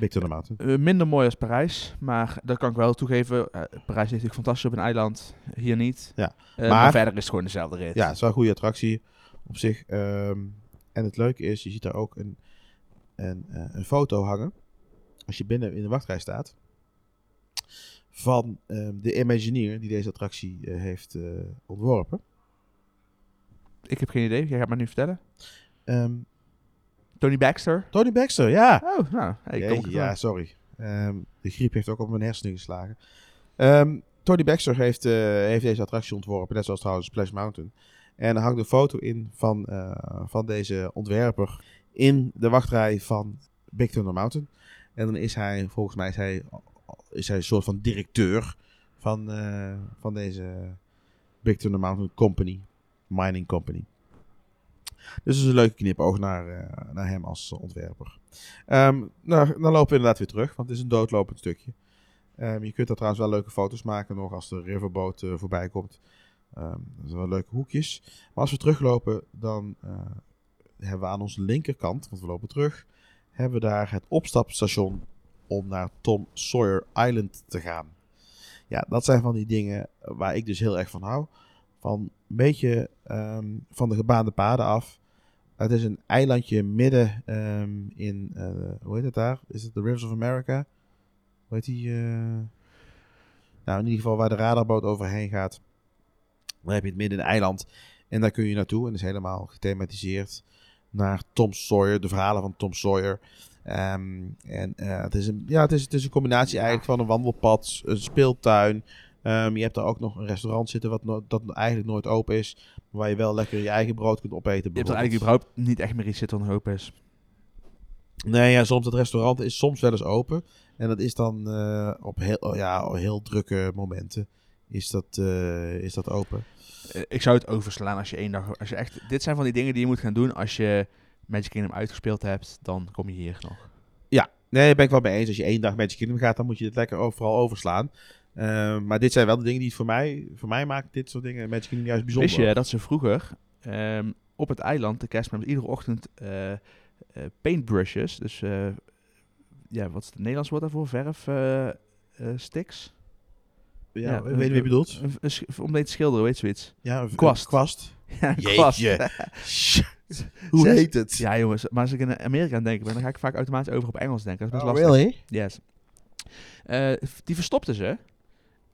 Big Thunder Mountain. Eh, minder mooi als Parijs, maar dat kan ik wel toegeven. Eh, Parijs is natuurlijk fantastisch op een eiland, hier niet. Ja, maar- maar, verder is het gewoon dezelfde rit. Ja, het is wel een goede attractie op zich. Ehm, en het leuke is, je ziet daar ook een, een, eh, een foto hangen. Als je binnen in de wachtrij staat. Van ehm, de Imagineer die deze attractie eh, heeft eh, ontworpen. Ik heb geen idee, jij gaat maar nu vertellen. Ehm, Tony Baxter. Tony Baxter, ja. Oh, nou, hey, kom ja, sorry. Ehm, de griep heeft ook op mijn hersenen geslagen. Tony Baxter heeft, heeft deze attractie ontworpen, net zoals trouwens Splash Mountain. En er hangt een foto in van, van deze ontwerper in de wachtrij van Big Thunder Mountain. En dan is hij, volgens mij is hij, is hij een soort van directeur van, eh, van deze Big Thunder Mountain Company, mining company. Dus het is een leuke knipoog naar, eh, naar hem als ontwerper. Ehm, nou, dan lopen we inderdaad weer terug, want het is een doodlopend stukje. Ehm, je kunt daar trouwens wel leuke foto's maken nog als de riverboot eh, voorbij komt. Ehm, dat zijn wel leuke hoekjes. Maar als we teruglopen, dan hebben we aan onze linkerkant, want we lopen terug, hebben we daar het opstapstation om naar Tom Sawyer Island te gaan. Ja, dat zijn van die dingen waar ik dus heel erg van hou. Van een beetje ehm, van de gebaande paden af. Het is een eilandje midden ehm, in, eh, hoe heet het daar? Is het de Rivers of America? Hoe heet die? eh? Nou, in ieder geval waar de radarboot overheen gaat. Dan heb je het midden in een eiland. En daar kun je naartoe. En is helemaal gethematiseerd naar Tom Sawyer. De verhalen van Tom Sawyer. Ehm, en eh, het, is een, ja, het, is, het is een combinatie eigenlijk van een wandelpad, een speeltuin. Ehm, je hebt daar ook nog een restaurant zitten wat no- dat eigenlijk nooit open is. Maar waar je wel lekker je eigen brood kunt opeten. Je hebt er eigenlijk überhaupt niet echt meer iets zitten dan hoop is. Nee, ja, soms het restaurant is soms wel eens open. En dat is dan eh, op heel, oh ja, heel drukke momenten is dat, eh, is dat open. Eh, ik zou het overslaan als je één dag... Als je echt, dit zijn van die dingen die je moet gaan doen als je Magic Kingdom uitgespeeld hebt. Dan kom je hier nog. Nee, daar ben ik wel mee eens. Als je één dag Magic Kingdom gaat, dan moet je het lekker overal overslaan. Eh, maar dit zijn wel de dingen die het voor mij, voor mij maken dit soort dingen Magic Kingdom juist bijzonder. Wist je dat ze vroeger ehm, op het eiland, de kerstmis, iedere ochtend eh, paintbrushes, dus ja, wat is het Nederlands woord daarvoor? Verf sticks? Ja, ja, weet je wat je bedoelt? Een, een, sch- om mee te schilderen, weet je zoiets? Ja, een Kwast. kwast. [LAUGHS] Ja, een Jeetje. kwast. Hoe Zes- [LAUGHS] heet het? Ja, jongens, maar als ik in Amerika aan denken ben, dan ga ik vaak automatisch over op Engels denken. Dat is best Oh, lastig. really? Yes. Eh, die verstopten ze.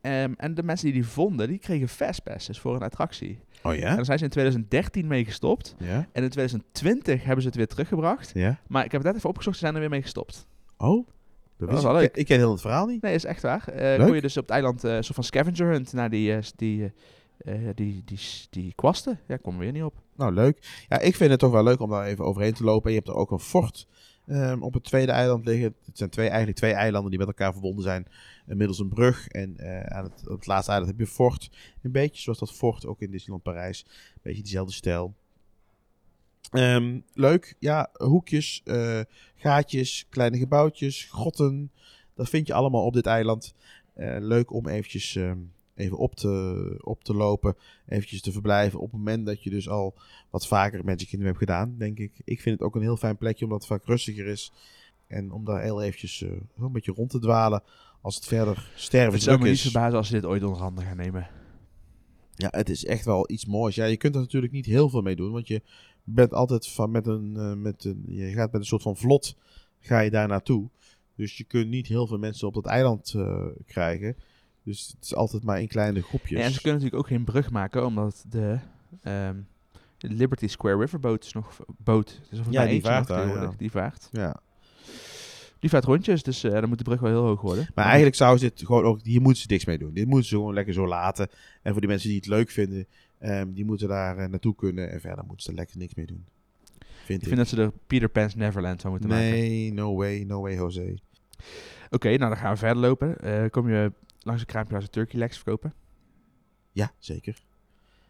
Ehm, en de mensen die die vonden, die kregen fastpasses voor een attractie. Oh En ja? daar zijn ze in 2013 mee gestopt. Ja? En in 2020 hebben ze het weer teruggebracht. Ja? Maar ik heb het net even opgezocht, ze zijn er weer mee gestopt. Oh? Dat was wel ik. leuk. Ik ken heel het verhaal niet. Nee, is echt waar. Leuk. kon je dus op het eiland soort van scavenger hunt naar die, eh, die, die, die, s- die kwasten. Ja, kom er weer niet op. Nou, leuk. Ja, ik vind het toch wel leuk om daar even overheen te lopen. En je hebt er ook een fort ehm, op het tweede eiland liggen. Het zijn twee, eigenlijk twee eilanden die met elkaar verbonden zijn. middels een brug. En aan het, op het laatste eiland heb je een fort. Een beetje zoals dat fort ook in Disneyland Parijs. Een beetje diezelfde stijl. Ehm, leuk. Ja, hoekjes, eh, gaatjes, kleine gebouwtjes, grotten. Dat vind je allemaal op dit eiland. Eh, leuk om eventjes ehm, even op te, op te lopen. Eventjes te verblijven op het moment dat je dus al wat vaker Magic Kingdom hebt gedaan, denk ik. Ik vind het ook een heel fijn plekje, omdat het vaak rustiger is. En om daar heel eventjes eh, een beetje rond te dwalen als het verder Het sterven zou me niet is. verbazen als ze dit ooit onder handen gaan nemen. Ja, het is echt wel iets moois. Ja, je kunt er natuurlijk niet heel veel mee doen, want je bent altijd van met een, eh, met een, je gaat met een soort van vlot, ga je daar naartoe. Dus je kunt niet heel veel mensen op dat eiland eh, krijgen. Dus het is altijd maar in kleine groepjes. Ja, en ze kunnen natuurlijk ook geen brug maken, omdat de, ehm, Liberty Square Riverboat is nog boot. Er volgens Ja, die vaart daar, ja. Die vaart. Ja. Die vaart rondjes, dus eh, dan moet de brug wel heel hoog worden. Maar eigenlijk zou ze dit gewoon ook, hier moeten ze niks mee doen. Dit moeten ze gewoon lekker zo laten. En voor die mensen die het leuk vinden, ehm, die moeten daar eh, naartoe kunnen. En verder moeten ze er lekker niks mee doen. Vind ik ik. vind dat ze er Peter Pan's Neverland van moeten maken. nee, no way, no way, Jose. Oké, nou dan gaan we verder lopen. Eh, kom je langs een kraampje waar ze turkey legs verkopen. Ja, zeker.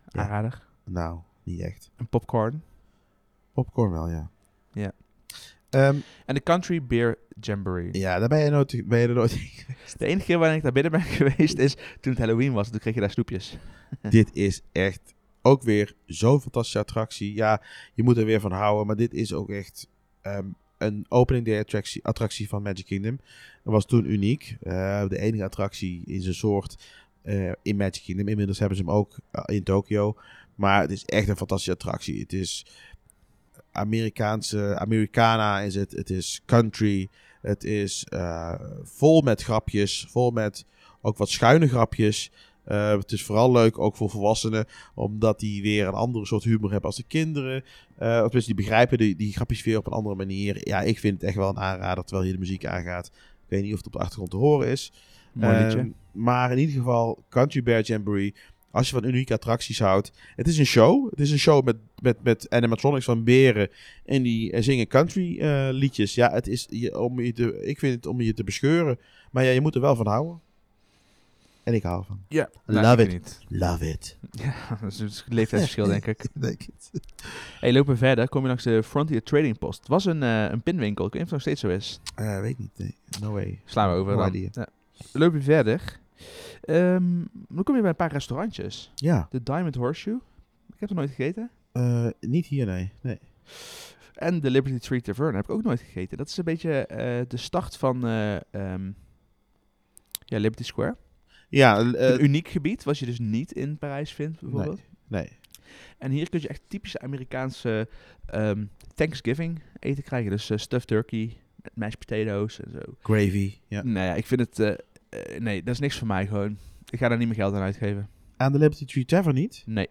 Ja. Aanrader. Nou, niet echt. Een popcorn. Popcorn wel, ja. Ja. Ehm, En de Country Beer Jamboree. ja, daar ben je, nooit, ben je er nooit De enige keer waarin ik daar binnen ben [LAUGHS] geweest is toen het Halloween was. Toen kreeg je daar snoepjes. [LAUGHS] dit is echt ook weer zo'n fantastische attractie. Ja, je moet er weer van houden. Maar dit is ook echt ehm, een opening day attractie, attractie van Magic Kingdom. Dat was toen uniek. Eh, de enige attractie in zijn soort eh, in Magic Kingdom. Inmiddels hebben ze hem ook eh, in Tokio. Maar het is echt een fantastische attractie. Het is Amerikaanse, Americana is het. Het is country. Het is eh, vol met grapjes. Vol met ook wat schuine grapjes. Eh, het is vooral leuk, ook voor volwassenen, omdat die weer een andere soort humor hebben als de kinderen. Eh of tenminste, die begrijpen die, die grapjes weer op een andere manier. Ja, ik vind het echt wel een aanrader, terwijl hier de muziek aangaat. Ik weet niet of het op de achtergrond te horen is. Mooi Ehm, maar in ieder geval, Country Bear Jamboree. Als je van unieke attracties houdt. Het is een show. Het is een show met, met, met animatronics van beren. En die eh, zingen country eh, liedjes. Ja, het is je, om je te, ik vind het om je te bescheuren. Maar ja, je moet er wel van houden. En ik hou ervan. Ja, Love ik it. Niet. Love it. [LAUGHS] Ja, dat is een leeftijdsverschil denk ik. [LAUGHS] Denk het. Hey, lopen we verder. Kom je langs de Frontier Trading Post. Het was een, eh, een pinwinkel. Ik weet niet of het nog steeds zo is. Eh, weet niet. Nee. No way. Slaan we over No dan. idea. Ja. Loop je verder. Ehm, dan kom je bij een paar restaurantjes. Ja. De Diamond Horseshoe. Ik heb er nooit gegeten. Eh, niet hier, nee. nee. En de Liberty Tree Tavern heb ik ook nooit gegeten. Dat is een beetje eh, de start van eh, ehm, ja, Liberty Square. Ja, een uniek gebied, wat je dus niet in Parijs vindt, bijvoorbeeld. nee. En hier kun je echt typische Amerikaanse ehm, Thanksgiving eten krijgen. Dus stuffed turkey, mashed potatoes en zo. Gravy. Ja. Nou ja, ik vind het... eh, eh, nee, dat is niks voor mij gewoon. Ik ga daar niet meer geld aan uitgeven. Aan de Liberty Tree Tavern niet? Nee.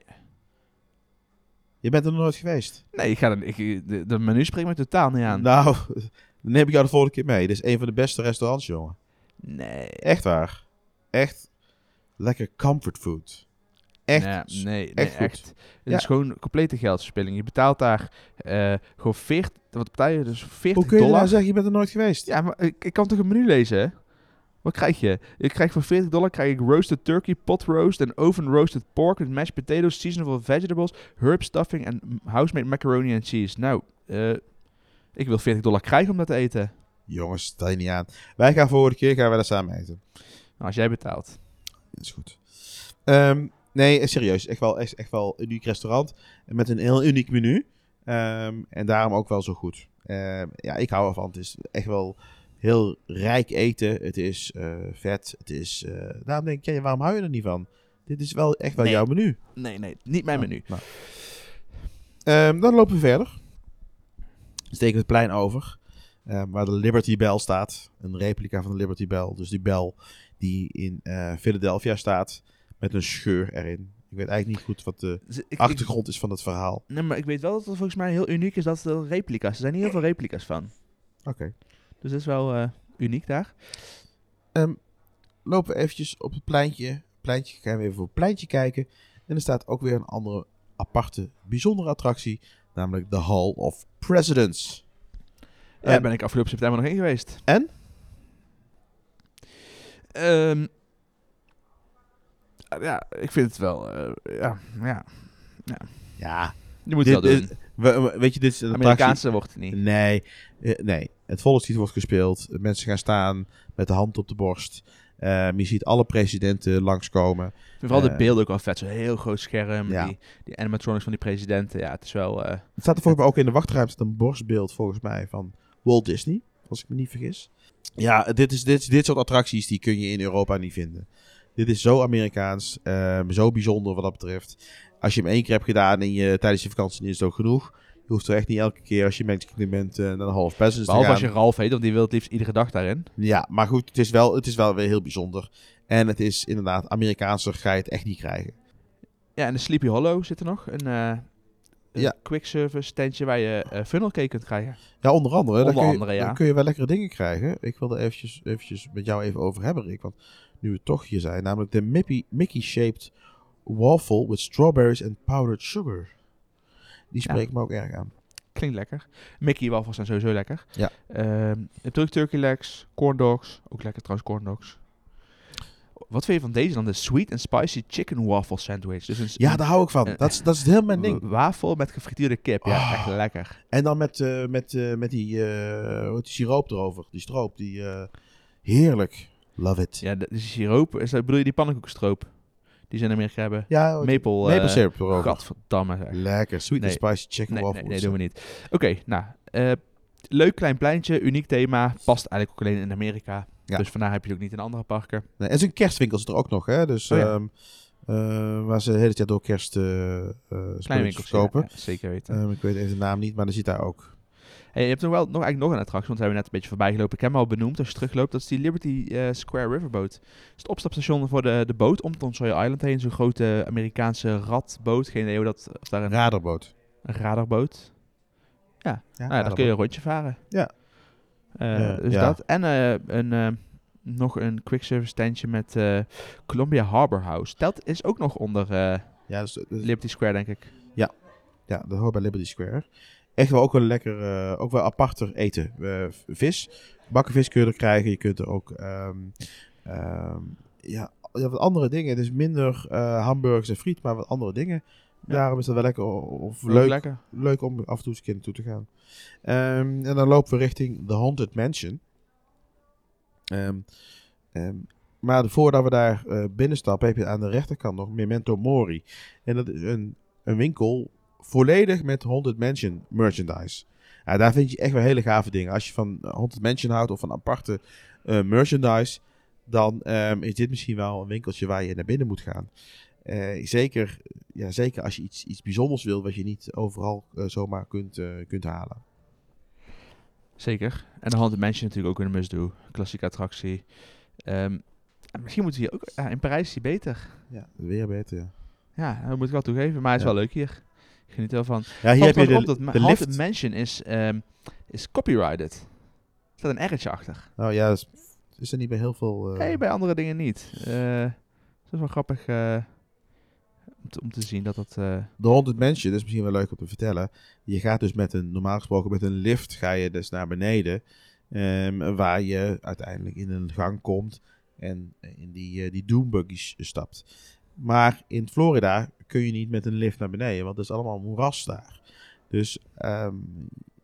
Je bent er nog nooit geweest. Nee, ik ga er, ik, de, de menu spreekt me totaal niet aan. Nou, [LAUGHS] dan neem ik jou de volgende keer mee. Dit is een van de beste restaurants, jongen. Nee. Echt waar. Echt lekker comfort food. Echt. Nee, nee, nee, echt. Het Ja. is gewoon complete geldverspilling. Je betaalt daar eh, gewoon 40, wat betaal je? Dus 40 Hoe kun je dollar. nou zeggen, je bent er nooit geweest? Ja, maar ik, ik kan toch een menu lezen, hè? Wat krijg je? Ik krijg voor 40 dollar krijg ik roasted turkey, pot roast en oven roasted pork with mashed potatoes, seasonable vegetables, herb stuffing en house-made macaroni and cheese. Nou, eh, ik wil 40 dollar krijgen om dat te eten. Jongens, stel je niet aan. Wij gaan volgende keer gaan wij daar samen eten. Nou, als jij betaalt. Dat is goed. Ehm, nee, serieus. Echt wel, echt, echt wel een uniek restaurant. Met een heel uniek menu. Ehm, en daarom ook wel zo goed. Ehm, ja, ik hou ervan. Het is echt wel heel rijk eten. Het is eh, vet. Het is... eh, daarom denk ik, ja, waarom hou je er niet van? Dit is wel echt wel Nee. jouw menu. Nee, nee, niet mijn menu. Nou. Ehm, dan lopen we verder. Steken we het plein over. ehm, waar de Liberty Bell staat. Een replica van de Liberty Bell. Dus die bel die in eh, Philadelphia staat. Met een scheur erin. Ik weet eigenlijk niet goed wat de Dus ik- achtergrond is van het verhaal. nee, maar ik weet wel dat het volgens mij heel uniek is dat er replica's. Er zijn niet heel veel replica's van. Oké. Dus dat is wel eh, uniek daar. Ehm, lopen we eventjes op het pleintje. pleintje. Gaan we even voor het pleintje kijken. En er staat ook weer een andere aparte, bijzondere attractie. Namelijk de Hall of Presidents. Daar En- ben ik afgelopen september nog in geweest. En? Ehm, ja, ik vind het wel. eh, ja, ja, Ja, je moet het Dit- wel doen. We- weet je, dit is. Amerikaanse wordt het niet. Nee, eh, nee. Het volkslied wordt gespeeld. Mensen gaan staan met de hand op de borst. Ehm, je ziet alle presidenten langskomen. Vooral de eh, beelden ook wel vet. Zo'n heel groot scherm. Ja. Die, die animatronics van die presidenten. Ja, het is wel. eh, Het staat er volgens mij ook in de wachtruimte een borstbeeld volgens mij van Walt Disney. Als ik me niet vergis. Ja, dit, is, dit, dit soort attracties die kun je in Europa niet vinden. Dit is zo Amerikaans. ehm, zo bijzonder wat dat betreft. Als je hem één keer hebt gedaan in je, tijdens je vakantie, dan is het ook genoeg. Je hoeft er echt niet elke keer als je Mexican bent eh, naar de Half te behalve gaan. als je Ralf heet, want die wil het liefst iedere dag daarin. Ja, maar goed, het is, wel, het is wel weer heel bijzonder. En het is inderdaad, Amerikaanser ga je het echt niet krijgen. Ja, en de Sleepy Hollow zit er nog. Een, eh een Ja. quick service tentje waar je eh funnel cake kunt krijgen. Ja, onder andere. Onder je, andere, ja. daar kun je wel lekkere dingen krijgen. Ik wilde eventjes, eventjes met jou even over hebben, Rick. Want nu we toch hier zijn. Namelijk de Mickey, Mickey-shaped waffle with strawberries and powdered sugar. Die Ja. spreekt me ook erg aan. Klinkt lekker. Mickey waffles zijn sowieso lekker. Ja. Ehm, je hebt ook turkey legs, corn dogs. Ook lekker trouwens, corn dogs. Wat vind je van deze dan? De sweet and spicy chicken waffle sandwich. Dus een, Ja, daar hou ik van. eh, Dat is, dat is heel mijn ding. wafel met gefrituurde kip. Ja, Oh. echt lekker. En dan met, eh, met, eh, met die, heet die siroop erover. Die stroop. Die, heerlijk. Love it. Ja, de, de siroop. Is dat, bedoel je die pannenkoekenstroop? Die ze in Amerika hebben? Ja, Maple, maple eh, syrup erover. Gadverdamme zeg. Lekker. Sweet Nee. and spicy chicken Nee, nee, waffles. nee, doen we niet. Oké, nou. eh, leuk klein pleintje, uniek thema. Past eigenlijk ook alleen in Amerika. Ja. Dus vandaar heb je het ook niet in andere parken. Nee, en zo'n kerstwinkel is er ook nog, hè? Dus Oh ja. ehm, eh, waar ze het hele jaar door kerst winkeltje. verkopen. ja, zeker weten. Ehm, ik weet even de naam niet, maar dan zit daar ook. Hey, je hebt nog wel nog, eigenlijk nog een attractie, want we hebben net een beetje voorbij gelopen. Ik heb hem al benoemd als je terugloopt. Dat is die Liberty eh, Square Riverboat. Dat is het opstapstation voor de, de boot om Sawyer Island heen. Zo'n grote Amerikaanse radboot. Geen idee hoe dat, of daar Een radarboot. een radarboot. Ja, Nou ja, daar kun je een rondje varen. Ja. Eh, Ja, dus ja. dat. En eh, een, eh, nog een quick service tentje met eh, Columbia Harbor House. Dat is ook nog onder eh, Ja, dus, dus- Liberty Square, denk ik. ja, dat hoort bij Liberty Square. Echt wel ook wel lekker, eh, ook wel aparter eten. Eh, vis, bakken vis kun je er krijgen. Je kunt er ook, ehm, ehm, ja, ja, wat andere dingen. Het is minder eh, hamburgers en friet, maar wat andere dingen. Ja. Daarom is dat wel lekker of leuk, lekker. leuk om af en toe eens een naartoe te gaan. Ehm, en dan lopen we richting The Haunted Mansion. Maar voordat we daar binnenstappen, heb je aan de rechterkant nog Memento Mori. En dat is een, een winkel volledig met Haunted Mansion merchandise. Ja, daar vind je echt wel hele gave dingen. Als je van Haunted Mansion houdt of van aparte eh, merchandise, dan ehm, is dit misschien wel een winkeltje waar je naar binnen moet gaan. Eh, zeker, ja, zeker als je iets, iets bijzonders wil, wat je niet overal eh, zomaar kunt, eh, kunt halen. Zeker. En de Haunted Mansion natuurlijk ook een must-do. Klassieke attractie. Ehm, en misschien moeten we hier ook... In Parijs is die beter. Ja, weer beter. Ja, Ja, dat moet ik wel toegeven. Maar hij is Ja. wel leuk hier. Ik geniet er wel van. ja hier heb je de, op dat Ma- de lift. Mansion is, ehm, is copyrighted. Er staat een R'tje achter. Nou ja, is, is er niet bij heel veel... eh, Nee, bij andere dingen niet. Eh, dat is wel grappig eh, om, te, om te zien dat dat... De Haunted Mansion, dat is misschien wel leuk om te vertellen. Je gaat dus met een, normaal gesproken met een lift ga je dus naar beneden. ehm, waar je uiteindelijk in een gang komt en in die, eh, die doombuggies stapt. Maar in Florida kun je niet met een lift naar beneden, want het is allemaal moeras daar. Dus ehm,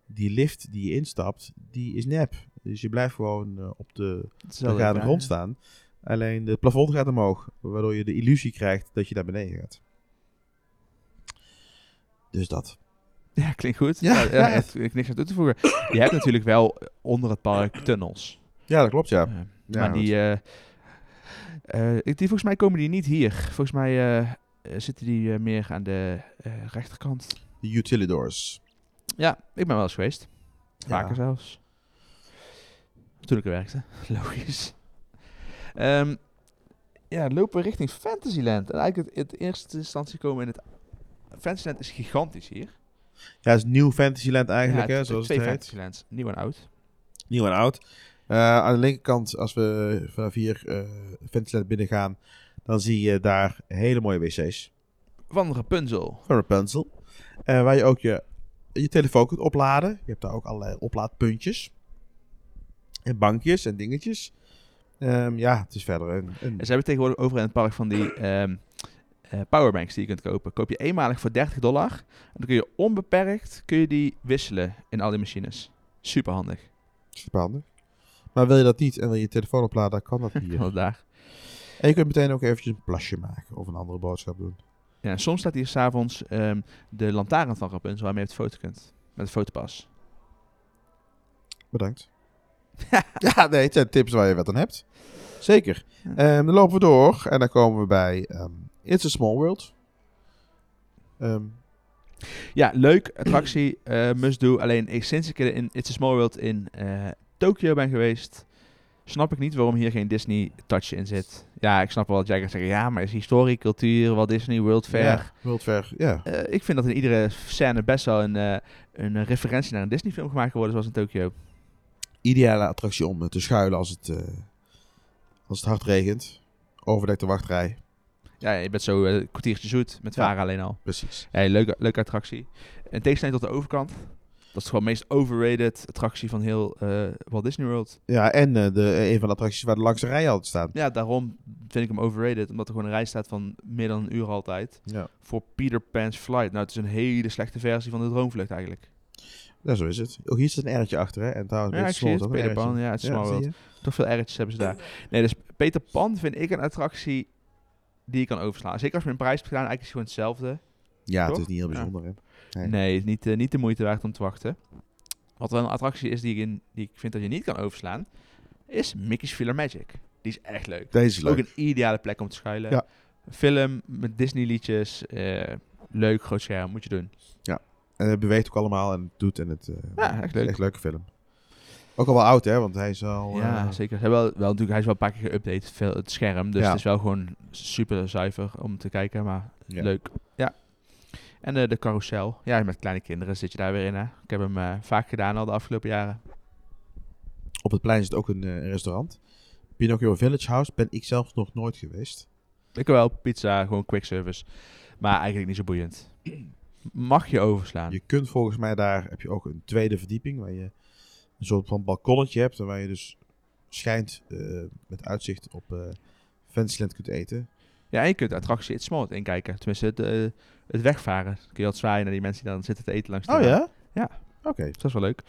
die lift die je instapt, die is nep. Dus je blijft gewoon eh, op de ja. grond staan. Alleen het plafond gaat omhoog, waardoor je de illusie krijgt dat je naar beneden gaat. Dus dat. Ja, klinkt goed. Ja, Ja, ja. echt, ik niks aan toe te voegen. Je hebt natuurlijk wel onder het park tunnels. Ja, dat klopt, ja. Ja, maar die, eh, die, volgens mij komen die niet hier. Volgens mij eh, eh, zitten die meer aan de rechterkant. De utilidors. Ja, ik ben wel eens geweest. Vaker Ja. zelfs. Toen ik er werkte. [LAUGHS] Logisch. Ehm, ja, lopen we richting Fantasyland. En eigenlijk het, het eerste instantie komen in het... Fantasyland is gigantisch hier. Ja, het is nieuw Fantasyland eigenlijk, Ja, hè, het- zoals twee het heet. Fantasylands. Nieuw en oud. Nieuw en oud. Eh, aan de linkerkant, als we vanaf hier eh Fantasyland binnen gaan, dan zie je daar hele mooie wc's. Van Rapunzel. Van Rapunzel. Eh, waar je ook je, je telefoon kunt opladen. Je hebt daar ook allerlei oplaadpuntjes. En bankjes en dingetjes. Ehm, ja, het is verder een... een En ze hebben tegenwoordig over in het park van die ehm, eh, powerbanks die je kunt kopen. Koop je eenmalig voor 30 dollar. En dan kun je onbeperkt kun je die wisselen in al die machines. Super handig. superhandig. Maar wil je dat niet en wil je je telefoon opladen, dan kan dat [LAUGHS] hier. Van daar. En je kunt meteen ook eventjes een plasje maken of een andere boodschap doen. Ja, en soms staat hier s'avonds um, de lantaarn van Rapunzel waarmee je het foto kunt. Met een fotopas. Bedankt. [LAUGHS] ja, nee, het zijn tips waar je wat aan hebt. Zeker. Ja. Ehm, dan lopen we door en dan komen we bij ehm, It's a Small World. Ja, leuk. Attractie. eh, must do. Alleen ik, sinds ik in It's a Small World in eh Tokio ben geweest... Snap ik niet waarom hier geen Disney touch in zit. Ja, ik snap wel dat jij gaat zeggen... Ja, maar is historie, cultuur, Walt Disney, World Fair... Ja, World Fair, ja. Eh, ik vind dat in iedere scène best wel een, eh, een referentie naar een Disney film gemaakt kan worden, zoals in Tokio. Ideale attractie om eh, te schuilen als het, als het hard regent. Overdekte wachtrij. Ja, je bent zo een kwartiertje zoet met Ja. varen alleen al. Precies. Ja, leuke, leuke attractie. En tegenstelling tot de overkant. Dat is gewoon de meest overrated attractie van heel eh, Walt Disney World. Ja, en eh, de, een van de attracties waar de langste rijen altijd staan. Ja, daarom vind ik hem overrated. Omdat er gewoon een rij staat van meer dan een uur altijd. Ja. Voor Peter Pan's Flight. Nou, het is een hele slechte versie van de Droomvlucht eigenlijk. ja, zo is het. Ook hier zit een R'tje achter, hè. En trouwens, Ja, ik zie het. een Peter. Pan, ja, het is je? Toch veel R'tjes hebben ze daar. Nee, dus Peter Pan vind ik een attractie die je kan overslaan. Zeker als je hem in prijs hebt gedaan, eigenlijk is het gewoon hetzelfde. Ja, het is niet heel Ja. bijzonder, hè. Nee. Nee, niet, eh, niet de moeite waard om te wachten. Wat wel een attractie is die ik, in, die ik vind dat je niet kan overslaan, is Mickey's Filler Magic. Die is echt leuk. Deze is Ook leuk. een ideale plek om te schuilen. Ja. Film met Disney liedjes. eh, leuk, groot scherm, moet je doen. En het beweegt ook allemaal en het doet en het... eh, Ja, echt is leuk. echt leuke film. Ook al wel oud, hè, want hij is al... ja, zeker. Ze hebben wel, wel, natuurlijk, hij is wel een paar keer geüpdate, veel, het scherm. Dus Ja. het is wel gewoon super zuiver om te kijken, maar Ja. leuk. En eh, de carousel. Ja, met kleine kinderen zit je daar weer in. Hè? Ik heb hem eh, vaak gedaan al de afgelopen jaren. Op het plein zit ook een eh, restaurant. Pinocchio Village House ben ik zelfs nog nooit geweest. Ik wel pizza, gewoon quick service. Maar eigenlijk niet zo boeiend. Mag je overslaan. Je kunt volgens mij daar, heb je ook een tweede verdieping, waar je een soort van balkonnetje hebt, en waar je dus schijnt met uitzicht op Fantasyland kunt eten. Ja, en je kunt de attractie It's Small inkijken. Tenminste, eh, het wegvaren. Dan kun je wat zwaaien naar die mensen die dan zitten te eten langs de Oh baan. ja? Ja. Oké. Dus dat is wel leuk.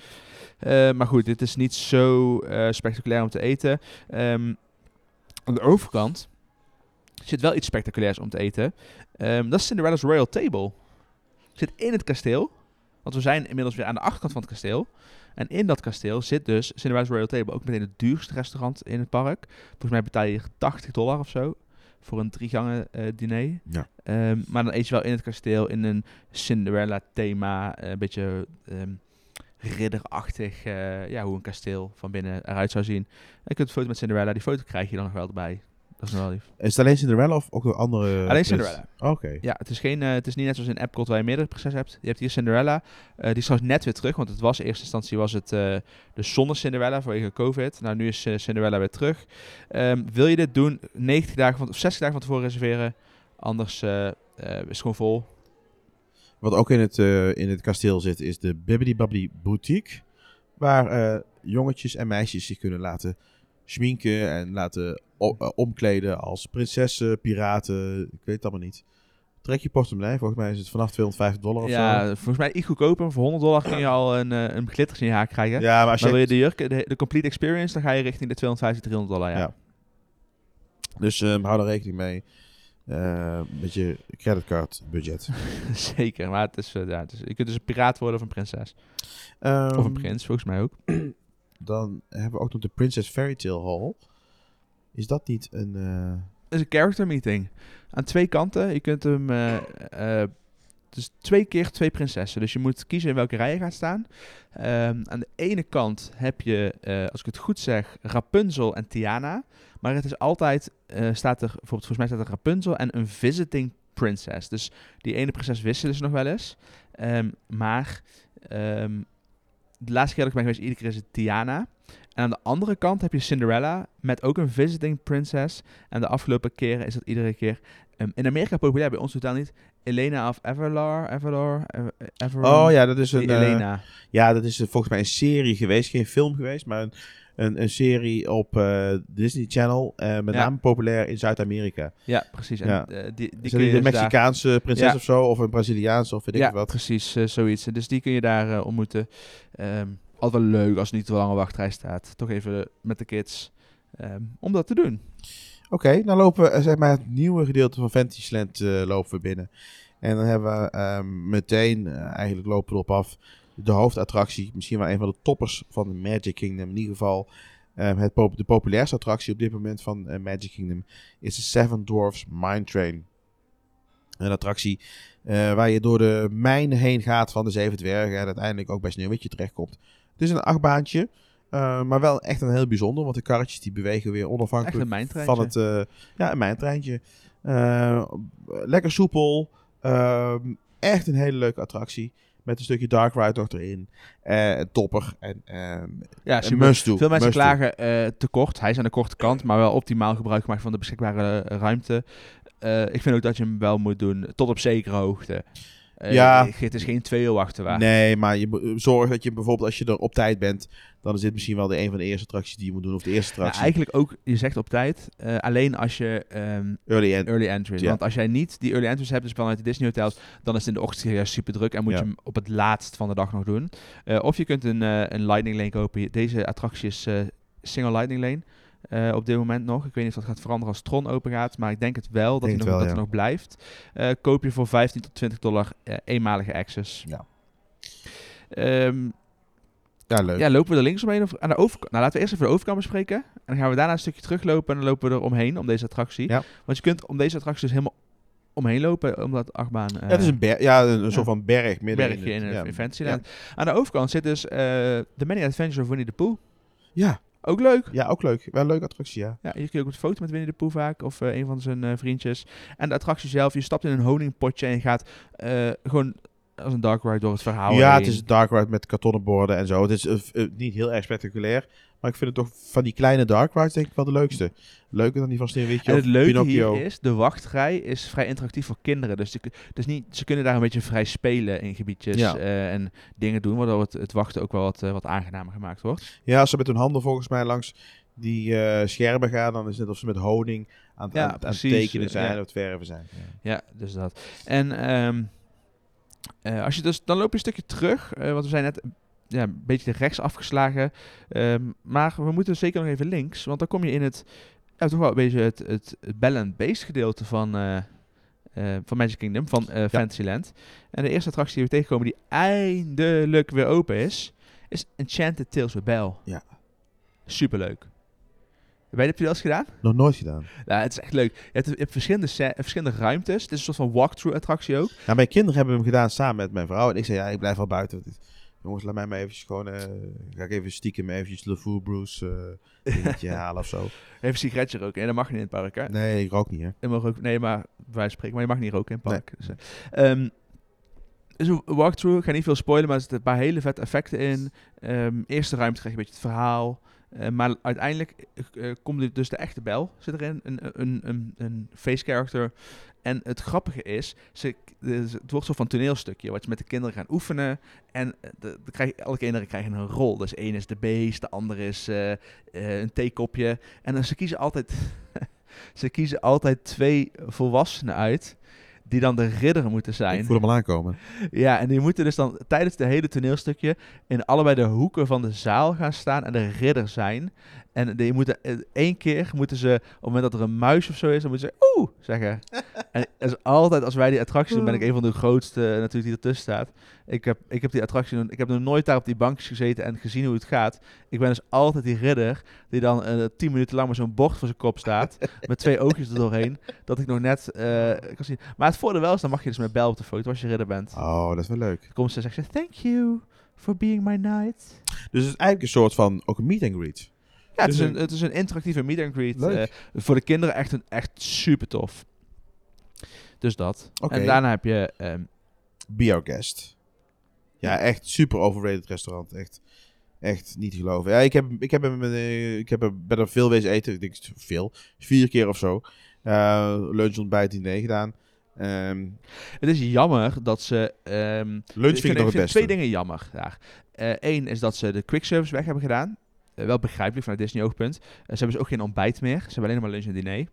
Eh, maar goed, dit is niet zo eh, spectaculair om te eten. Ehm, aan de overkant zit wel iets spectaculairs om te eten. Ehm, dat is Cinderella's Royal Table. Zit in het kasteel. Want we zijn inmiddels weer aan de achterkant van het kasteel. En in dat kasteel zit dus Cinderella's Royal Table. Ook meteen het duurste restaurant in het park. Volgens mij betaal je 80 dollar of zo. Voor een drie gangen eh, diner. Ja. Ehm, maar dan eet je wel in het kasteel in een Cinderella thema. eh, een beetje ehm, ridderachtig. eh, ja, hoe een kasteel van binnen eruit zou zien. En je kunt een foto met Cinderella. Die foto krijg je dan nog wel erbij. Dat is nog wel lief. Is het alleen Cinderella of ook nog andere? Alleen? Cinderella. Oké. Ja, het is, geen, eh, het is niet net zoals in Epcot waar je meerdere prinsessen hebt. Je hebt hier Cinderella. Eh, die is trouwens net weer terug, want het was in eerste instantie was het eh, de zonder Cinderella vanwege COVID. Nou, nu is Cinderella weer terug. Ehm, wil je dit doen, 90 dagen van, of 60 dagen van tevoren reserveren. Anders is het gewoon vol. Wat ook in het, in het kasteel zit, is de Bibbidi Babbidi Boutique. Waar jongetjes en meisjes zich kunnen laten schminken en laten eh, omkleden als prinsessen, piraten. Ik weet het allemaal niet. Trek je portemonnee. Volgens mij is het vanaf 250 dollar of Ja, zo. volgens mij iets goedkoper. Voor 100 dollar kun je al een, eh, een glitters in je haar krijgen. Ja, maar als je, wil je de jurk, de, de complete experience, dan ga je richting de 250, 300 dollar. Ja. Ja. Dus ehm, hou er rekening mee. Eh, met je creditcard budget. [LAUGHS] Zeker, maar het is, eh, ja, het is, je kunt dus een piraat worden of een prinses. Ehm, of een prins, volgens mij ook. [CLEARS THROAT] Dan hebben we ook nog de Princess Fairy Tale Hall. Is dat niet een... Het is een character meeting. Aan twee kanten. Je kunt hem... eh eh, dus twee keer twee prinsessen. Dus je moet kiezen in welke rij je gaat staan. Ehm, aan de ene kant heb je, als ik het goed zeg, Rapunzel en Tiana. Maar het is altijd, staat er, bijvoorbeeld volgens mij staat er Rapunzel en een visiting princess. Dus die ene prinses wisselen ze nog wel eens. Ehm, maar ehm, de laatste keer dat ik ben geweest, iedere keer is het Tiana. En aan de andere kant heb je Cinderella met ook een visiting princess. En de afgelopen keren is dat iedere keer ehm, in Amerika populair, bij ons totaal niet. Elena of Everlar, Everlar, Ever- Everard. Oh ja, dat is een... eh, Elena. Ja, dat is eh, volgens mij een serie geweest. Geen film geweest, maar een, een, een serie op eh, Disney Channel. eh, met Ja. name populair in Zuid-Amerika. Ja, precies. En, Ja. eh, die, die kun je een dus daar- Mexicaanse prinses Ja. of zo? Of een Braziliaanse of weet ik ja, wat? precies, zoiets. Dus die kun je daar ontmoeten. Ehm, altijd leuk als er niet te lange wachtrij staat. Toch even met de kids ehm, om dat te doen. Oké, dan lopen we zeg maar het nieuwe gedeelte van Fantasyland lopen we binnen. En dan hebben we ehm, meteen, eigenlijk lopen we erop af, de hoofdattractie. Misschien wel een van de toppers van de Magic Kingdom. In ieder geval ehm, het pop- de populairste attractie op dit moment van eh, Magic Kingdom is de Seven Dwarfs Mine Train. Een attractie eh, waar je door de mijnen heen gaat van de Zeven Dwergen en uiteindelijk ook bij Sneeuwwitje terechtkomt. Het is een achtbaantje, eh, maar wel echt een heel bijzonder, want de karretjes die bewegen weer onafhankelijk van het... ja, een mijntreintje. Lekker soepel. Ehm, echt een hele leuke attractie. Met een stukje dark ride nog erin. Eh, topper. En ehm Ja, super. must do. Veel mensen Must klagen eh, te kort. Hij is aan de korte kant, maar wel optimaal gebruik gemaakt van de beschikbare eh, ruimte. Ik vind ook dat je hem wel moet doen tot op zekere hoogte. Ja. Het is geen twee uur wachten. Nee, maar je zorg dat je bijvoorbeeld als je er op tijd bent, dan is dit misschien wel de een van de eerste attracties die je moet doen. Of de eerste attractie. eigenlijk ook, je zegt op tijd, eh, alleen als je ehm, Early end. early entries. Ja. Want als jij niet die early entries hebt, dus vanuit de Disney hotels, dan is het in de ochtend super druk en moet Ja. je hem op het laatst van de dag nog doen. Eh, of je kunt een, eh, een lightning lane kopen. Deze attractie is single lightning lane. op dit moment nog. Ik weet niet of dat gaat veranderen als Tron open gaat, maar ik denk het wel dat, hij nog, het wel, dat ja. hij nog blijft. Koop je voor 15 tot 20 dollar eenmalige access. Ja. Ehm, Ja, leuk. ja, lopen we er linksomheen of aan de overkant? Nou, laten we eerst even de overkant bespreken. En dan gaan we daarna een stukje teruglopen en dan lopen we er omheen om deze attractie. Ja. Want je kunt om deze attractie dus helemaal omheen lopen, omdat de achtbaan... Ja, het is een, ber ja, een, een soort van berg midden bergje in, het- in, Fantasyland. Aan de overkant zit dus eh The Many Adventures of Winnie the Pooh. Ja, Ook leuk. ja, ook leuk. Wel een leuke attractie, ja. Ja, hier kun je ook een foto met Winnie the Pooh vaak, of eh, een van zijn eh, vriendjes. En de attractie zelf, je stapt in een honingpotje en je gaat eh, gewoon als een dark ride door het verhaal ja, heen. het is dark ride met kartonnen borden en zo. Het is eh, eh, niet heel erg spectaculair. Maar ik vind het toch van die kleine dark rides denk ik wel de leukste. Leuker dan die van Sneeuwwitje En het leuke Pinocchio. hier is, de wachtrij is vrij interactief voor kinderen. Dus, die, dus niet, ze kunnen daar een beetje vrij spelen in gebiedjes Ja. eh, en dingen doen, waardoor het, het wachten ook wel wat, wat aangenamer gemaakt wordt. Ja, als ze met hun handen volgens mij langs die schermen gaan, dan is het net of ze met honing aan, het- Ja, aan, het- aan het precies, tekenen zijn ja. of het verven zijn. Ja. Ja, dus dat. En ehm, eh, als je dus, dan loop je een stukje terug, eh, want we zijn net ja, een beetje rechts afgeslagen. Ehm, maar we moeten zeker nog even links, want dan kom je in het, ja, toch wel een beetje het, het, het Bell and Base gedeelte van, eh, van Magic Kingdom, van Fantasyland. En de eerste attractie die we tegenkomen die eindelijk weer open is, is Enchanted Tales with Belle. Ja. Superleuk. Weet je, heb je dat eens gedaan? Nog nooit gedaan. Nou, het is echt leuk. Je hebt, je hebt verschillende, verschillende ruimtes. Het is een soort van walkthrough attractie ook. Nou, mijn kinderen hebben hem gedaan samen met mijn vrouw. En ik zei, ja, ik blijf wel buiten. Jongens, laat mij maar eventjes gewoon... eh, ga ik even stiekem eventjes Le Fou Bruce eh dingetje [LAUGHS] halen of zo. Even een sigaretje roken. En dat mag niet in het park, hè? Nee, ik rook niet, hè. Je mag ook, nee, maar wij spreken, maar je mag niet roken in het park. Dus, dus een walkthrough, ik ga niet veel spoilen, maar er zitten een paar hele vette effecten in. Ehm, eerste ruimte krijg je een beetje het verhaal. Eh, maar uiteindelijk eh, eh, komt er dus de echte bel zit erin, een, een, een, een face character. En het grappige is, ze, het wordt zo van toneelstukje, wat je met de kinderen gaan oefenen. En de, de krijg, elke kinderen krijgen een rol. Dus één is de beest, de andere is een theekopje. En dan ze kiezen altijd, [LAUGHS] ze kiezen altijd twee volwassenen uit, die dan de ridder moeten zijn. Ik voel hem al aankomen. Ja, en die moeten dus dan tijdens het hele toneelstukje in allebei de hoeken van de zaal gaan staan en de ridder zijn. En die moeten eh, één keer moeten ze, op het moment dat er een muis of zo is, dan moeten ze oeh zeggen. [LAUGHS] en dat is altijd, als wij die attractie doen, ben ik een van de grootste eh, natuurlijk die ertussen staat. Ik heb, ik heb die attractie, doen- ik heb nog nooit daar op die bankjes gezeten en gezien hoe het gaat. Ik ben dus altijd die ridder die dan eh, tien minuten lang met zo'n bord voor zijn kop staat, [LAUGHS] met twee oogjes er doorheen, dat ik nog net kan zien. Maar het voordeel wel is, dan mag je dus met bel op de foto als je ridder bent. Oh, dat is wel leuk. Dan komt ze en zegt ze, thank you for being my knight. Dus het is eigenlijk een soort van, ook een meet and greet. Ja, het is, Dus een, een- het is een interactieve meet and greet. Eh, voor de kinderen echt, een, echt super tof. Dus dat. En daarna heb je... ehm, Be Our Guest. Ja, echt super overrated restaurant. Echt, echt niet te geloven. Ja, ik heb, ik heb, hem, eh, ik heb hem, ben er veel wezen eten. Ik denk veel. Vier keer of zo. Eh, lunch, ontbijt, diner gedaan. Ehm, het is jammer dat ze... ehm, lunch vind ik nog het beste. twee dingen jammer daar. Eén is dat ze de quick service weg hebben gedaan. Eh, wel begrijpelijk vanuit Disney oogpunt. Eh, ze hebben dus ook geen ontbijt meer. Ze hebben alleen nog maar lunch en diner.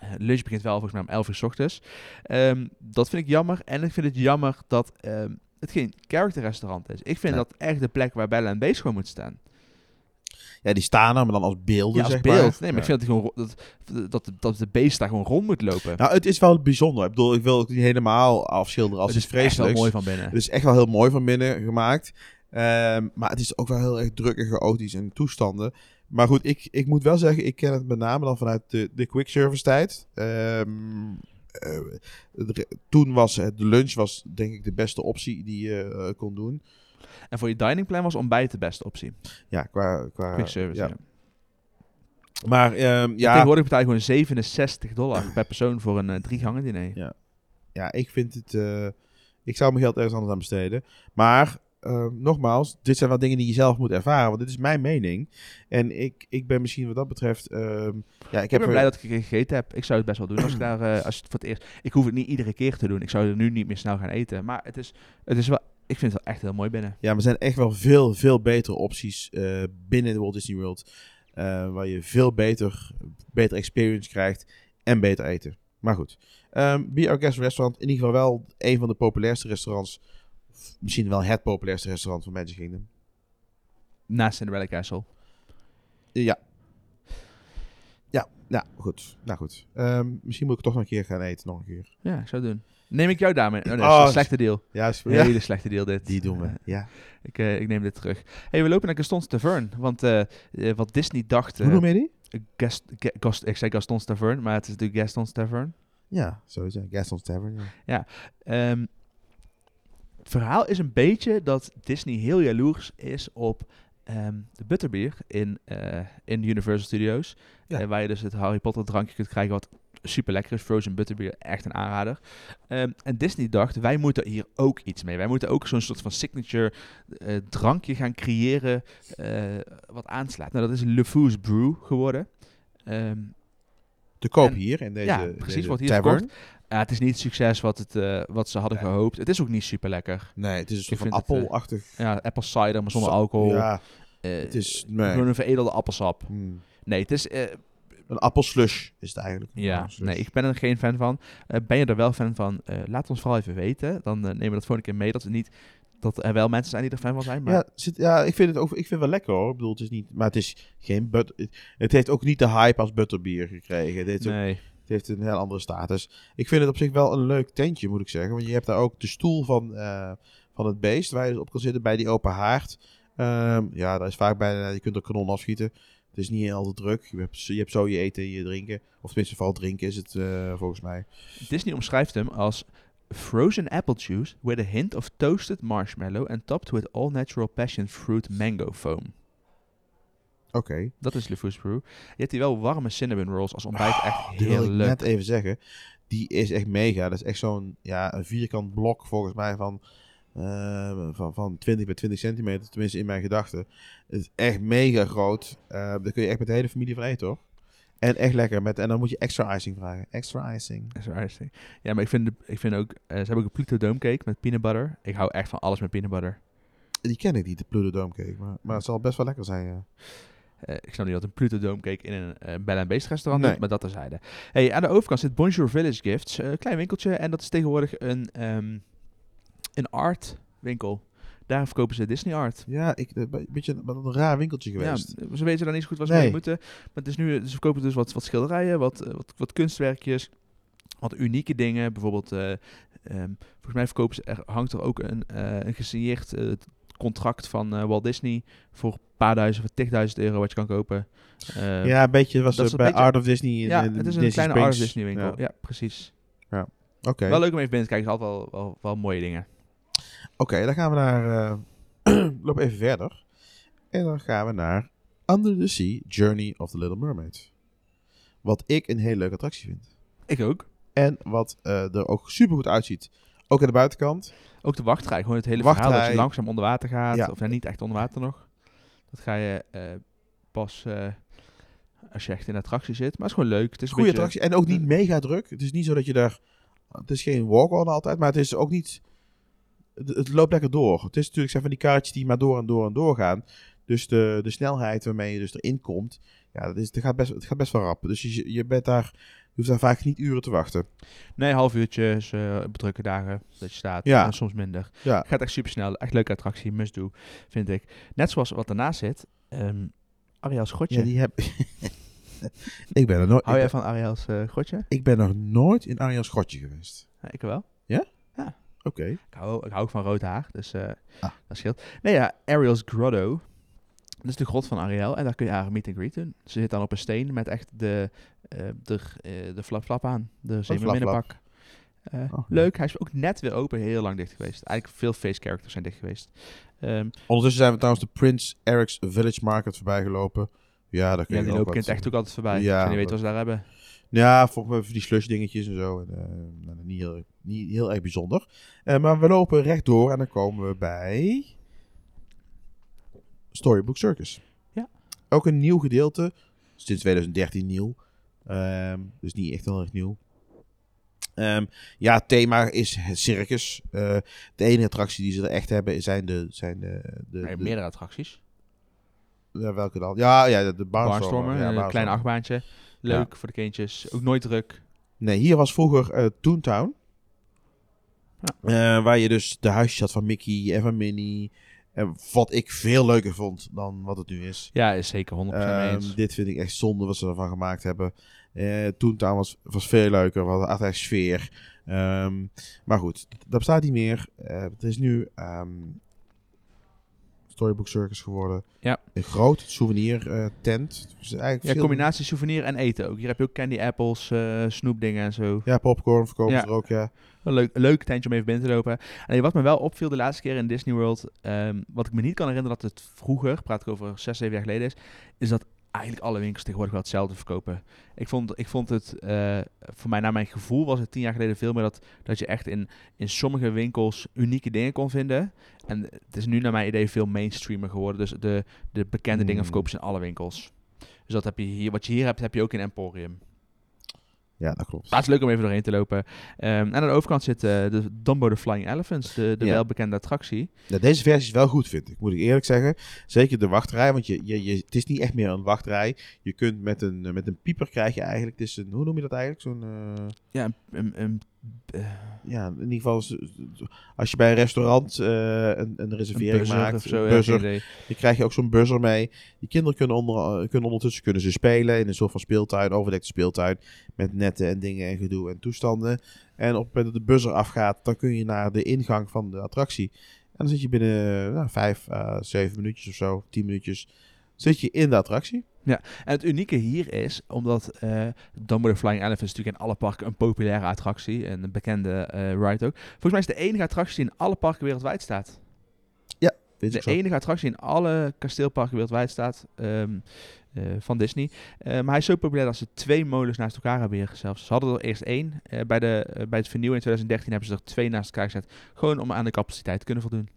Eh, lunch begint wel volgens mij om 11 uur 's ochtends. Ehm, dat vind ik jammer. En ik vind het jammer dat ehm, het geen character restaurant is. Ik vind dat echt de plek waar Bella en Beast gewoon moet staan. Ja, die staan er, maar dan als beelden, Ja, als zeg beeld. maar. Nee, maar ik vind dat, gewoon, dat, dat, dat de beest daar gewoon rond moet lopen. Nou, het is wel bijzonder. Ik bedoel, ik wil het niet helemaal afschilderen als het is echt wel vreselijks. mooi van binnen. Het is echt wel heel mooi van binnen gemaakt. Ehm, maar het is ook wel heel erg druk en chaotisch in toestanden. Maar goed, ik, ik moet wel zeggen, ik ken het met name dan vanuit de, de quick service tijd. Ehm, eh, de- toen was het, de lunch was denk ik de beste optie die je eh, kon doen. En voor je dining plan was ontbijt de beste optie. Ja, qua... qua Quick service, ja. ja. Maar ehm, ja, Tegenwoordig betaal je gewoon 67 dollar [LAUGHS] per persoon voor een eh, drie gangen diner. Ja. ja, ik vind het... ik zou mijn geld ergens anders aan besteden. Maar eh, nogmaals, dit zijn wel dingen die je zelf moet ervaren. Want dit is mijn mening. En ik, ik ben misschien wat dat betreft... ehm, ja, ik ben er- blij dat ik gegeten heb. Ik zou het best wel doen als ik [CLEARS THROAT] daar, eh, als het voor het eerst. Ik hoef het niet iedere keer te doen. Ik zou er nu niet meer snel gaan eten. Maar het is, het is wel. Ik vind het wel echt heel mooi binnen. Ja, maar er zijn echt wel veel, veel betere opties eh, binnen de Walt Disney World. eh, waar je veel beter, beter experience krijgt en beter eten. Maar goed. Ehm Be Our Guest Restaurant, in ieder geval wel een van de populairste restaurants. Misschien wel het populairste restaurant van Magic Kingdom. Naast Cinderella Castle. Ja. Ja, nou goed. Nou goed. Ehm, misschien moet ik toch nog een keer gaan eten, nog een keer. Ja, ik zou doen. Neem ik jou daarmee? Oh, nee, dat Oh, is een slechte deal. Ja, is, Een ja. hele slechte deal dit. die doen we. Eh, Ja. ik, eh, ik neem dit terug. hey, we lopen naar Gaston's Tavern. Want eh, wat Disney dacht... Hoe noem je die? Gast, Ga- Gast- ik zei Gaston's Tavern, maar het is natuurlijk Gaston's Tavern. Ja, sowieso. Gaston's Tavern. Ja. Ehm, het verhaal is een beetje dat Disney heel jaloers is op ehm, de butterbeer in, eh, in Universal Studios. Ja. Eh, waar je dus het Harry Potter drankje kunt krijgen wat super lekker is. Frozen butterbeer, echt een aanrader. Ehm, en Disney dacht, wij moeten hier ook iets mee. Wij moeten ook zo'n soort van signature eh, drankje gaan creëren wat aanslaat. Nou, dat is Le Fou's Brew geworden. Ehm, Te koop En- hier in deze, ja, precies, deze wordt hier tavern. Ja, het is niet het succes wat, het, eh, wat ze hadden Ja. gehoopt. Het is ook niet super lekker. Nee, het is een soort van eh, appelachtig. Ja, apple cider, maar zonder Zo- alcohol. Ja, Eh, het is... Nee. Gewoon een veredelde appelsap. Hmm. Nee, het is... Een appelslush is het eigenlijk. Een ja, nee, ik ben er geen fan van. Ben je er wel fan van? Laat ons vooral even weten. Dan nemen we dat volgende keer mee. Dat, we niet, dat er wel mensen zijn die er fan van zijn. Maar Ja, zit, ja, ik vind het ook ik vind het wel lekker hoor. Ik bedoel, het is niet, maar het is geen but, het, het heeft ook niet de hype als butterbier gekregen. Het ook- nee. Het heeft een heel andere status. Ik vind het op zich wel een leuk tentje, moet ik zeggen. Want je hebt daar ook de stoel van, eh, van het beest, waar je dus op kan zitten bij die open haard. Ehm, ja, daar is vaak bij, je kunt er kanon afschieten. Het is niet al te druk. Je hebt, je hebt zo je eten en je drinken. Of tenminste, vooral drinken is het eh, volgens mij. Disney omschrijft hem als frozen apple juice with a hint of toasted marshmallow and topped with all natural passion fruit mango foam. Oké. Dat is LeFou's Brew. Je hebt hier wel warme cinnamon rolls als ontbijt. Echt wilde heel leuk. net even zeggen. Die is echt mega. Dat is echt zo'n ja, een vierkant blok volgens mij van, eh, van, van 20 bij 20 centimeter. Tenminste in mijn gedachten. Het is echt mega groot. Eh, daar kun je echt met de hele familie van eten hoor. En echt lekker. Met, en dan moet je extra icing vragen. Extra icing. Is die. Ja, maar ik vind, de, ik vind ook... eh, ze hebben ook een Pluto Dome cake met peanut butter. Ik hou echt van alles met peanut butter. Die ken ik niet, de Pluto Dome cake. Maar, maar het zal best wel lekker zijn. Ja. Eh, ik snap niet dat een Pluto Dome cake in een eh Bell and Beast restaurant Nee. doet, maar dat terzijde. Hey, aan de overkant zit Bonjour Village Gifts. eh, Een klein winkeltje en dat is tegenwoordig een, ehm, een art winkel. Daar verkopen ze Disney art. Ja, ik, een beetje een raar winkeltje geweest. Ja, ze weten daar niet zo goed wat ze Nee. mee moeten. Maar het is nu, ze verkopen dus wat, wat schilderijen, wat, eh, wat, wat kunstwerkjes, wat unieke dingen. Bijvoorbeeld, eh, ehm, volgens mij verkopen ze, er hangt er ook een, eh, een gesigneerd eh, contract van eh, Walt Disney voor een paar duizend, voor tigduizend euro wat je kan kopen. Eh, ja, een beetje was dat het is bij beetje- Art of Disney. ja, het is een Disney kleine Springs. Art of Disney winkel. Ja. Ja, precies. Oké. Wel leuk om even binnen te kijken. Het is altijd wel, wel, wel mooie dingen. Oké, dan gaan we naar. eh [CLEARS THROAT] loop even verder. En dan gaan we naar Under the Sea Journey of the Little Mermaid. Wat ik een hele leuke attractie vind. Ik ook. En wat er ook super goed uitziet. Ook aan de buitenkant. Ook de wachtrij. Gewoon het hele verhaal dat Wachtrij. je langzaam onder water gaat. Ja. Of ja, niet echt onder water nog. Dat ga je eh, pas eh, als je echt in de attractie zit. Maar het is gewoon leuk. Het is een Goede attractie. En ook niet mega druk. Het is niet zo dat je daar. Het is geen walk-on altijd. Maar het is ook niet. Het, het loopt lekker door. Het is natuurlijk zijn van die kaartjes die maar door en door en door gaan. Dus de, de snelheid waarmee je dus erin komt. Ja, dat is, het, gaat best, het gaat best wel rap. Dus je, je bent daar. Je hoeft daar vaak niet uren te wachten. Nee, half uurtje is eh, op drukke dagen dat je staat. Ja. En soms minder. Ja. Gaat echt super snel. Echt leuke attractie. Must do, vind ik. Net zoals wat daarnaast zit. ehm Ariel's Grotje. Ja, die heb [LAUGHS] ik. ben er nooit. Hou jij ben, van Ariel's eh Grotje? ik ben nog nooit in Arjan's grotje geweest. Ja, ik wel. Oké. Ik hou, ik hou ook van rood haar, dus eh, Ah. dat scheelt. Nee ja, Ariel's Grotto. Dat is de grot van Ariel en daar kun je haar meet and greet doen. Ze zit dan op een steen met echt de, eh de, eh, de flap flap aan. De zeemerminnenpak. Eh Oh, leuk, hij is ook net weer open, heel lang dicht geweest. Eigenlijk veel face characters zijn dicht geweest. Ehm, Ondertussen zijn we trouwens de Prince Eric's Village Market voorbij gelopen. Ja, daar kun ja, je die ook lopen wat, kind echt ook altijd voorbij. Ja, Ja, je weet wat- wat ze daar hebben. Ja, volgens mij voor die slush dingetjes en zo. En, nou, niet, heel, niet heel erg bijzonder. Maar we lopen rechtdoor en dan komen we bij Storybook Circus. Ja. Ook een nieuw gedeelte. Sinds 2013 nieuw. Ehm, dus niet echt heel erg nieuw. Ehm, ja, het thema is het circus. Eh, de enige attractie die ze er echt hebben zijn de... Zijn de, de, Nee, de- meerdere attracties. ja, welke dan? Ja, ja de, de Barnstormer, ja, een klein Barnstormer. achtbaantje. Leuk voor de kindjes. Ook nooit druk. Nee, hier was vroeger eh Toontown. Eh, waar je dus de huisjes had van Mickey en van Minnie. En wat ik veel leuker vond dan wat het nu is. Ja, is zeker 100% mee Ehm, eens. dit vind ik echt zonde wat ze ervan gemaakt hebben. Eh Toontown was, was veel leuker. We hadden echt sfeer. Ehm, maar goed, dat bestaat niet meer. Eh, het is nu ehm, Storybook Circus geworden. Ja. Een groot souvenir eh, tent. Dus eigenlijk Ja, veel- combinatie souvenir en eten ook. Hier heb je ook candy apples, snoepdingen en zo. Ja, popcorn verkopen Ja. ze er ook, ja. Een leuk, een leuk tentje om even binnen te lopen. En wat me wel opviel de laatste keer in Disney World, ehm, wat ik me niet kan herinneren dat het vroeger, praat ik over 6, 7 jaar geleden is, is dat eigenlijk alle winkels tegenwoordig wel hetzelfde verkopen. Ik vond, ik vond het, eh, voor mij naar mijn gevoel was het tien jaar geleden veel meer dat, dat je echt in, in sommige winkels unieke dingen kon vinden. En het is nu naar mijn idee veel mainstreamer geworden. Dus de, de bekende dingen Hmm. verkopen ze in alle winkels. Dus dat heb je hier, wat je hier hebt, heb je ook in Emporium. Ja, dat klopt. Maar het is leuk om even doorheen te lopen. Ehm, en aan de overkant zit eh, de Dumbo the Flying Elephants, de, de Ja. welbekende attractie. Ja, deze versie is wel goed, vind ik. Moet ik eerlijk zeggen. Zeker de wachtrij, want je, je, je, het is niet echt meer een wachtrij. Je kunt met een, met een pieper krijg je eigenlijk... Het is een, hoe noem je dat eigenlijk? Zo'n... eh, Ja, een, een, een, ja, in ieder geval, z- als je bij een restaurant eh, een, een reservering maakt, of zo. ja, dan krijg je ook zo'n buzzer mee. Die kinderen kunnen, onder, eh, kunnen ondertussen kunnen ze spelen in een soort van speeltuin, overdekte speeltuin, met netten en dingen en gedoe en toestanden. En op het moment dat de buzzer afgaat, dan kun je naar de ingang van de attractie. En dan zit je binnen nou, vijf, à zeven minuutjes of zo, tien minuutjes, zit je in de attractie. En het unieke hier is, omdat eh Dumbo the Flying Elephant is natuurlijk in alle parken een populaire attractie. En een bekende eh, ride ook. Volgens mij is het de enige attractie die in alle parken wereldwijd staat. Weet De zo. enige attractie in alle kasteelparken wereldwijd staat ehm, eh, van Disney. Maar hij is zo populair dat ze twee molens naast elkaar hebben hier zelfs. Ze hadden er eerst één. Bij, de, bij het vernieuwen in 2013 hebben ze er twee naast elkaar gezet. Gewoon om aan de capaciteit te kunnen voldoen.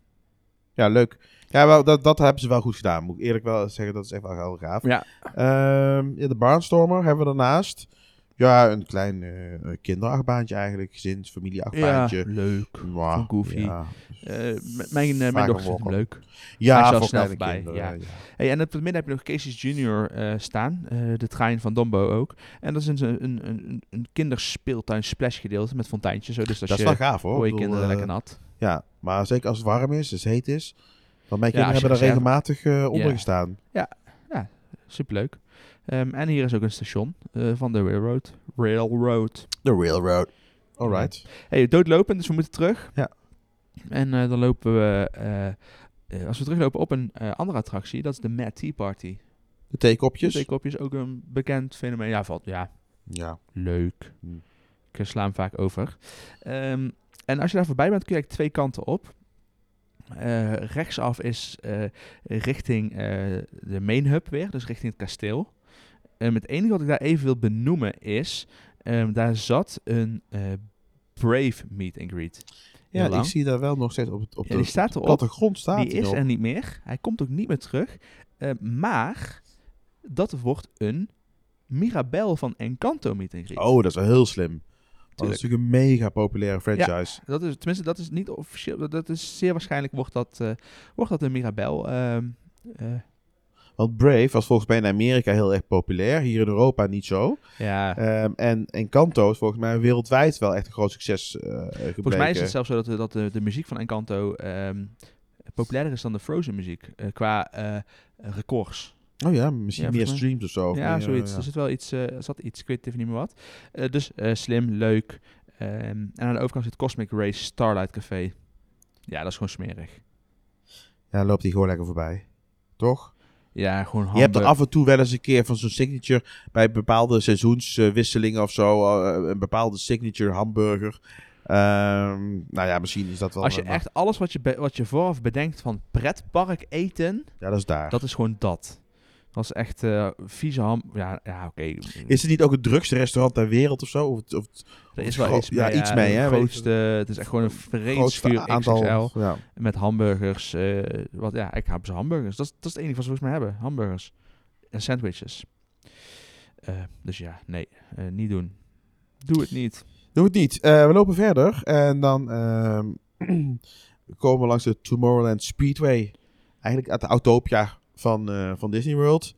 Ja, leuk. Ja, wel, dat, dat hebben ze wel goed gedaan. Moet ik eerlijk wel zeggen, dat is echt wel heel gaaf. Ja, Ehm, ja, de Barnstormer hebben we daarnaast. Ja, een klein eh kinderachtbaantje eigenlijk. Gezins, ja familieachtbaantje. leuk. Ja, van Goofy. Ja, Eh, mijn eh, mijn dochter vindt hem leuk. ja Hij is snel kinderen, ja. ja. Hey, en op het midden heb je nog Casey's Junior staan. de trein van Dombo ook. En dat is een, een, een, een kinderspeeltuin splash gedeelte met fonteintjes. Zo. Dus Dat is je wel gaaf hoor. voor je kinderen lekker nat. Ja, maar zeker als het warm is, als het heet is. Want mijn Ja, kinderen hebben reserve- regelmatig onder Ja. gestaan. Superleuk. Ehm, en hier is ook een station eh, van de Railroad. Railroad. De Railroad. Alright. Hey, doodlopen, dus we moeten terug. Ja. En eh, dan lopen we... eh, als we teruglopen op een andere attractie, dat is de Mad Tea Party. De theekopjes. Twee kopjes, ook een bekend fenomeen. Ja, valt, ja, Ja. leuk. Hmm. Ik sla hem vaak over. Ehm, en als je daar voorbij bent, kun je eigenlijk twee kanten op. Rechtsaf is richting de main hub weer, dus richting het kasteel. En het enige wat ik daar even wil benoemen is, ehm, daar zat een eh, Brave meet and greet. Ja, ik zie daar wel nog steeds op, op Ja, de die staat erop. plattegrond staat Die is er niet meer. Hij komt ook niet meer terug. Eh, maar dat wordt een Mirabel van Encanto meet and greet. Oh, dat is wel heel slim. Dat is Tuurlijk. natuurlijk een mega populaire franchise. Dat is, tenminste, dat is niet officieel. dat- is zeer waarschijnlijk wordt dat, eh, wordt dat een Mirabel. ehm, eh, Want Brave was volgens mij in Amerika heel erg populair. Hier in Europa niet zo. ja. Ehm, en Encanto is volgens mij wereldwijd wel echt een groot succes gebleken. Volgens mij is het zelfs zo dat, de- dat de, de muziek van Encanto ehm, populairder is dan de Frozen muziek. eh, qua eh, records. Oh ja, misschien Ja, meer streams of zo. of ja, meer, zoiets. ja. Er zit wel iets, er zat iets, ik weet even niet meer wat. Dus slim, leuk. Ehm, en aan de overkant zit Cosmic Race Starlight Café. Ja, dat is gewoon smerig. Ja, loopt hij gewoon lekker voorbij. Toch? Ja, gewoon Je hebt er af en toe wel eens een keer van zo'n signature bij bepaalde seizoenswisselingen of zo. eh, een bepaalde signature hamburger. Ehm, nou ja, misschien is dat wel. Als je echt alles wat je, wat je vooraf bedenkt van pretpark eten, Ja, dat is daar. dat is gewoon dat. Dat is echt eh vieze ham... Ja, ja oké. Is het niet ook het drukste restaurant ter wereld of zo? Of, of Er is wel iets ja, mee. iets mee, hè, grootste, het is echt gewoon een vreesvuur aantal. XXL. Ja. Met hamburgers. eh, wat, ja, ik heb ze hamburgers. Dat is, dat is het enige wat ze volgens mij hebben. Hamburgers. En sandwiches. Eh, dus ja, nee. eh, niet doen. Doe het niet. Doe het niet. Eh, we lopen verder en dan ehm, [CLEARS THROAT] komen we langs de Tomorrowland Speedway. Eigenlijk uit de Autopia van, eh, van Disney World.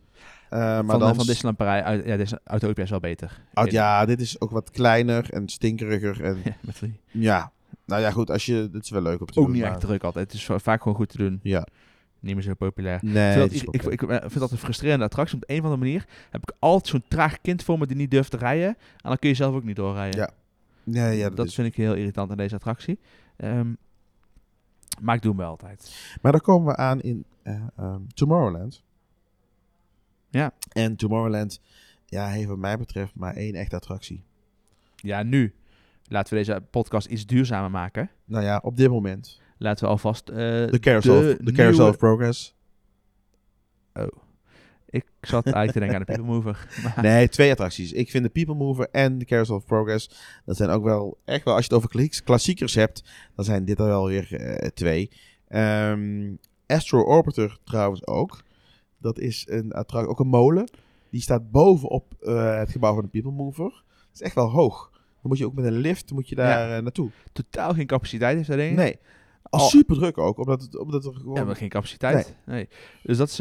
Eh, maar van, dan van Disneyland Parijs. uit- Ja, deze Autopia is wel beter. Oh, ja, dit is ook wat kleiner en stinkeriger. En [LAUGHS] Ja, met die- ja, nou ja, goed. Als je, dit is wel leuk om te Ook doen. niet maar- echt druk altijd. Het is va- vaak gewoon goed te doen. Ja, Niet meer zo populair. nee. Ik vind, het dat, is ik, ook ik, ik, eh, vind dat een frustrerende attractie. Op de een of andere manier heb ik altijd zo'n traag kind voor me die niet durft te rijden. En dan kun je zelf ook niet doorrijden. Ja, Nee, ja, dat, dat is... vind ik heel irritant aan deze attractie. Ehm, maar ik doe hem wel altijd. Maar dan komen we aan in eh, ehm, Tomorrowland. Ja. En Tomorrowland, ja, heeft wat mij betreft maar één echte attractie. Ja, nu. Laten we deze podcast iets duurzamer maken. Nou ja, op dit moment. Laten we alvast... eh, De Carousel, de of, de carousel nieuwe- of Progress. Ik zat eigenlijk te denken aan de People Mover. [LAUGHS] Maar Nee, twee attracties. Ik vind de People Mover en de Carousel of Progress, dat zijn ook wel, echt wel, als je het over kla- klassiekers hebt, dan zijn dit er wel weer eh, twee. Ehm, Astro Orbiter trouwens ook. Dat is een attractie, ook een molen. Die staat bovenop eh, het gebouw van de People Mover. Dat is echt wel hoog. Dan moet je ook met een lift moet je daar eh, naartoe. totaal geen capaciteit heeft dat ding. Nee. Al Al- super druk ook, omdat, het, omdat er gewoon... Ja, maar geen capaciteit. Nee. Dus dat is...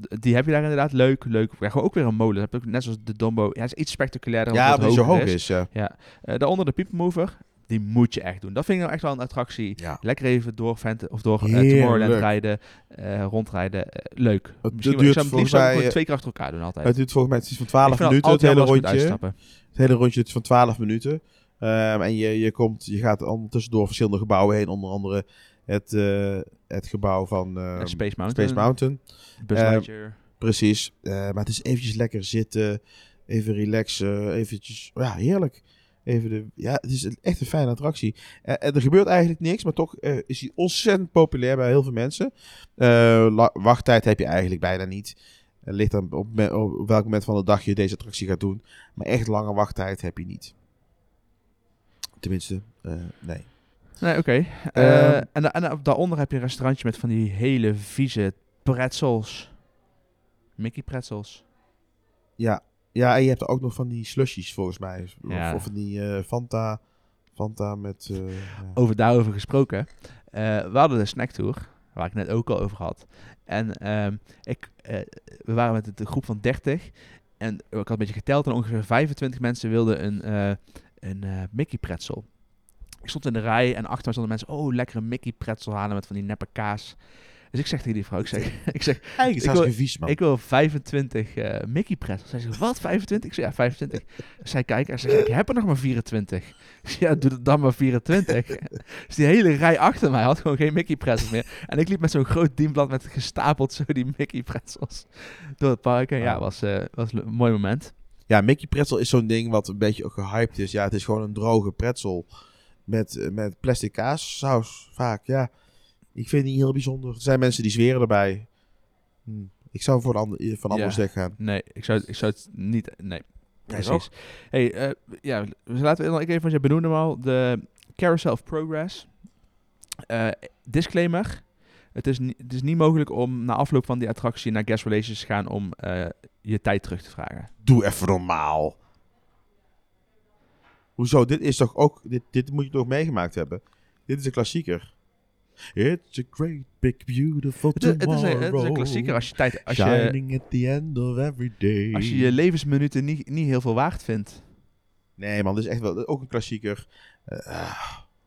die heb je daar inderdaad leuk, leuk. Ja, gewoon ook weer een molen. Dat heb ik net zoals de Dombo. Ja, het is iets spectaculairder. ja, omdat omdat het het zo hoog is, ja. Eh, daaronder de People Mover. die moet je echt doen. Dat vind ik nou echt wel een attractie. Ja. Lekker even door of door eh. Tomorrowland rijden, eh, rondrijden. Leuk. Het Misschien duurt wel- ik zou mij, twee keer achter elkaar doen altijd. Het duurt volgens mij het is van Ik 12 vind het minuten, het hele rondje. Het hele rondje is van 12 minuten. Ehm, en je, je, komt, je gaat ondertussen door verschillende gebouwen heen. Onder andere het, het gebouw van ehm, Eh, Space Mountain. Space Mountain. Eh, Lightyear. Precies. Eh, maar het is eventjes lekker zitten. Even relaxen. Eventjes, ja, heerlijk. Even de, ja, het is echt een fijne attractie. Eh, en er gebeurt eigenlijk niks, maar toch eh, is hij ontzettend populair bij heel veel mensen. Wachttijd heb je eigenlijk bijna niet. Het ligt dan op, me- op welk moment van de dag je deze attractie gaat doen. Maar echt lange wachttijd heb je niet. Tenminste, nee. Nee, oké. Eh, Ehm, en, da- en da- daaronder heb je een restaurantje met van die hele vieze pretzels. Mickey pretzels. Ja. ja, en je hebt er ook nog van die slushies volgens mij. Ja. Of, van die eh, Fanta, Fanta met... eh. Over daarover gesproken. we hadden de snacktour, waar ik net ook al over had. En ehm, ik, we waren met een groep van 30. En ik had een beetje geteld en ongeveer 25 mensen wilden een, een Mickey pretzel. Ik stond in de rij en achter me stonden mensen, oh, lekkere Mickey pretzel halen met van die neppe kaas. Dus ik zeg tegen die vrouw, ik zeg, [LAUGHS] ik zeg Eigenlijk is Ik wil- vies, man. ik wil 25 eh, Mickey pretzels. Zij zegt, wat, 25? Ik zeg, ja, 25. [LAUGHS] Zij kijkt en ze zegt, ik heb er nog maar 24. Ik zeg, ja, doe het dan maar 24. [LAUGHS] dus die hele rij achter mij had gewoon geen Mickey pretzels meer. En ik liep met zo'n groot dienblad met gestapeld zo die Mickey pretzels door het park. En ja, was, eh, was een mooi moment. Ja, Mickey pretzel is zo'n ding wat een beetje ook gehyped is. Ja, het is gewoon een droge pretzel met, eh, met plastic kaassaus vaak. Ja, ik vind het niet heel bijzonder. Er zijn mensen die zweren erbij. Hm. Ik zou voor ander, van anders Ja. weggaan. Nee, ik zou, ik zou het niet... Nee, Nee, precies. hey, eh, ja, dus laten we even, want je benoemde hem al, de Carousel of Progress. Eh, disclaimer. Het is, het is niet mogelijk om na afloop van die attractie naar guest relations te gaan om eh, je tijd terug te vragen. Doe even normaal. Hoezo? Dit is toch ook... Dit, dit moet je toch meegemaakt hebben? Dit is een klassieker. It's a great, big, beautiful Het is, het, is een, het is een klassieker als je tijd, als je, Shining at the end of every day. als je je levensminuten niet, niet heel veel waard vindt. Nee man, dit is echt wel ook een klassieker. Eh,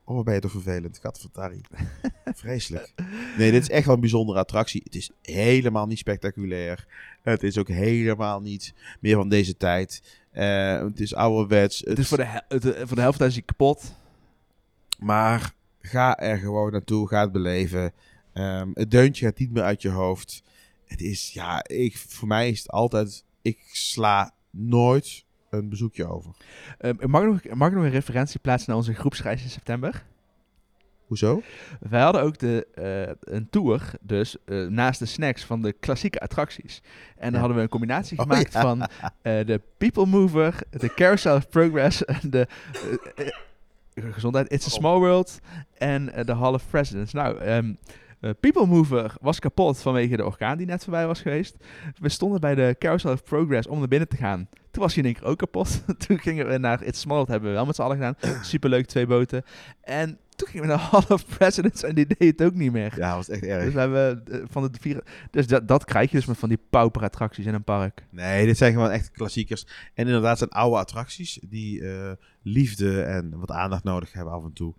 oh, wat ben je toch vervelend. Katvertari. [LAUGHS] Vreselijk. Nee, dit is echt wel een bijzondere attractie. Het is helemaal niet spectaculair. Het is ook helemaal niet meer van deze tijd. Eh, het is ouderwets. Het is voor de, het, voor de helft is hij kapot. Maar ga er gewoon naartoe. Ga het beleven. Ehm, het deuntje gaat niet meer uit je hoofd. Het is, ja, ik, voor mij is het altijd... Ik sla nooit een bezoekje over. Eh, mag, ik nog, mag ik nog een referentie plaatsen naar onze groepsreis in september? Hoezo? Wij hadden ook de, eh, een tour, dus eh, naast de snacks van de klassieke attracties. En dan Ja. hadden we een combinatie [LAUGHS] Oh, gemaakt ja. van eh, de People Mover, de Carousel of Progress, [LAUGHS] en de gezondheid It's a Small World en de Hall of Presidents. Nou, ehm, eh, People Mover was kapot vanwege de orkaan die net voorbij was geweest. We stonden bij de Carousel of Progress om naar binnen te gaan. Toen was hij in één keer ook kapot. [LAUGHS] Toen gingen we naar It's a Small World, hebben we wel met z'n allen gedaan. [CLEARS THROAT] Superleuk, twee boten. En toen gingen we naar [LAUGHS] Hall of Presidents en die deed het ook niet meer. Ja, was echt erg. Dus we hebben eh, van de vier. Dus dat, dat krijg je dus met van die pauperattracties in een park. Nee, dit zijn gewoon echt klassiekers. En inderdaad zijn oude attracties die eh, liefde en wat aandacht nodig hebben af en toe.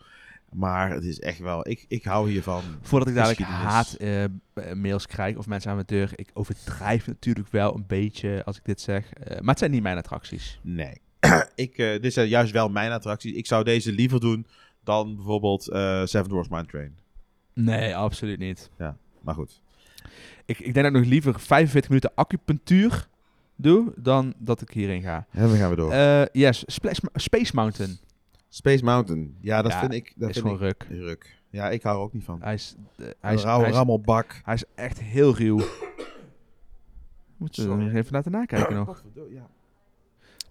Maar het is echt wel, ik, ik hou hiervan. Voordat ik dadelijk haat-mails krijg of mensen aan mijn deur. Ik overdrijf natuurlijk wel een beetje als ik dit zeg. eh, maar het zijn niet mijn attracties. Nee. [CLEARS THROAT] ik, eh, dit zijn juist wel mijn attracties. Ik zou deze liever doen dan bijvoorbeeld eh, Seven Dwarfs Mine Train. Nee, absoluut niet. Maar goed. Ik, ik denk dat ik nog liever 45 minuten acupunctuur doe dan dat ik hierin ga. En dan gaan we door. Eh, yes, Splash, Space Mountain. Space Mountain. Ja, dat Ja, vind ik, dat is vind gewoon ik ruk. ruk. Ja, ik hou er ook niet van. Hij is, eh, hij Een is, rauwe rammelbak. hij is echt heel ruw. [COUGHS] Moeten we even laten nakijken nog. Ja.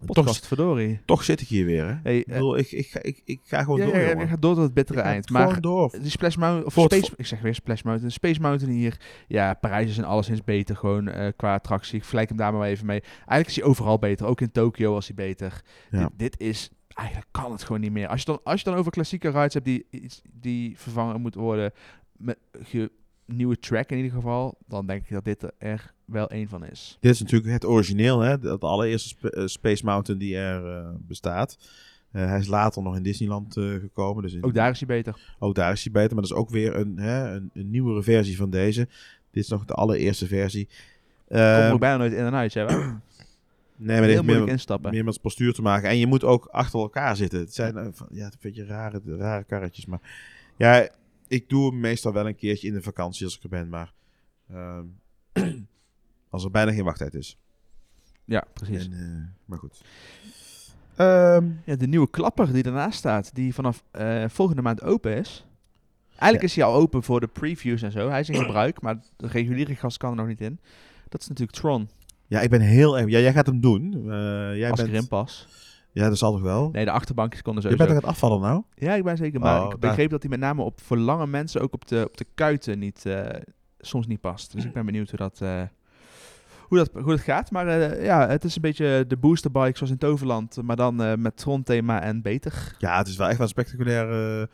Podcast, verdorie. Toch zit ik hier weer, hè? Hey, Ik, eh, bedoel, ik, ik, ga- ik, ik ga gewoon ja, door, ja, ja, gaat door tot het bittere Ik eind. Maar door. die Splash Mountain, of Space, ik zeg weer Splash Mountain, Space Mountain hier, ja, Parijs is in alleszins beter gewoon eh, qua attractie. Ik vergelijk hem daar maar even mee. Eigenlijk is hij overal beter, ook in Tokio was hij beter. Dit, dit is, eigenlijk kan het gewoon niet meer. Als je dan, als je dan over klassieke rides hebt die, die vervangen moeten worden met ge, nieuwe track in ieder geval, dan denk ik dat dit er wel één van is. Dit is natuurlijk het origineel, hè? De, de allereerste sp- eh, Space Mountain die er eh, bestaat. Eh, hij is later nog in Disneyland gekomen. Dus in- Ook daar is hij beter. ook daar is hij beter. Maar dat is ook weer een, hè, een, een nieuwere versie van deze. Dit is nog de allereerste versie. Komt Ehm, ook bijna nooit in en uit, hè? nee, maar dit heeft moeilijk meer, instappen. meer met het postuur te maken. En je moet ook achter elkaar zitten. Het zijn ja, een beetje rare, rare karretjes. Maar ja, ik doe hem meestal wel een keertje in de vakantie als ik er ben. Maar ehm, [CLEARS THROAT] als er bijna geen wachttijd is. Ja, precies. En, eh, maar goed. Ehm, Ja, de nieuwe klapper die ernaast staat, die vanaf eh, volgende maand open is. Eigenlijk is hij al open voor de previews en zo. Hij is in gebruik, maar de reguliere gast kan er nog niet in. Dat is natuurlijk Tron, ja, ik ben heel erg... Ja, jij gaat hem doen. Eh, jij als ik bent. Ja, dat zal toch wel? Nee, de achterbankjes konden je sowieso. bent er aan het afvallen nou? Ja, ik ben zeker. Maar Oh, ik daar- begreep dat hij met name op voor lange mensen ook op de, op de kuiten niet, eh, soms niet past. Dus ik ben benieuwd hoe dat, eh, hoe dat, hoe dat gaat. Maar eh, ja, het is een beetje de boosterbike zoals in Toverland. Maar dan met Tron-thema en beter. Ja, het is wel echt wel een spectaculair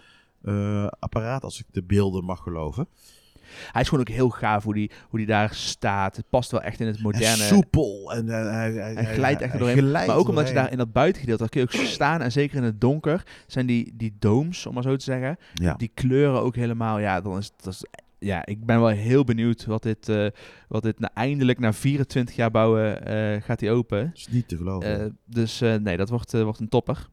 apparaat als ik de beelden mag geloven. Hij is gewoon ook heel gaaf hoe die, hoe die daar staat. Het past wel echt in het En moderne... soepel. En, eh, hij, hij, Hij glijdt echt doorheen. glijdt Maar ook omdat je daar in dat buitengedeelte, daar kun je ook staan. En zeker in het donker zijn die, die domes, om maar zo te zeggen. Ja. Die kleuren ook helemaal. Ja, dan is, dat is, ja ik ben wel heel benieuwd wat dit, eh, wat dit na, eindelijk na 24 jaar bouwen eh, gaat die open. Dat is niet te geloven. Dus nee, dat wordt, wordt een topper.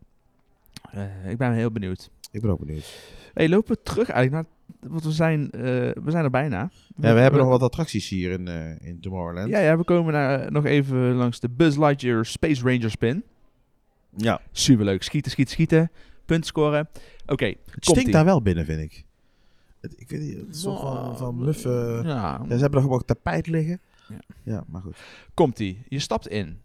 Ik ben heel benieuwd. ik ben ook benieuwd. Hey, lopen we terug eigenlijk naar... Want we zijn, eh, we zijn er bijna. Ja, we hebben nog wat attracties hier in, eh, in Tomorrowland. Ja, ja, we komen naar, nog even langs de Buzz Lightyear Space Ranger Spin. ja. Superleuk. Schieten, schieten, schieten. Punt scoren. Oké, Het stinkt daar wel binnen, vind ik. Het, ik vind die- het soort van, van muffe... Ja, Ja, ze hebben nog ook tapijt liggen. Ja. Ja, maar goed. komt-ie. Je stapt in. En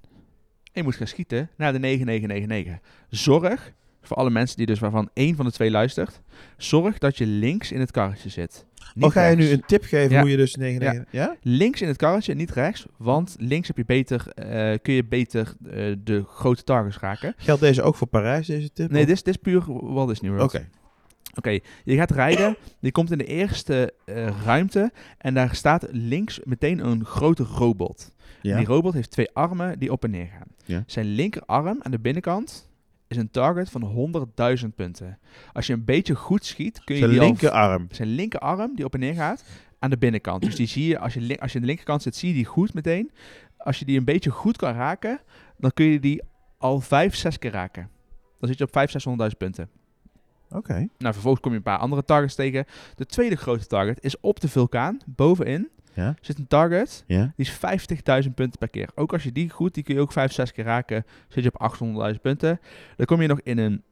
je moet gaan schieten naar de 9999. Zorg, voor alle mensen die dus waarvan één van de twee luistert, zorg dat je links in het karretje zit. Niet Oh, ga je nu een tip geven Ja. hoe je dus 99... Ja? Links in het karretje, niet rechts. Want links heb je beter, eh, kun je beter eh, de grote targets raken. Geldt deze ook voor Parijs, deze tip? Nee, Of- dit is, dit is puur Walt Disney World. Oké. Oké, je gaat rijden. Je komt in de eerste eh, ruimte. En daar staat links meteen een grote robot. Ja. Die robot heeft twee armen die op en neer gaan. Ja. Zijn linkerarm aan de binnenkant is een target van 100.000 punten. Als je een beetje goed schiet, kun je Zijn die linkerarm. zijn linkerarm die op en neer gaat aan de binnenkant. Dus die zie je als je, als je aan de linkerkant zit, zie je die goed meteen. Als je die een beetje goed kan raken, dan kun je die al 5, 6 keer raken. Dan zit je op 500.000, 600.000 punten. Oké. Nou, vervolgens kom je een paar andere targets tegen. De tweede grote target is op de vulkaan, bovenin. Ja. Zit een target, Ja. die is 50.000 punten per keer. Ook als je die goed, die kun je ook 5, 6 keer raken, zit je op 800.000 punten. Dan kom je nog in een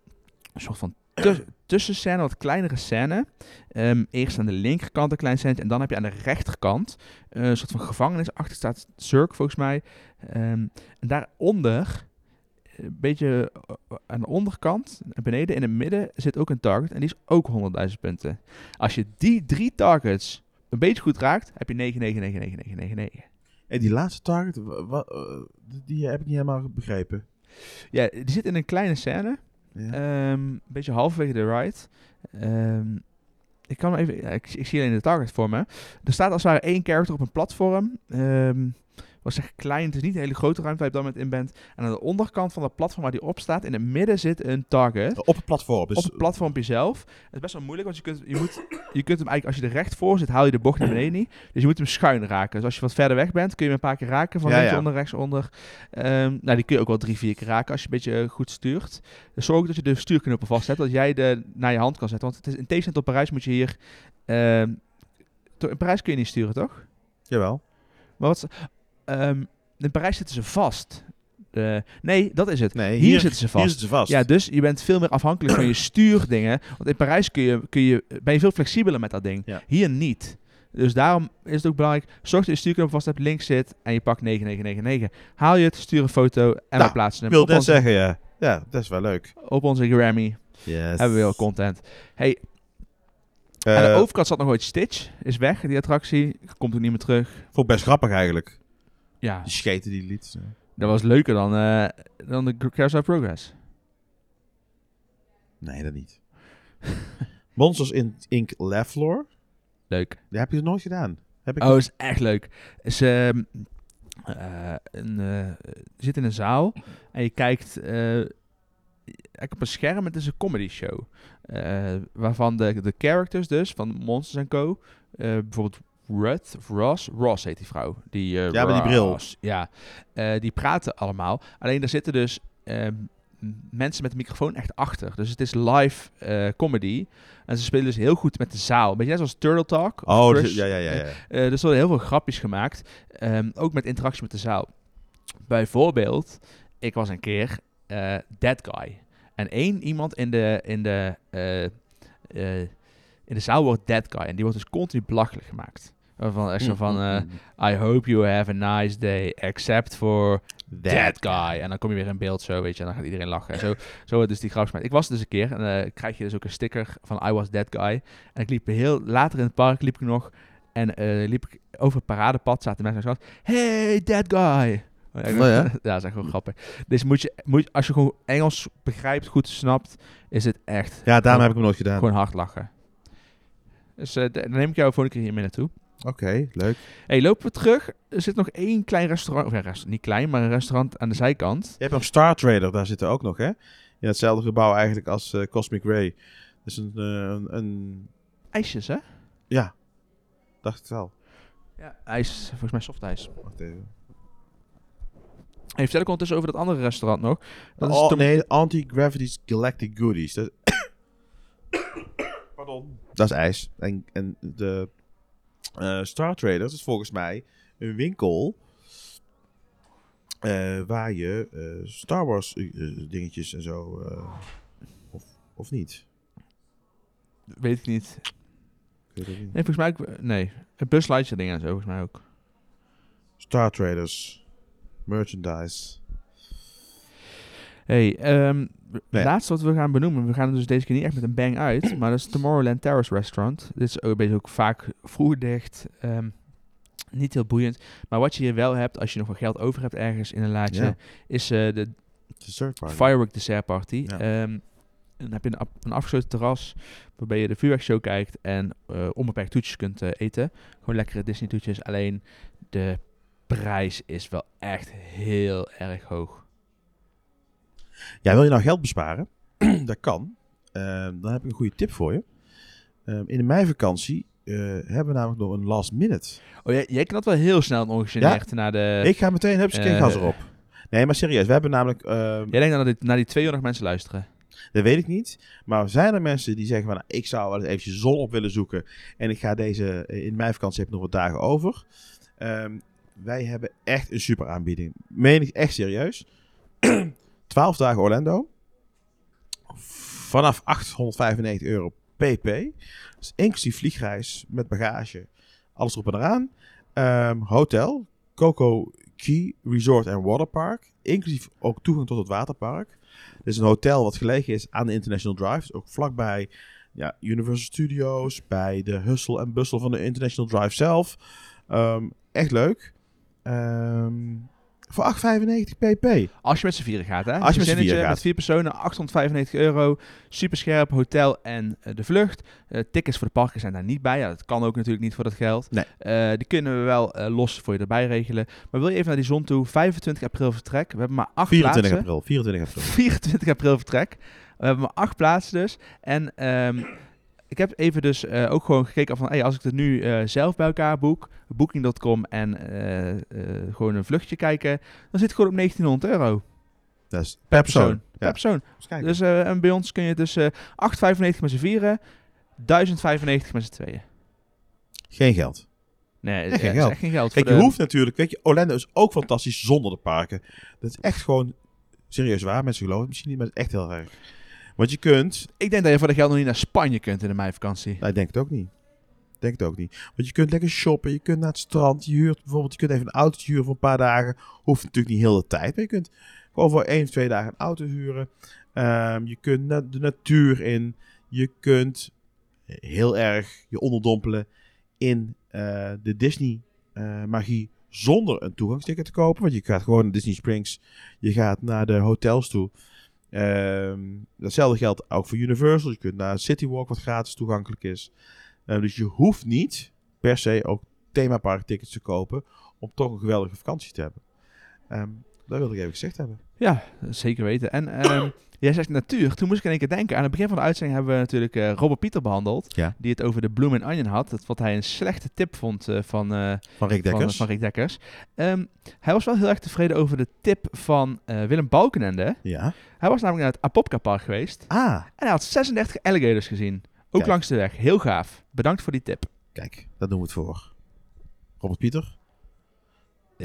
soort van tu- [CLEARS THROAT] tussenscène, wat kleinere scène. Ehm, eerst aan de linkerkant een klein scène en dan heb je aan de rechterkant eh, een soort van gevangenis. Achter staat Zurk volgens mij. Ehm, en daaronder, een beetje eh, aan de onderkant, en beneden in het midden, zit ook een target. En die is ook 100.000 punten. Als je die drie targets een beetje goed raakt, heb je 9999999. En die laatste target, wa- wa- eh, die heb ik niet helemaal begrepen. Ja, die zit in een kleine scène. Ja. Ehm, een beetje halverwege de ride. Ehm, ik kan even. ja, ik, ik zie alleen de target voor me. Er staat als het ware één character op een platform. Ehm was zeg klein, het is niet een hele grote ruimte waar je op dat moment in bent. En aan de onderkant van dat platform waar die op staat, in het midden zit een target. Op het platform. Dus op het platformpje zelf. Het is best wel moeilijk, want je kunt, je, moet, je kunt hem eigenlijk, als je er recht voor zit, haal je de bocht naar beneden niet. Dus je moet hem schuin raken. Dus als je wat verder weg bent, kun je hem een paar keer raken. Van Ja, links ja. onder, rechts onder. Ehm, nou, die kun je ook wel drie, vier keer raken als je een beetje eh, goed stuurt. Dus zorg dat je de stuurknoppen vast hebt, dat jij de naar je hand kan zetten. Want het is, in tegenstelling tot Parijs moet je hier... to- in Parijs kun je niet sturen, toch? Jawel. Maar wat... ehm, in Parijs zitten ze vast. Eh, nee, dat is het. Nee, hier, hier, zitten ze vast. hier zitten ze vast. Ja, dus je bent veel meer afhankelijk van je [CLEARS THROAT] stuurdingen. Want in Parijs kun je, kun je, ben je veel flexibeler met dat ding. Ja. Hier niet. Dus daarom is het ook belangrijk. Zorg dat je stuurknop vast hebt, links zit en je pakt 9999. Haal je het, stuur een foto en Nou, we plaatsen ik hem wil op net onze, zeggen, ja. Ja, dat is wel leuk. op onze Grammy. Yes. Hebben we weer content. Hey, Eh, aan de overkant zat nog ooit Stitch. Is weg, die attractie. Komt ook niet meer terug. Vond ik best grappig eigenlijk. Ja, Die scheten die lied. dat was leuker dan, eh dan de Carousel Progress. Nee, dat niet. [LAUGHS] Monsters in Inc. Laugh Floor. Leuk. Die heb je nog nooit gedaan. Heb ik Oh, is echt leuk. Is, ehm, eh, een, eh, je zit in een zaal en je kijkt, eh, op een scherm. Het is een comedy show. Eh, waarvan de, de characters dus, van Monsters Co. eh, bijvoorbeeld Ruth, of Ross, Ross heet die vrouw. Die, eh, Ja, met die bril. Ja, Eh, die praten allemaal. Alleen er zitten dus eh, m- mensen met de microfoon echt achter. Dus het is live eh, comedy. En ze spelen dus heel goed met de zaal. Beetje net zoals Turtle Talk. Oh, Crush. dus- ja, ja, ja. ja. Eh, er worden heel veel grapjes gemaakt. ehm, ook met interactie met de zaal. Bijvoorbeeld, ik was een keer that guy. En één iemand in de, in de, in de zaal wordt that guy. En die wordt dus continu belachelijk gemaakt. Waarvan echt zo van, eh, I hope you have a nice day, except for that guy. En dan kom je weer in beeld zo, weet je, en dan gaat iedereen lachen. En zo, zo dus die grapjes gemaakt. Ik was dus een keer, en eh krijg je dus ook een sticker van I was that guy. En ik liep heel, later in het park liep ik nog, en eh, liep ik over het paradepad, zaten mensen me, hey, that guy. Oh ja? [LAUGHS] ja, dat is echt wel grappig. Dus moet je, moet je, als je gewoon Engels begrijpt, goed snapt, is het echt Ja, daarom heb ik hem nooit gedaan. gewoon hard lachen. Dus eh, dan neem ik jou volgende keer hier mee naartoe. Oké, leuk. hey, lopen we terug. Er zit nog één klein restaurant, of ja, rest- niet klein, maar een restaurant aan de zijkant. Je hebt nog Star Trader, daar zitten ook nog, hè? In hetzelfde gebouw eigenlijk als eh, Cosmic Ray. Dus een, eh, een, een... IJsjes, hè? Ja, dacht het wel. Ja. IJs, volgens mij softijs. Wacht even. Hey, vertel ik ondertussen over dat andere restaurant nog. Dat is oh, nee, Anti-Gravity's Galactic Goodies. Dat... [COUGHS] Pardon. Dat is ijs. En, en de eh, Star Trader dat is volgens mij een winkel eh, waar je eh, Star Wars dingetjes en zo... of, of niet? Weet ik niet. Ik weet het niet. Nee, volgens mij ook... Nee, een buslightje dingen en zo, volgens mij ook. Star Traders. Merchandise. hey, ehm Nee. laatste wat we gaan benoemen. We gaan er dus deze keer niet echt met een bang uit. [CLEARS THROAT] Maar dat is Tomorrowland Terrace Restaurant. Dit is ook, vaak vroeg dicht. ehm, niet heel boeiend. Maar wat je hier wel hebt, als je nog wat geld over hebt ergens in een laadje, Ja. is eh, de Dessert party. Firework Dessert Party. Ja. Ehm, dan heb je een afgesloten terras waarbij je de vuurwerkshow kijkt en eh, onbeperkt toetjes kunt eh, eten. Gewoon lekkere Disney toetjes. Alleen de prijs is wel echt heel erg hoog. Ja, wil je nou geld besparen? [CLEARS THROAT] dat kan. Ehm, dan heb ik een goede tip voor je. Ehm, in de meivakantie eh, hebben we namelijk nog een last minute. Oh, jij, jij knalt wel heel snel en ongegeneerd naar de... ik ga meteen, heb eh, gas erop. Nee, maar serieus. We hebben namelijk, ehm, Jij denkt dat dit, naar die 200 mensen luisteren. dat weet ik niet. Maar zijn er mensen die zeggen van, nou, ik zou wel eens eventjes zon op willen zoeken. En ik ga deze, eh, in de meivakantie heb ik nog wat dagen over. Wij hebben echt een super aanbieding. Meen ik echt serieus. [CLEARS THROAT] 12 dagen Orlando. Vanaf 895 euro pp. Dus inclusief vliegreis met bagage. Alles erop en eraan. Ehm, hotel. Coco Key Resort and Waterpark. Inclusief ook toegang tot het waterpark. Dit is een hotel wat gelegen is aan de International Drive. Dus ook vlakbij ja, Universal Studios. Bij de hustle en bustle van de International Drive zelf. Ehm, echt leuk. Ehm, voor 8,95 pp. Als je met z'n vieren gaat, hè? Als je met z'n vieren gaat. Met vier personen, 895 euro. Superscherp, hotel en eh, de vlucht. Eh, tickets voor de parken zijn daar niet bij. Ja, dat kan ook natuurlijk niet voor dat geld. Nee. Eh, die kunnen we wel los voor je erbij regelen. Maar wil je even naar die zon toe? 25 april vertrek. We hebben maar acht 24 plaatsen. april. 24 april. [LAUGHS] 24 april vertrek. We hebben maar acht plaatsen dus. En ehm, ik heb even dus eh, ook gewoon gekeken van... Hey, als ik het nu eh, zelf bij elkaar boek, booking.com en eh, gewoon een vluchtje kijken... dan zit het gewoon op 1900 euro Dat is per persoon. Ja. persoon. Dus en bij ons kun je dus eh 8,95 met z'n vieren, 1095 met z'n tweeën. Geen geld. Nee, dat geen geld. echt geen geld. Kijk, je de- hoeft natuurlijk... Weet je, Orlando is ook fantastisch zonder de parken. Dat is echt gewoon... Serieus waar, mensen geloven misschien niet, maar het is echt heel erg. Want je kunt... Ik denk dat je voor dat geld nog niet naar Spanje kunt in de meivakantie. Nou, ik denk het ook niet. Ik denk het ook niet. Want je kunt lekker shoppen, je kunt naar het strand, je huurt bijvoorbeeld, je kunt even een auto huren voor een paar dagen. Hoeft natuurlijk niet heel de tijd, maar je kunt gewoon voor één of twee dagen een auto huren. Ehm, je kunt na- de natuur in. Je kunt heel erg je onderdompelen in eh, de Disney eh, magie zonder een toegangsticket te kopen. Want je gaat gewoon naar Disney Springs, je gaat naar de hotels toe. Ehm, datzelfde geldt ook voor Universal. Je kunt naar City Walk, wat gratis toegankelijk is. Eh, dus je hoeft niet per se ook themaparktickets te kopen om toch een geweldige vakantie te hebben. Ehm, Dat wilde ik even gezegd hebben. Ja, zeker weten. En ehm, [COUGHS] jij zegt natuur. Toen moest ik in één keer denken. Aan het begin van de uitzending hebben we natuurlijk eh, Robert Pieter behandeld. Ja. Die het over de Bloom and Onion had. Dat wat hij een slechte tip vond eh, van, eh, Van Rick Dekkers. van Rick Dekkers. Ehm, hij was wel heel erg tevreden over de tip van Willem Balkenende. Ja. Hij was namelijk naar het Apopka Park geweest. Ah, En hij had 36 alligators gezien. Ook Kijk. langs de weg. Heel gaaf. Bedankt voor die tip. kijk, dat doen we het voor. Robert Pieter?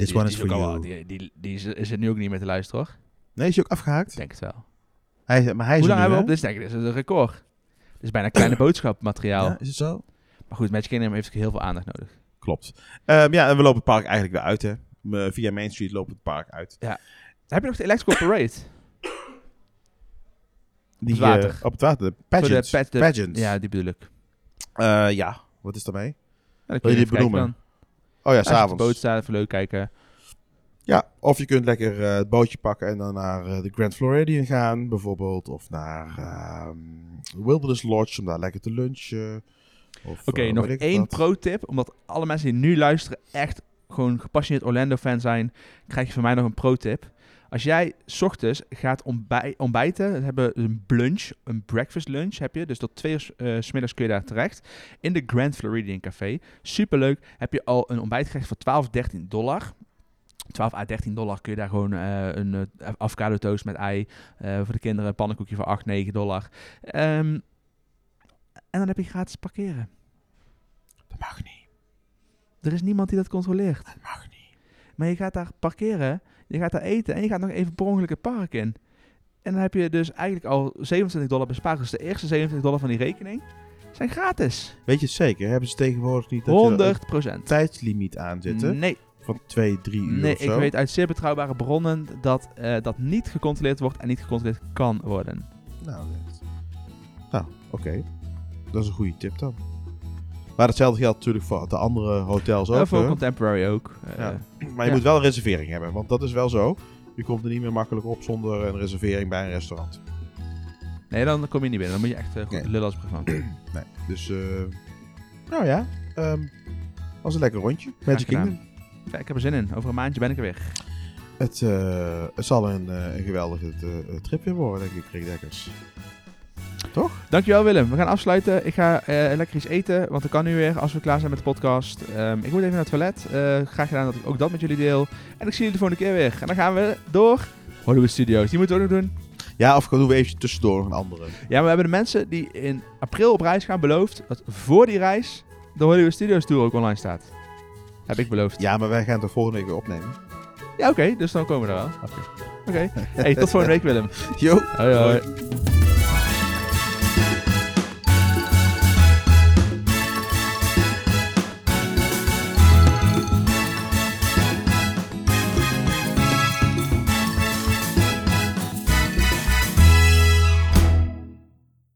Die- one die is ook for al- you. Die, die, die is, is er nu ook niet meer te luisteren, hoor. Nee, is hij ook afgehaakt? Ik denk het wel. Hij, maar hij is Hoe lang hebben we op? Dit is, denk ik, dit is een record. Dit is bijna kleine [COUGHS] boodschapmateriaal. Ja, is het zo? Maar goed, Magic Kingdom heeft heel veel aandacht nodig. Klopt. Ehm, ja, en we lopen het park eigenlijk weer uit, hè. Me- Via Main Street lopen het park uit. Heb je nog de Electrical Parade? Die, het water. eh, op het water. De de pageant. pet- de- Pageant. Ja, die bedoel ik. Eh, ja, wat is daarmee? Ja, Wil je die benoemen? Oh ja, je op de s'avonds. boot even leuk kijken. Ja, of je kunt lekker eh, het bootje pakken en dan naar eh, de Grand Floridian gaan, bijvoorbeeld. Of naar ehm, Wilderness Lodge om daar lekker te lunchen. Oké, eh, nog één pro-tip. Omdat alle mensen die nu luisteren echt gewoon gepassioneerd Orlando-fan zijn, krijg je van mij nog een pro-tip. Als jij 's ochtends gaat ontbij ontbijten, dan hebben we een lunch, een breakfast lunch heb je. Dus tot twee uur eh, 's middags kun je daar terecht. In de Grand Floridian Café. Superleuk. Heb je al een ontbijtgerecht voor 12, 13 dollar. 12 à 13 dollar kun je daar gewoon eh, een eh, avocado toast met ei. eh, voor de kinderen een pannenkoekje voor 8, 9 dollar. Ehm, en dan heb je gratis parkeren. Dat mag niet. Er is niemand die dat controleert. Dat mag niet. Maar je gaat daar parkeren, je gaat daar eten en je gaat nog even per ongeluk het park in. En dan heb je dus eigenlijk al 27 dollar bespaard. Dus de eerste 27 dollar van die rekening zijn gratis. Weet je het zeker? Hebben ze tegenwoordig niet dat je er 100 een procent. tijdslimiet aan zitten? Nee, Van 2, 3 uur nee ik weet uit zeer betrouwbare bronnen dat eh, dat niet gecontroleerd wordt en niet gecontroleerd kan worden. Nou, net. nou oké. Dat is een goede tip dan. Maar hetzelfde geldt natuurlijk voor de andere hotels ook. Eh, voor hè? Contemporary ook. Ja. Maar je Ja. moet wel een reservering hebben, want dat is wel zo. Je komt er niet meer makkelijk op zonder een reservering bij een restaurant. Nee, dan kom je niet binnen. Dan moet je echt eh, goed Nee. lullen als brugman. [CLEARS THROAT] Nee. Dus, eh nou ja, ehm was een lekker rondje. Magic. Kingdom. Ja, ik heb er zin in. Over een maandje ben ik er weer. Het, eh, het zal een, een geweldige trip weer worden, denk ik, Rick Dekkers. Toch? Dankjewel Willem. We gaan afsluiten. Ik ga eh, lekker iets eten, want dat kan nu weer als we klaar zijn met de podcast. Ehm, ik moet even naar het toilet. Eh, graag gedaan dat ik ook dat met jullie deel. En ik zie jullie de volgende keer weer. En dan gaan we door Hollywood Studios. Die moeten we ook nog doen. Ja, of doen we even tussendoor nog een andere. Ja, maar we hebben de mensen die in april op reis gaan beloofd dat voor die reis de Hollywood Studios Tour ook online staat. Heb ik beloofd. Ja, maar wij gaan het er volgende week weer opnemen. Ja, oké. dus dan komen we er wel. Oké. Hey, tot volgende week Willem. [LAUGHS] Jo. Hoi hoi.